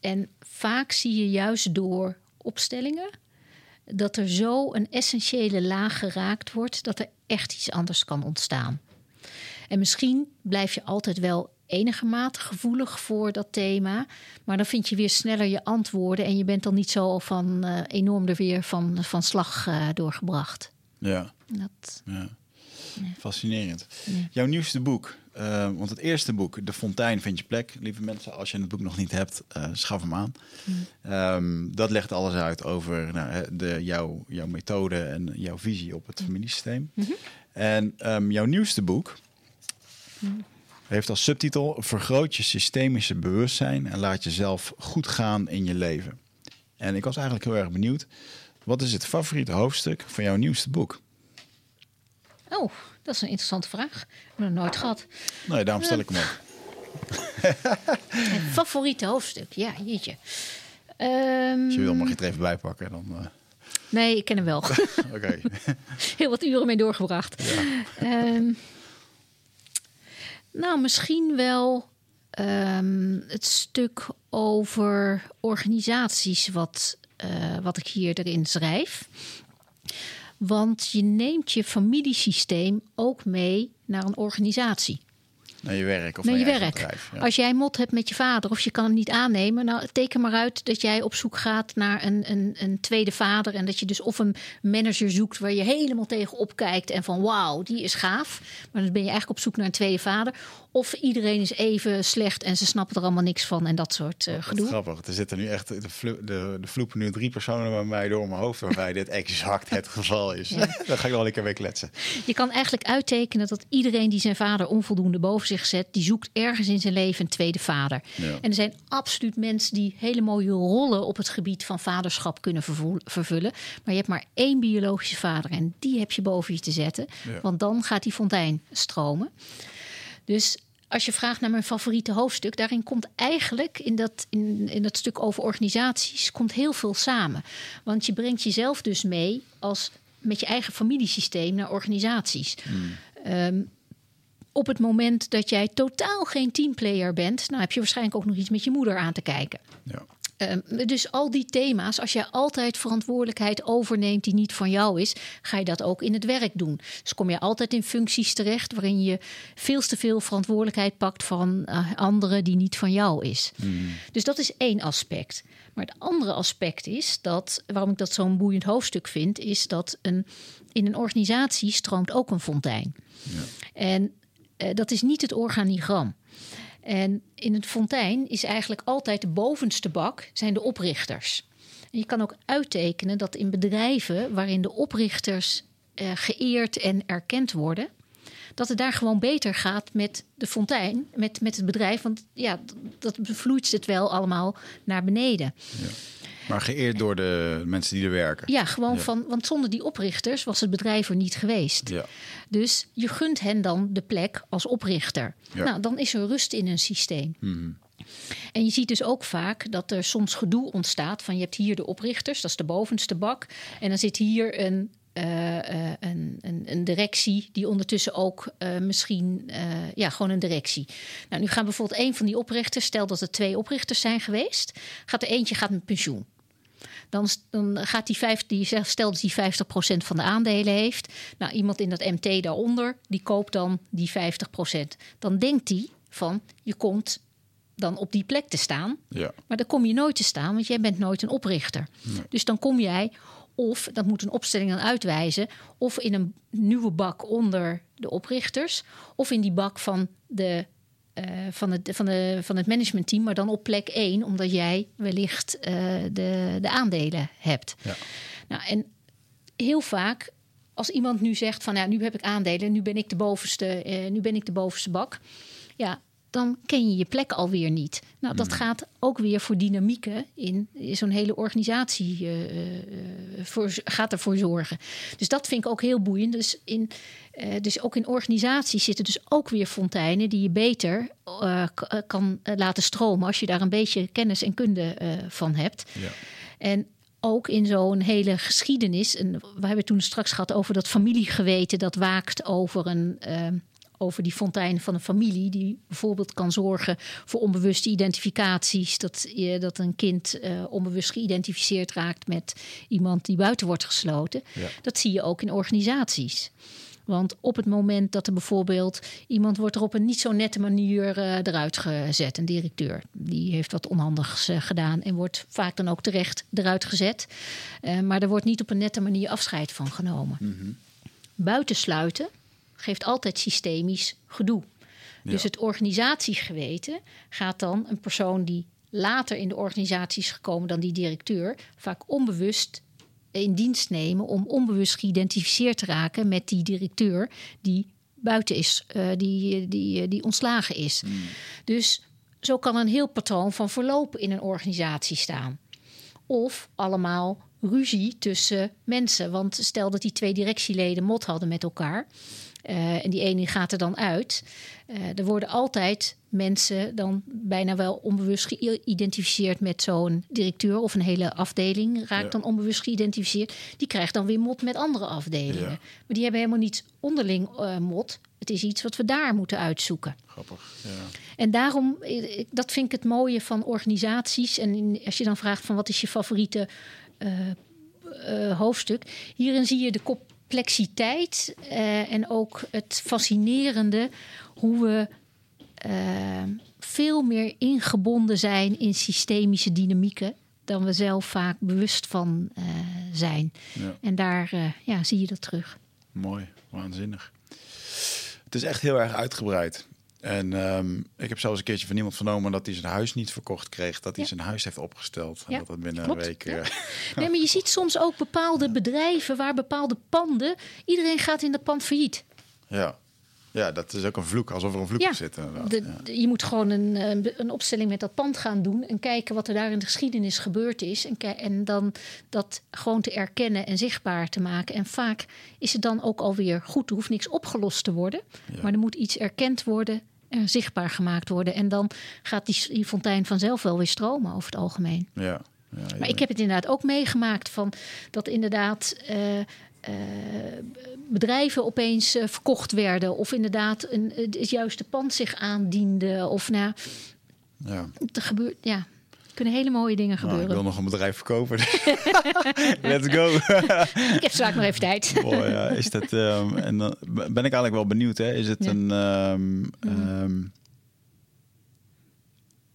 en vaak zie je juist door opstellingen dat er zo een essentiële laag geraakt wordt dat er echt iets anders kan ontstaan. En misschien blijf je altijd wel enige mate gevoelig voor dat thema, maar dan vind je weer sneller je antwoorden en je bent dan niet zo van uh, enorm er weer van, van slag uh, doorgebracht. Ja. Dat, ja. ja. Fascinerend. Ja. Jouw nieuwste boek, uh, want het eerste boek, De Fontein, vind je plek. Lieve mensen, als je het boek nog niet hebt, uh, schaf hem aan. Mm. Um, dat legt alles uit over nou, de, jouw, jouw methode en jouw visie op het familiesysteem. Mm -hmm. En um, jouw nieuwste boek mm. heeft als subtitel Vergroot je systemische bewustzijn en laat jezelf goed gaan in je leven. En ik was eigenlijk heel erg benieuwd. Wat is het favoriete hoofdstuk van jouw nieuwste boek? Oh, dat is een interessante vraag. Ik heb nooit gehad. Nee, daarom stel ik hem ook. Favoriete hoofdstuk, ja, jeetje. Um, Als je wil, mag je het er even bij pakken. Dan, uh... Nee, ik ken hem wel. Oké. Heel wat uren mee doorgebracht. Ja. Um, nou, misschien wel um, het stuk over organisaties wat, uh, wat ik hier erin schrijf. Want je neemt je familiesysteem ook mee naar een organisatie. Naar je werk of naar je, je werk. Bedrijf, ja. Als jij mot hebt met je vader of je kan hem niet aannemen, nou teken maar uit dat jij op zoek gaat naar een, een, een tweede vader. En dat je dus of een manager zoekt waar je helemaal tegen opkijkt en van wauw, die is gaaf. Maar dan ben je eigenlijk op zoek naar een tweede vader. Of iedereen is even slecht en ze snappen er allemaal niks van en dat soort uh, gedoe. Grappig. Er zitten nu echt, de, vlo de, de vloepen nu drie personen bij mij door mijn hoofd waarbij dit exact het geval is. Ja. Daar ga ik wel een keer mee kletsen. Je kan eigenlijk uittekenen dat iedereen die zijn vader onvoldoende boven zich zet, die zoekt ergens in zijn leven een tweede vader. Ja. En er zijn absoluut mensen die hele mooie rollen op het gebied van vaderschap kunnen vervullen. Maar je hebt maar één biologische vader en die heb je boven je te zetten. Ja. Want dan gaat die fontein stromen. Dus als je vraagt naar mijn favoriete hoofdstuk, daarin komt eigenlijk in dat, in, in dat stuk over organisaties komt heel veel samen. Want je brengt jezelf dus mee als met je eigen familiesysteem naar organisaties. Hmm. Um, op het moment dat jij totaal geen teamplayer bent, nou heb je waarschijnlijk ook nog iets met je moeder aan te kijken. Ja. Ehm, dus al die thema's, als jij altijd verantwoordelijkheid overneemt die niet van jou is, ga je dat ook in het werk doen. Dus kom je altijd in functies terecht waarin je veel te veel verantwoordelijkheid pakt van uh, anderen die niet van jou is. Hmm. Dus dat is één aspect. Maar het andere aspect is dat, waarom ik dat zo'n boeiend hoofdstuk vind, is dat een, in een organisatie stroomt ook een fontein. Ja. En uh, dat is niet het organigram. En in het fontein is eigenlijk altijd de bovenste bak zijn de oprichters. En je kan ook uittekenen dat in bedrijven waarin de oprichters uh, geëerd en erkend worden, dat het daar gewoon beter gaat met de fontein, met, met het bedrijf. Want ja, dat bevloeit het wel allemaal naar beneden. Ja. Maar geëerd door de mensen die er werken. Ja, gewoon van, want zonder die oprichters was het bedrijf er niet geweest. Ja. Dus je gunt hen dan de plek als oprichter. Nou, dan is er rust in een systeem. Mhm. En je ziet dus ook vaak dat er soms gedoe ontstaat van je hebt hier de oprichters, dat is de bovenste bak. En dan zit hier een, uh, uh, een, een, een, directie die ondertussen ook uh, misschien, ja, gewoon een directie. Nou, nu gaan bijvoorbeeld een van die oprichters, stel dat er twee oprichters zijn geweest, gaat er eentje gaat met pensioen. Dan, dan gaat die 50, die stel dat hij 50% van de aandelen heeft. Nou, iemand in dat MT daaronder, die koopt dan die 50%. Dan denkt hij van, je komt dan op die plek te staan. Ja. Maar dan kom je nooit te staan, want jij bent nooit een oprichter. Dus dan kom jij, of dat moet een opstelling dan uitwijzen, of in een nieuwe bak onder de oprichters, of in die bak van de uh, van, het, van, de, van het managementteam, maar dan op plek 1, omdat jij wellicht uh, de, de aandelen hebt. Ja. Nou, en heel vaak, als iemand nu zegt van ja, nu heb ik aandelen, nu ben ik de bovenste, uh, nu ben ik de bovenste bak. Ja, dan ken je je plek alweer niet. Nou, dat hmm. gaat ook weer voor dynamieken in zo'n hele organisatie uh, voor, gaat ervoor zorgen. Dus dat vind ik ook heel boeiend. Dus, in, uh, dus ook in organisaties zitten dus ook weer fonteinen die je beter kan laten stromen als je daar een beetje kennis en kunde van hebt. Ja. En ook in zo'n hele geschiedenis. En we hebben toen straks gehad over dat familiegeweten dat waakt over een over die fontein van een familie, die bijvoorbeeld kan zorgen voor onbewuste identificaties. Dat, je, dat een kind uh, onbewust geïdentificeerd raakt met iemand die buiten wordt gesloten. Dat zie je ook in organisaties. Want op het moment dat er bijvoorbeeld iemand wordt er op een niet zo nette manier uh, eruit gezet, een directeur, die heeft wat onhandigs uh, gedaan en wordt vaak dan ook terecht eruit gezet. Maar er wordt niet op een nette manier afscheid van genomen. Mm -hmm. Buitensluiten geeft altijd systemisch gedoe. Dus het organisatiegeweten gaat dan een persoon die later in de organisatie is gekomen dan die directeur, vaak onbewust in dienst nemen om onbewust geïdentificeerd te raken met die directeur die buiten is, uh, die, die, die ontslagen is. Hmm. Dus zo kan een heel patroon van verlopen in een organisatie staan. Of allemaal ruzie tussen mensen. Want stel dat die twee directieleden mot hadden met elkaar. Uh, en die ene gaat er dan uit. Uh, er worden altijd mensen dan bijna wel onbewust geïdentificeerd met zo'n directeur of een hele afdeling raakt dan onbewust geïdentificeerd. Die krijgt dan weer mot met andere afdelingen. Maar die hebben helemaal niet onderling uh, mot. Het is iets wat we daar moeten uitzoeken. Grappig. Ja. En daarom, dat vind ik het mooie van organisaties. En als je dan vraagt van wat is je favoriete hoofdstuk. Hierin zie je de complexiteit uh, en ook het fascinerende hoe we veel meer ingebonden zijn in systemische dynamieken dan we zelf vaak bewust van uh, zijn. Ja. En daar ja, zie je dat terug. Mooi, waanzinnig. Het is echt heel erg uitgebreid. En um, ik heb zelfs een keertje van iemand vernomen dat hij zijn huis niet verkocht kreeg. Dat hij zijn huis heeft opgesteld. En dat dat binnen een week. Ja. nee, maar je ziet soms ook bepaalde bedrijven waar bepaalde panden. Iedereen gaat in dat pand failliet. Ja. Ja, dat is ook een vloek, alsof er een vloek ja, zit. De, je moet gewoon een, een opstelling met dat pand gaan doen en kijken wat er daar in de geschiedenis gebeurd is. En, en dan dat gewoon te erkennen en zichtbaar te maken. En vaak is het dan ook alweer goed. Er hoeft niks opgelost te worden, maar er moet iets erkend worden zichtbaar gemaakt worden. En dan gaat die, die fontein vanzelf wel weer stromen over het algemeen. Ja. ja maar ik heb het inderdaad ook meegemaakt van dat inderdaad. Uh, uh, bedrijven opeens uh, verkocht werden, of inderdaad een, het juiste pand zich aandiende, of nou, ja. het gebeurt, ja. Kunnen hele mooie dingen Nou, gebeuren. ik wil nog een bedrijf verkopen. Let's go. ik heb straks nog even tijd. Ja, is dat, ehm, en dan ben ik eigenlijk wel benieuwd. Hè? Is het Ja. een. ehm, ehm,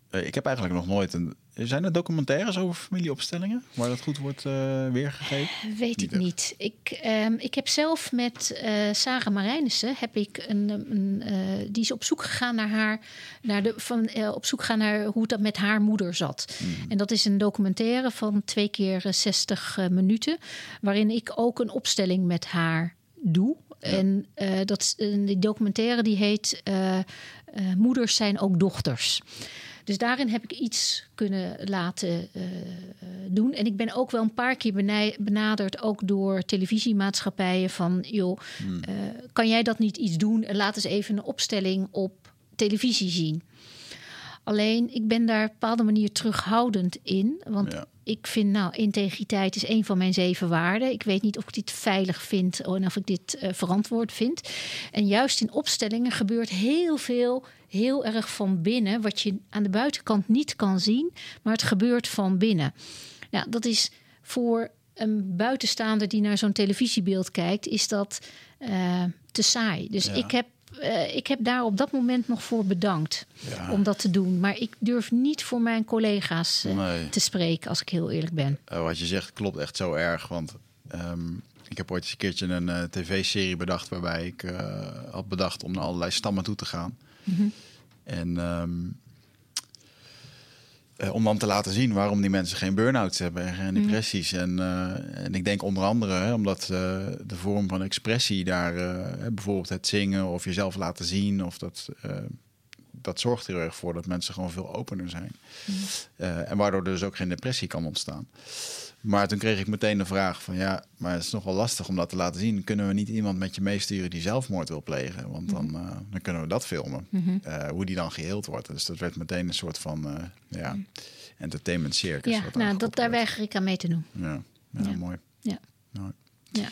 eh, ik heb eigenlijk nog nooit een. Zijn er documentaires over familieopstellingen waar dat goed wordt eh, weergegeven? Weet Niet ik echt. niet. Ik, ehm, ik heb zelf met eh Sarah Marijnissen heb ik een, een eh, die is op zoek gegaan naar haar, naar de van eh, op zoek gegaan naar hoe dat met haar moeder zat. Hmm. En dat is een documentaire van twee keer eh, 60 eh, minuten, waarin ik ook een opstelling met haar doe. En eh, dat die documentaire die heet eh, eh, Moeders zijn ook dochters. Dus daarin heb ik iets kunnen laten eh, eh, doen. En ik ben ook wel een paar keer benaderd, ook door televisiemaatschappijen, van joh, eh, kan jij dat niet iets doen? En laat eens even een opstelling op televisie zien. Alleen, ik ben daar op een bepaalde manier terughoudend in. Want Ja. ik vind, nou, integriteit is een van mijn zeven waarden. Ik weet niet of ik dit veilig vind en of ik dit verantwoord vind. En juist in opstellingen gebeurt heel veel, heel erg van binnen, wat je aan de buitenkant niet kan zien, maar het gebeurt van binnen. Nou, dat is voor een buitenstaander die naar zo'n televisiebeeld kijkt, is dat eh, te saai. Dus Ja. ik heb. eh, ik heb daar op dat moment nog voor bedankt Ja. om dat te doen. Maar ik durf niet voor mijn collega's eh, Nee. te spreken, als ik heel eerlijk ben. Wat je zegt klopt echt zo erg. Want ehm, ik heb ooit eens een keertje een tv-serie bedacht... waarbij ik had bedacht om naar allerlei stammen toe te gaan. En ehm, eh, om dan te laten zien waarom die mensen geen burn-outs hebben en geen depressies. En, eh, en ik denk onder andere hè, omdat eh, de vorm van expressie daar... bijvoorbeeld het zingen of jezelf laten zien... of dat, dat zorgt er erg voor dat mensen gewoon veel opener zijn. Eh, en waardoor er dus ook geen depressie kan ontstaan. Maar toen kreeg ik meteen de vraag van ja, maar het is nog wel lastig om dat te laten zien. Kunnen we niet iemand met je meesturen die zelfmoord wil plegen? Want dan, eh, dan kunnen we dat filmen. Eh, hoe die dan geheeld wordt. Dus dat werd meteen een soort van eh, ja, entertainment circus. Ja, nou, daar dat, daar weiger ik aan mee te doen. Ja, ja, Ja. mooi. Ja. Ja.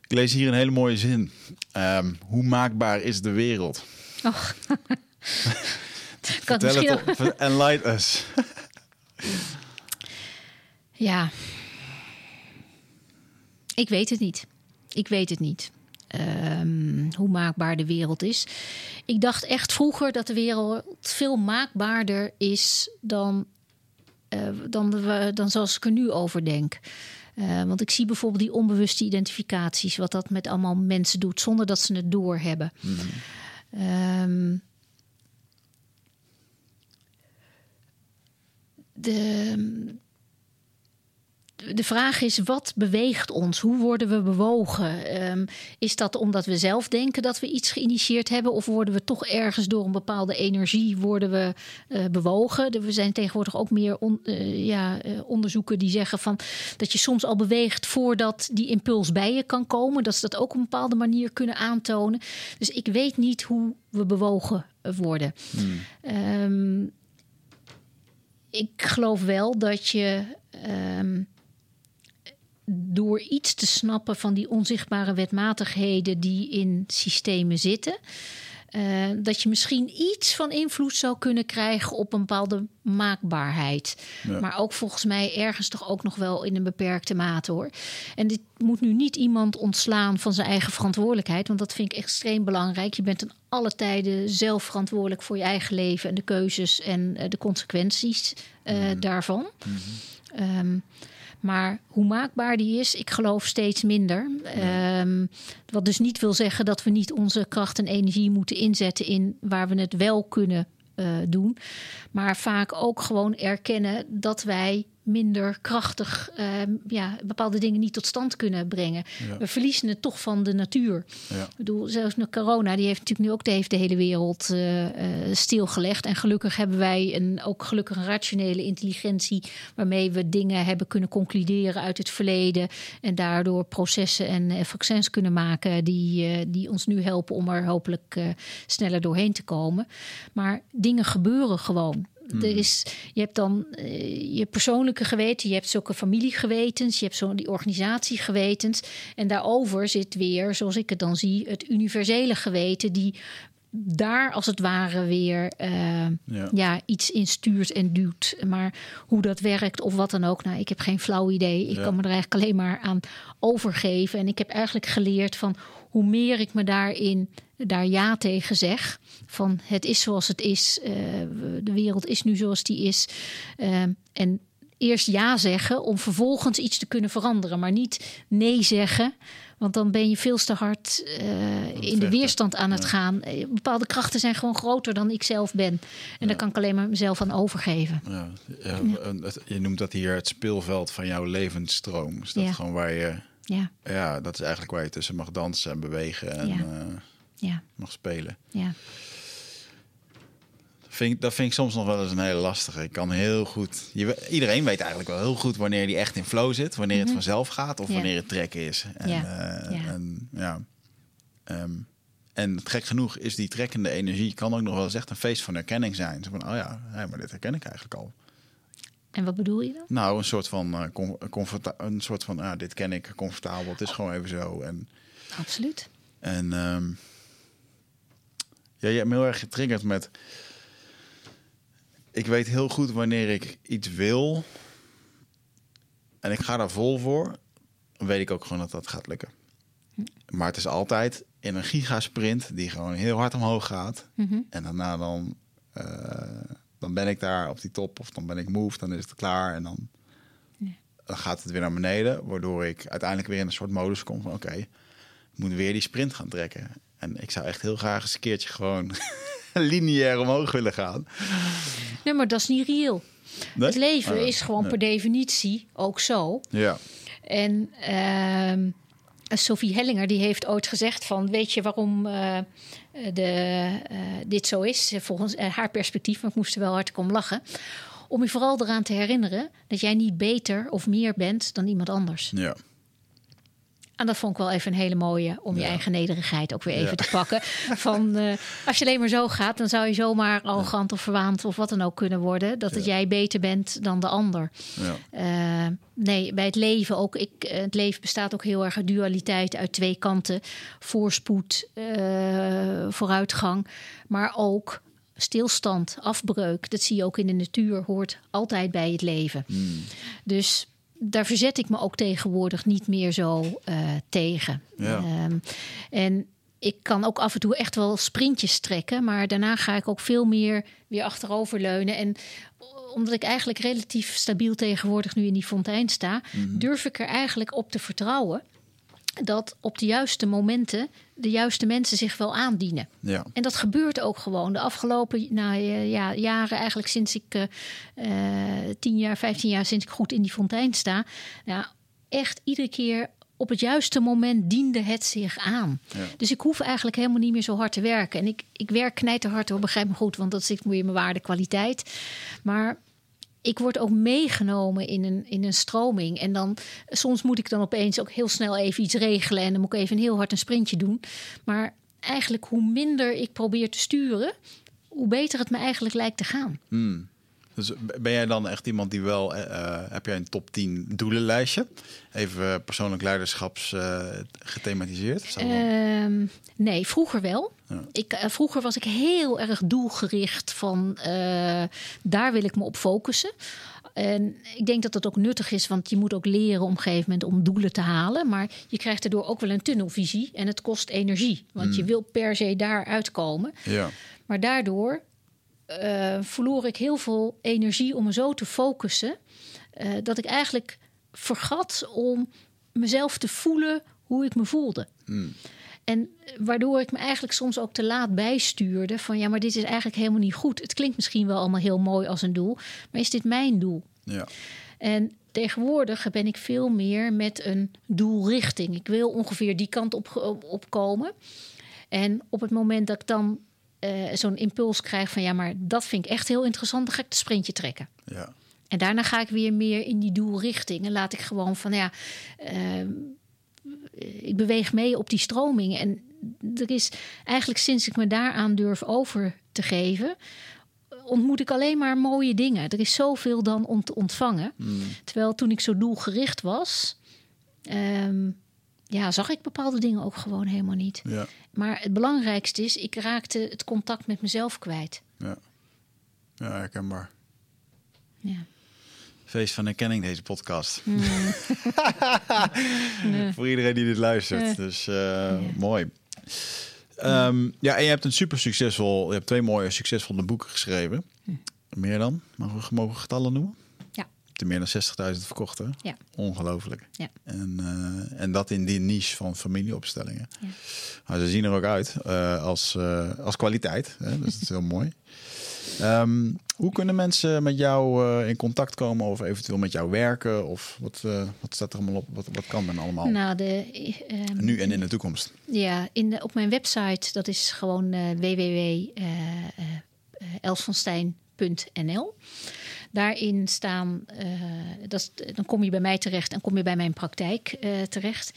ik lees hier een hele mooie zin. Ehm, hoe maakbaar is de wereld? Och. kan Vertel het us. Ja. Ik weet het niet. Ik weet het niet. Ehm, hoe maakbaar de wereld is. Ik dacht echt vroeger dat de wereld veel maakbaarder is dan, eh, dan, dan zoals ik er nu over denk. Eh, want ik zie bijvoorbeeld die onbewuste identificaties, wat dat met allemaal mensen doet zonder dat ze het doorhebben. Ehm de, de vraag is, wat beweegt ons? Hoe worden we bewogen? Ehm, is dat omdat we zelf denken dat we iets geïnitieerd hebben? Of worden we toch ergens door een bepaalde energie worden we, eh, bewogen? Er zijn tegenwoordig ook meer on- eh, ja, eh, onderzoeken die zeggen van, dat je soms al beweegt voordat die impuls bij je kan komen. Dat ze dat ook op een bepaalde manier kunnen aantonen. Dus ik weet niet hoe we bewogen worden. Ehm, ik geloof wel dat je ehm, door iets te snappen van die onzichtbare wetmatigheden die in systemen zitten, eh, dat je misschien iets van invloed zou kunnen krijgen op een bepaalde maakbaarheid. Ja. Maar ook volgens mij ergens toch ook nog wel in een beperkte mate hoor. En dit moet nu niet iemand ontslaan van zijn eigen verantwoordelijkheid, want dat vind ik extreem belangrijk. Je bent in alle tijden zelf verantwoordelijk voor je eigen leven en de keuzes en eh, de consequenties eh, daarvan. Ehm, maar hoe maakbaar die is, ik geloof steeds minder. Ehm, wat dus niet wil zeggen dat we niet onze kracht en energie moeten inzetten in waar we het wel kunnen eh, doen. Maar vaak ook gewoon erkennen dat wij minder krachtig ehm, ja, bepaalde dingen niet tot stand kunnen brengen. Ja. We verliezen het toch van de natuur. Ja. Ik bedoel, zelfs met corona, die heeft natuurlijk nu ook de, heeft de hele wereld eh, eh, stilgelegd. En gelukkig hebben wij een, ook gelukkig een rationele intelligentie... waarmee we dingen hebben kunnen concluderen uit het verleden... en daardoor processen en eh, vaccins kunnen maken... Die, die ons nu helpen om er hopelijk sneller doorheen te komen. Maar dingen gebeuren gewoon. Er is, je hebt dan eh, je persoonlijke geweten, je hebt zulke familiegewetens, je hebt zo die organisatiegewetens. En daarover zit weer, zoals ik het dan zie, het universele geweten, die daar als het ware weer uh, ja. ja. iets in stuurt en duwt. Maar hoe dat werkt of wat dan ook, nou, ik heb geen flauw idee. Ik kan me er eigenlijk alleen maar aan overgeven. En ik heb eigenlijk geleerd van hoe meer ik me daarin daar ja tegen zeg. Van het is zoals het is. Uh, de wereld is nu zoals die is. Uh, en eerst ja zeggen om vervolgens iets te kunnen veranderen. Maar niet nee zeggen. Want dan ben je veel te hard uh, in de weerstand aan het gaan. Bepaalde krachten zijn gewoon groter dan ik zelf ben. En ja. daar kan ik alleen maar mezelf aan overgeven. Ja. ja je noemt dat hier het speelveld van jouw levensstroom. Is dat gewoon waar je... Ja. ja, dat is eigenlijk waar je tussen mag dansen en bewegen en ja. mag spelen. Ja. Vind, dat vind ik soms nog wel eens een hele lastige. Ik kan heel goed. Je, iedereen weet eigenlijk wel heel goed wanneer die echt in flow zit, wanneer het mhm. vanzelf gaat of wanneer het trekken is. En ja, uh, en, ja. Um, en gek genoeg is die trekkende energie kan ook nog wel eens echt een feest van herkenning zijn. Zo van, oh ja, maar dit herken ik eigenlijk al. En wat bedoel je dan? Nou, een soort van, uh, een soort van, ah, dit ken ik, comfortabel. Het is gewoon even zo. En, Absoluut. En um, ja, je hebt me heel erg getriggerd met ik weet heel goed wanneer ik iets wil en ik ga daar vol voor, dan weet ik ook gewoon dat dat gaat lukken. Maar het is altijd in een gigasprint die gewoon heel hard omhoog gaat. Mhm. En daarna dan, uh, dan ben ik daar op die top of dan ben ik moved, dan is het klaar en dan, dan gaat het weer naar beneden. Waardoor ik uiteindelijk weer in een soort modus kom van oké, ik moet weer die sprint gaan trekken. En ik zou echt heel graag eens een keertje gewoon lineair omhoog willen gaan. Nee, maar dat is niet reëel. Het leven ah, is gewoon per definitie ook zo. Ja. En uh, Sophie Hellinger die heeft ooit gezegd van... weet je waarom uh, de, uh, dit zo is? Volgens haar perspectief, maar ik moest er wel hard om lachen. Om je vooral eraan te herinneren dat jij niet beter of meer bent dan iemand anders. Ja. En dat vond ik wel even een hele mooie om je eigen nederigheid ook weer even te pakken. Van uh, als je alleen maar zo gaat, dan zou je zomaar arrogant of verwaand of wat dan ook kunnen worden. Dat het jij beter bent dan de ander. Uh, nee, bij het leven ook. Ik, eh, het leven bestaat ook heel erg uit dualiteit uit twee kanten: voorspoed, uh, vooruitgang, maar ook stilstand, afbreuk. Dat zie je ook in de natuur, hoort altijd bij het leven. Hmm. Dus daar verzet ik me ook tegenwoordig niet meer zo uh, tegen. Ja. Um, en ik kan ook af en toe echt wel sprintjes trekken, maar daarna ga ik ook veel meer weer achteroverleunen. En omdat ik eigenlijk relatief stabiel tegenwoordig nu in die fontein sta, mm -hmm. durf ik er eigenlijk op te vertrouwen dat op de juiste momenten de juiste mensen zich wel aandienen. Ja. En dat gebeurt ook gewoon. De afgelopen nou, ja, jaren, eigenlijk sinds ik uh, tien jaar, vijftien jaar, sinds ik goed in die fontein sta. Ja, echt iedere keer op het juiste moment diende het zich aan. Ja. Dus ik hoef eigenlijk helemaal niet meer zo hard te werken. En ik, ik werk knijterhard, hoor, begrijp me goed, want dat zit meer in mijn waarde kwaliteit. Maar ik word ook meegenomen in een, in een stroming. En dan soms moet ik dan opeens ook heel snel even iets regelen. En dan moet ik even heel hard een sprintje doen. Maar eigenlijk hoe minder ik probeer te sturen, hoe beter het me eigenlijk lijkt te gaan. Hmm. Dus ben jij dan echt iemand die wel, uh, heb jij een top 10 doelenlijstje? Even persoonlijk leiderschaps uh, gethematiseerd? Uh, nee, vroeger wel. Ik, vroeger was ik heel erg doelgericht van daar wil ik me op focussen. En ik denk dat dat ook nuttig is, want je moet ook leren op een gegeven moment om doelen te halen. Maar je krijgt daardoor ook wel een tunnelvisie en het kost energie. Want je hmm. wil per se daar uitkomen. Ja. Maar daardoor uh, verloor ik heel veel energie om me zo te focussen. Uh, dat ik eigenlijk vergat om mezelf te voelen hoe ik me voelde. Hmm. En waardoor ik me eigenlijk soms ook te laat bijstuurde van ja, maar dit is eigenlijk helemaal niet goed. Het klinkt misschien wel allemaal heel mooi als een doel, maar is dit mijn doel? Ja. En tegenwoordig ben ik veel meer met een doelrichting. Ik wil ongeveer die kant op, op komen. En op het moment dat ik dan uh, zo'n impuls krijg van ja, maar dat vind ik echt heel interessant, dan ga ik het sprintje trekken. Ja. En daarna ga ik weer meer in die doelrichting en laat ik gewoon van ja, uh, ik beweeg mee op die stroming. En er is eigenlijk sinds ik me daaraan durf over te geven, ontmoet ik alleen maar mooie dingen. Er is zoveel dan om te ontvangen. Hmm. Terwijl toen ik zo doelgericht was, um, ja, zag ik bepaalde dingen ook gewoon helemaal niet. Ja. Maar het belangrijkste is, ik raakte het contact met mezelf kwijt. Ja, ja herkenbaar. Ja. Feest van herkenning, deze podcast. Voor iedereen die dit luistert. Dus uh, mooi. Um, ja, en je hebt een super succesvol... Je hebt twee mooie succesvolle boeken geschreven. Meer dan? Mogen we mogen getallen noemen? Ja. Te meer dan 60.000 verkocht, hè? Ja. Ongelooflijk. Ja. En, uh, en dat in die niche van familieopstellingen. Ja. Nou, ze zien er ook uit uh, als, als kwaliteit. Hè? Dus dat is heel mooi. Um, hoe kunnen mensen met jou uh, in contact komen of eventueel met jou werken? Of wat, uh, wat staat er allemaal op? Wat, wat kan men allemaal? Nou, de, um, nu en in de toekomst. Ja, in de, op mijn website, dat is gewoon uh, www.elsvanstein.nl. Daarin staan, dat dan kom je bij mij terecht en kom je bij mijn praktijk terecht.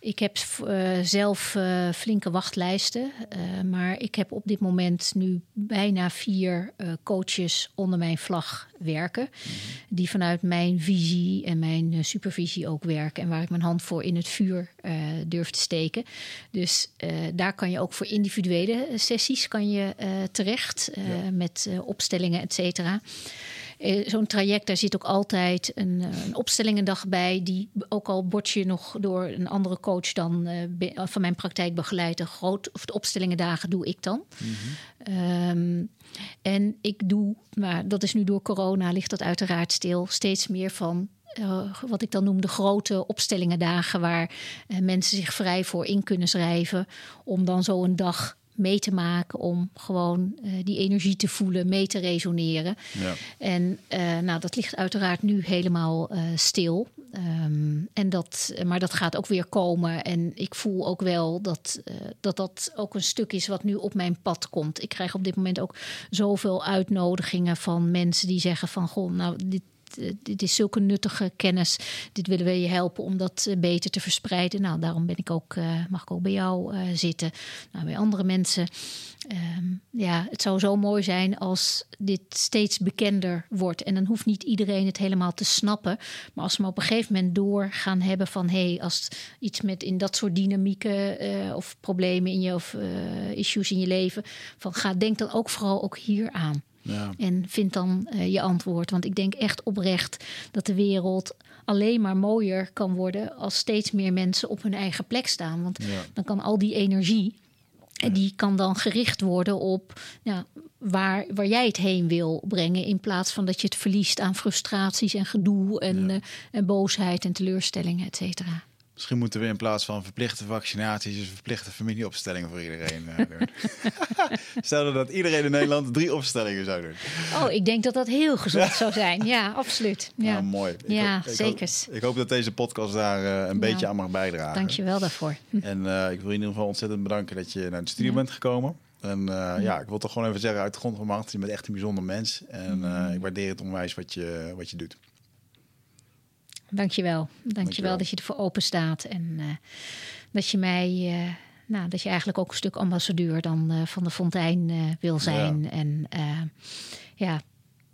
Ik heb uh, zelf uh, flinke wachtlijsten, uh, maar ik heb op dit moment nu bijna vier coaches onder mijn vlag werken. -hmm. Die vanuit mijn visie en mijn supervisie ook werken. En waar ik mijn hand voor in het vuur durf te steken. Dus daar kan je ook voor individuele sessies kan je, terecht. Ja. Met opstellingen, et cetera. Uh, Zo'n traject, daar zit ook altijd een, een, opstellingendag bij. Die ook al word je nog door een andere coach dan uh, van mijn praktijk begeleid. De, groot, of de opstellingendagen doe ik dan. Mm -hmm. um, en ik doe, maar dat is nu door corona, ligt dat uiteraard stil. Steeds meer van uh, wat ik dan noem de grote opstellingendagen, waar uh, mensen zich vrij voor in kunnen schrijven. Om dan zo een dag mee te maken om gewoon uh, die energie te voelen, mee te resoneren. Ja. En uh, nou, dat ligt uiteraard nu helemaal uh, stil. Um, en dat, maar dat gaat ook weer komen. En ik voel ook wel dat, dat dat ook een stuk is wat nu op mijn pad komt. Ik krijg op dit moment ook zoveel uitnodigingen van mensen die zeggen van goh, nou dit dit is zulke nuttige kennis. Dit willen we je helpen om dat beter te verspreiden. Nou, daarom ben ik ook, uh, mag ik ook bij jou uh, zitten. Nou, bij andere mensen. Um, ja, het zou zo mooi zijn als dit steeds bekender wordt. En dan hoeft niet iedereen het helemaal te snappen. Maar als we op een gegeven moment door gaan hebben van... hé, hey, als iets met in dat soort dynamieken of problemen in je... of issues in je leven... van ga, denk dan ook vooral ook hier aan. Ja. En vind dan uh, je antwoord. Want ik denk echt oprecht dat de wereld alleen maar mooier kan worden als steeds meer mensen op hun eigen plek staan. Want ja. dan kan al die energie. En die kan dan gericht worden op ja, waar, waar jij het heen wil brengen. In plaats van dat je het verliest aan frustraties en gedoe en, Ja. uh, en boosheid en teleurstellingen, et cetera. Misschien moeten we in plaats van verplichte vaccinaties... dus verplichte familieopstellingen voor iedereen uh, doen. Stel dat iedereen in Nederland drie opstellingen zou doen. Oh, ik denk dat dat heel gezond zou zijn. Ja, absoluut. Ja, Nou, mooi. Ik Ja, zeker. Ik hoop dat deze podcast daar uh, een Nou, beetje aan mag bijdragen. Dank je wel daarvoor. Hm. En uh, ik wil in ieder geval ontzettend bedanken dat je naar de studio Ja. bent gekomen. En uh, ja, ik wil toch gewoon even zeggen uit de grond van mijn hart, je bent echt een bijzonder mens. En uh, ik waardeer het onwijs wat je, wat je doet. Dank je wel. Dank je Dankjewel. wel dat je ervoor open staat. En uh, dat je mij, uh, nou, dat je eigenlijk ook een stuk ambassadeur dan uh, van de fontein wil zijn. Ja. En ja,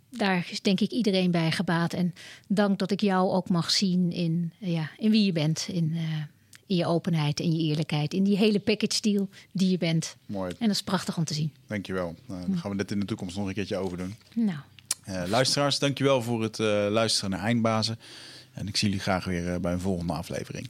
daar is denk ik iedereen bij gebaat. En dank dat ik jou ook mag zien in, ja, in wie je bent. In, in je openheid, in je eerlijkheid. In die hele package deal die je bent. Mooi, En dat is prachtig om te zien. dankjewel. Nou, dan gaan we dit in de toekomst nog een keertje overdoen. Nou, Uh, luisteraars, dankjewel voor het uh, luisteren naar Eindbazen. En ik zie jullie graag weer uh, bij een volgende aflevering.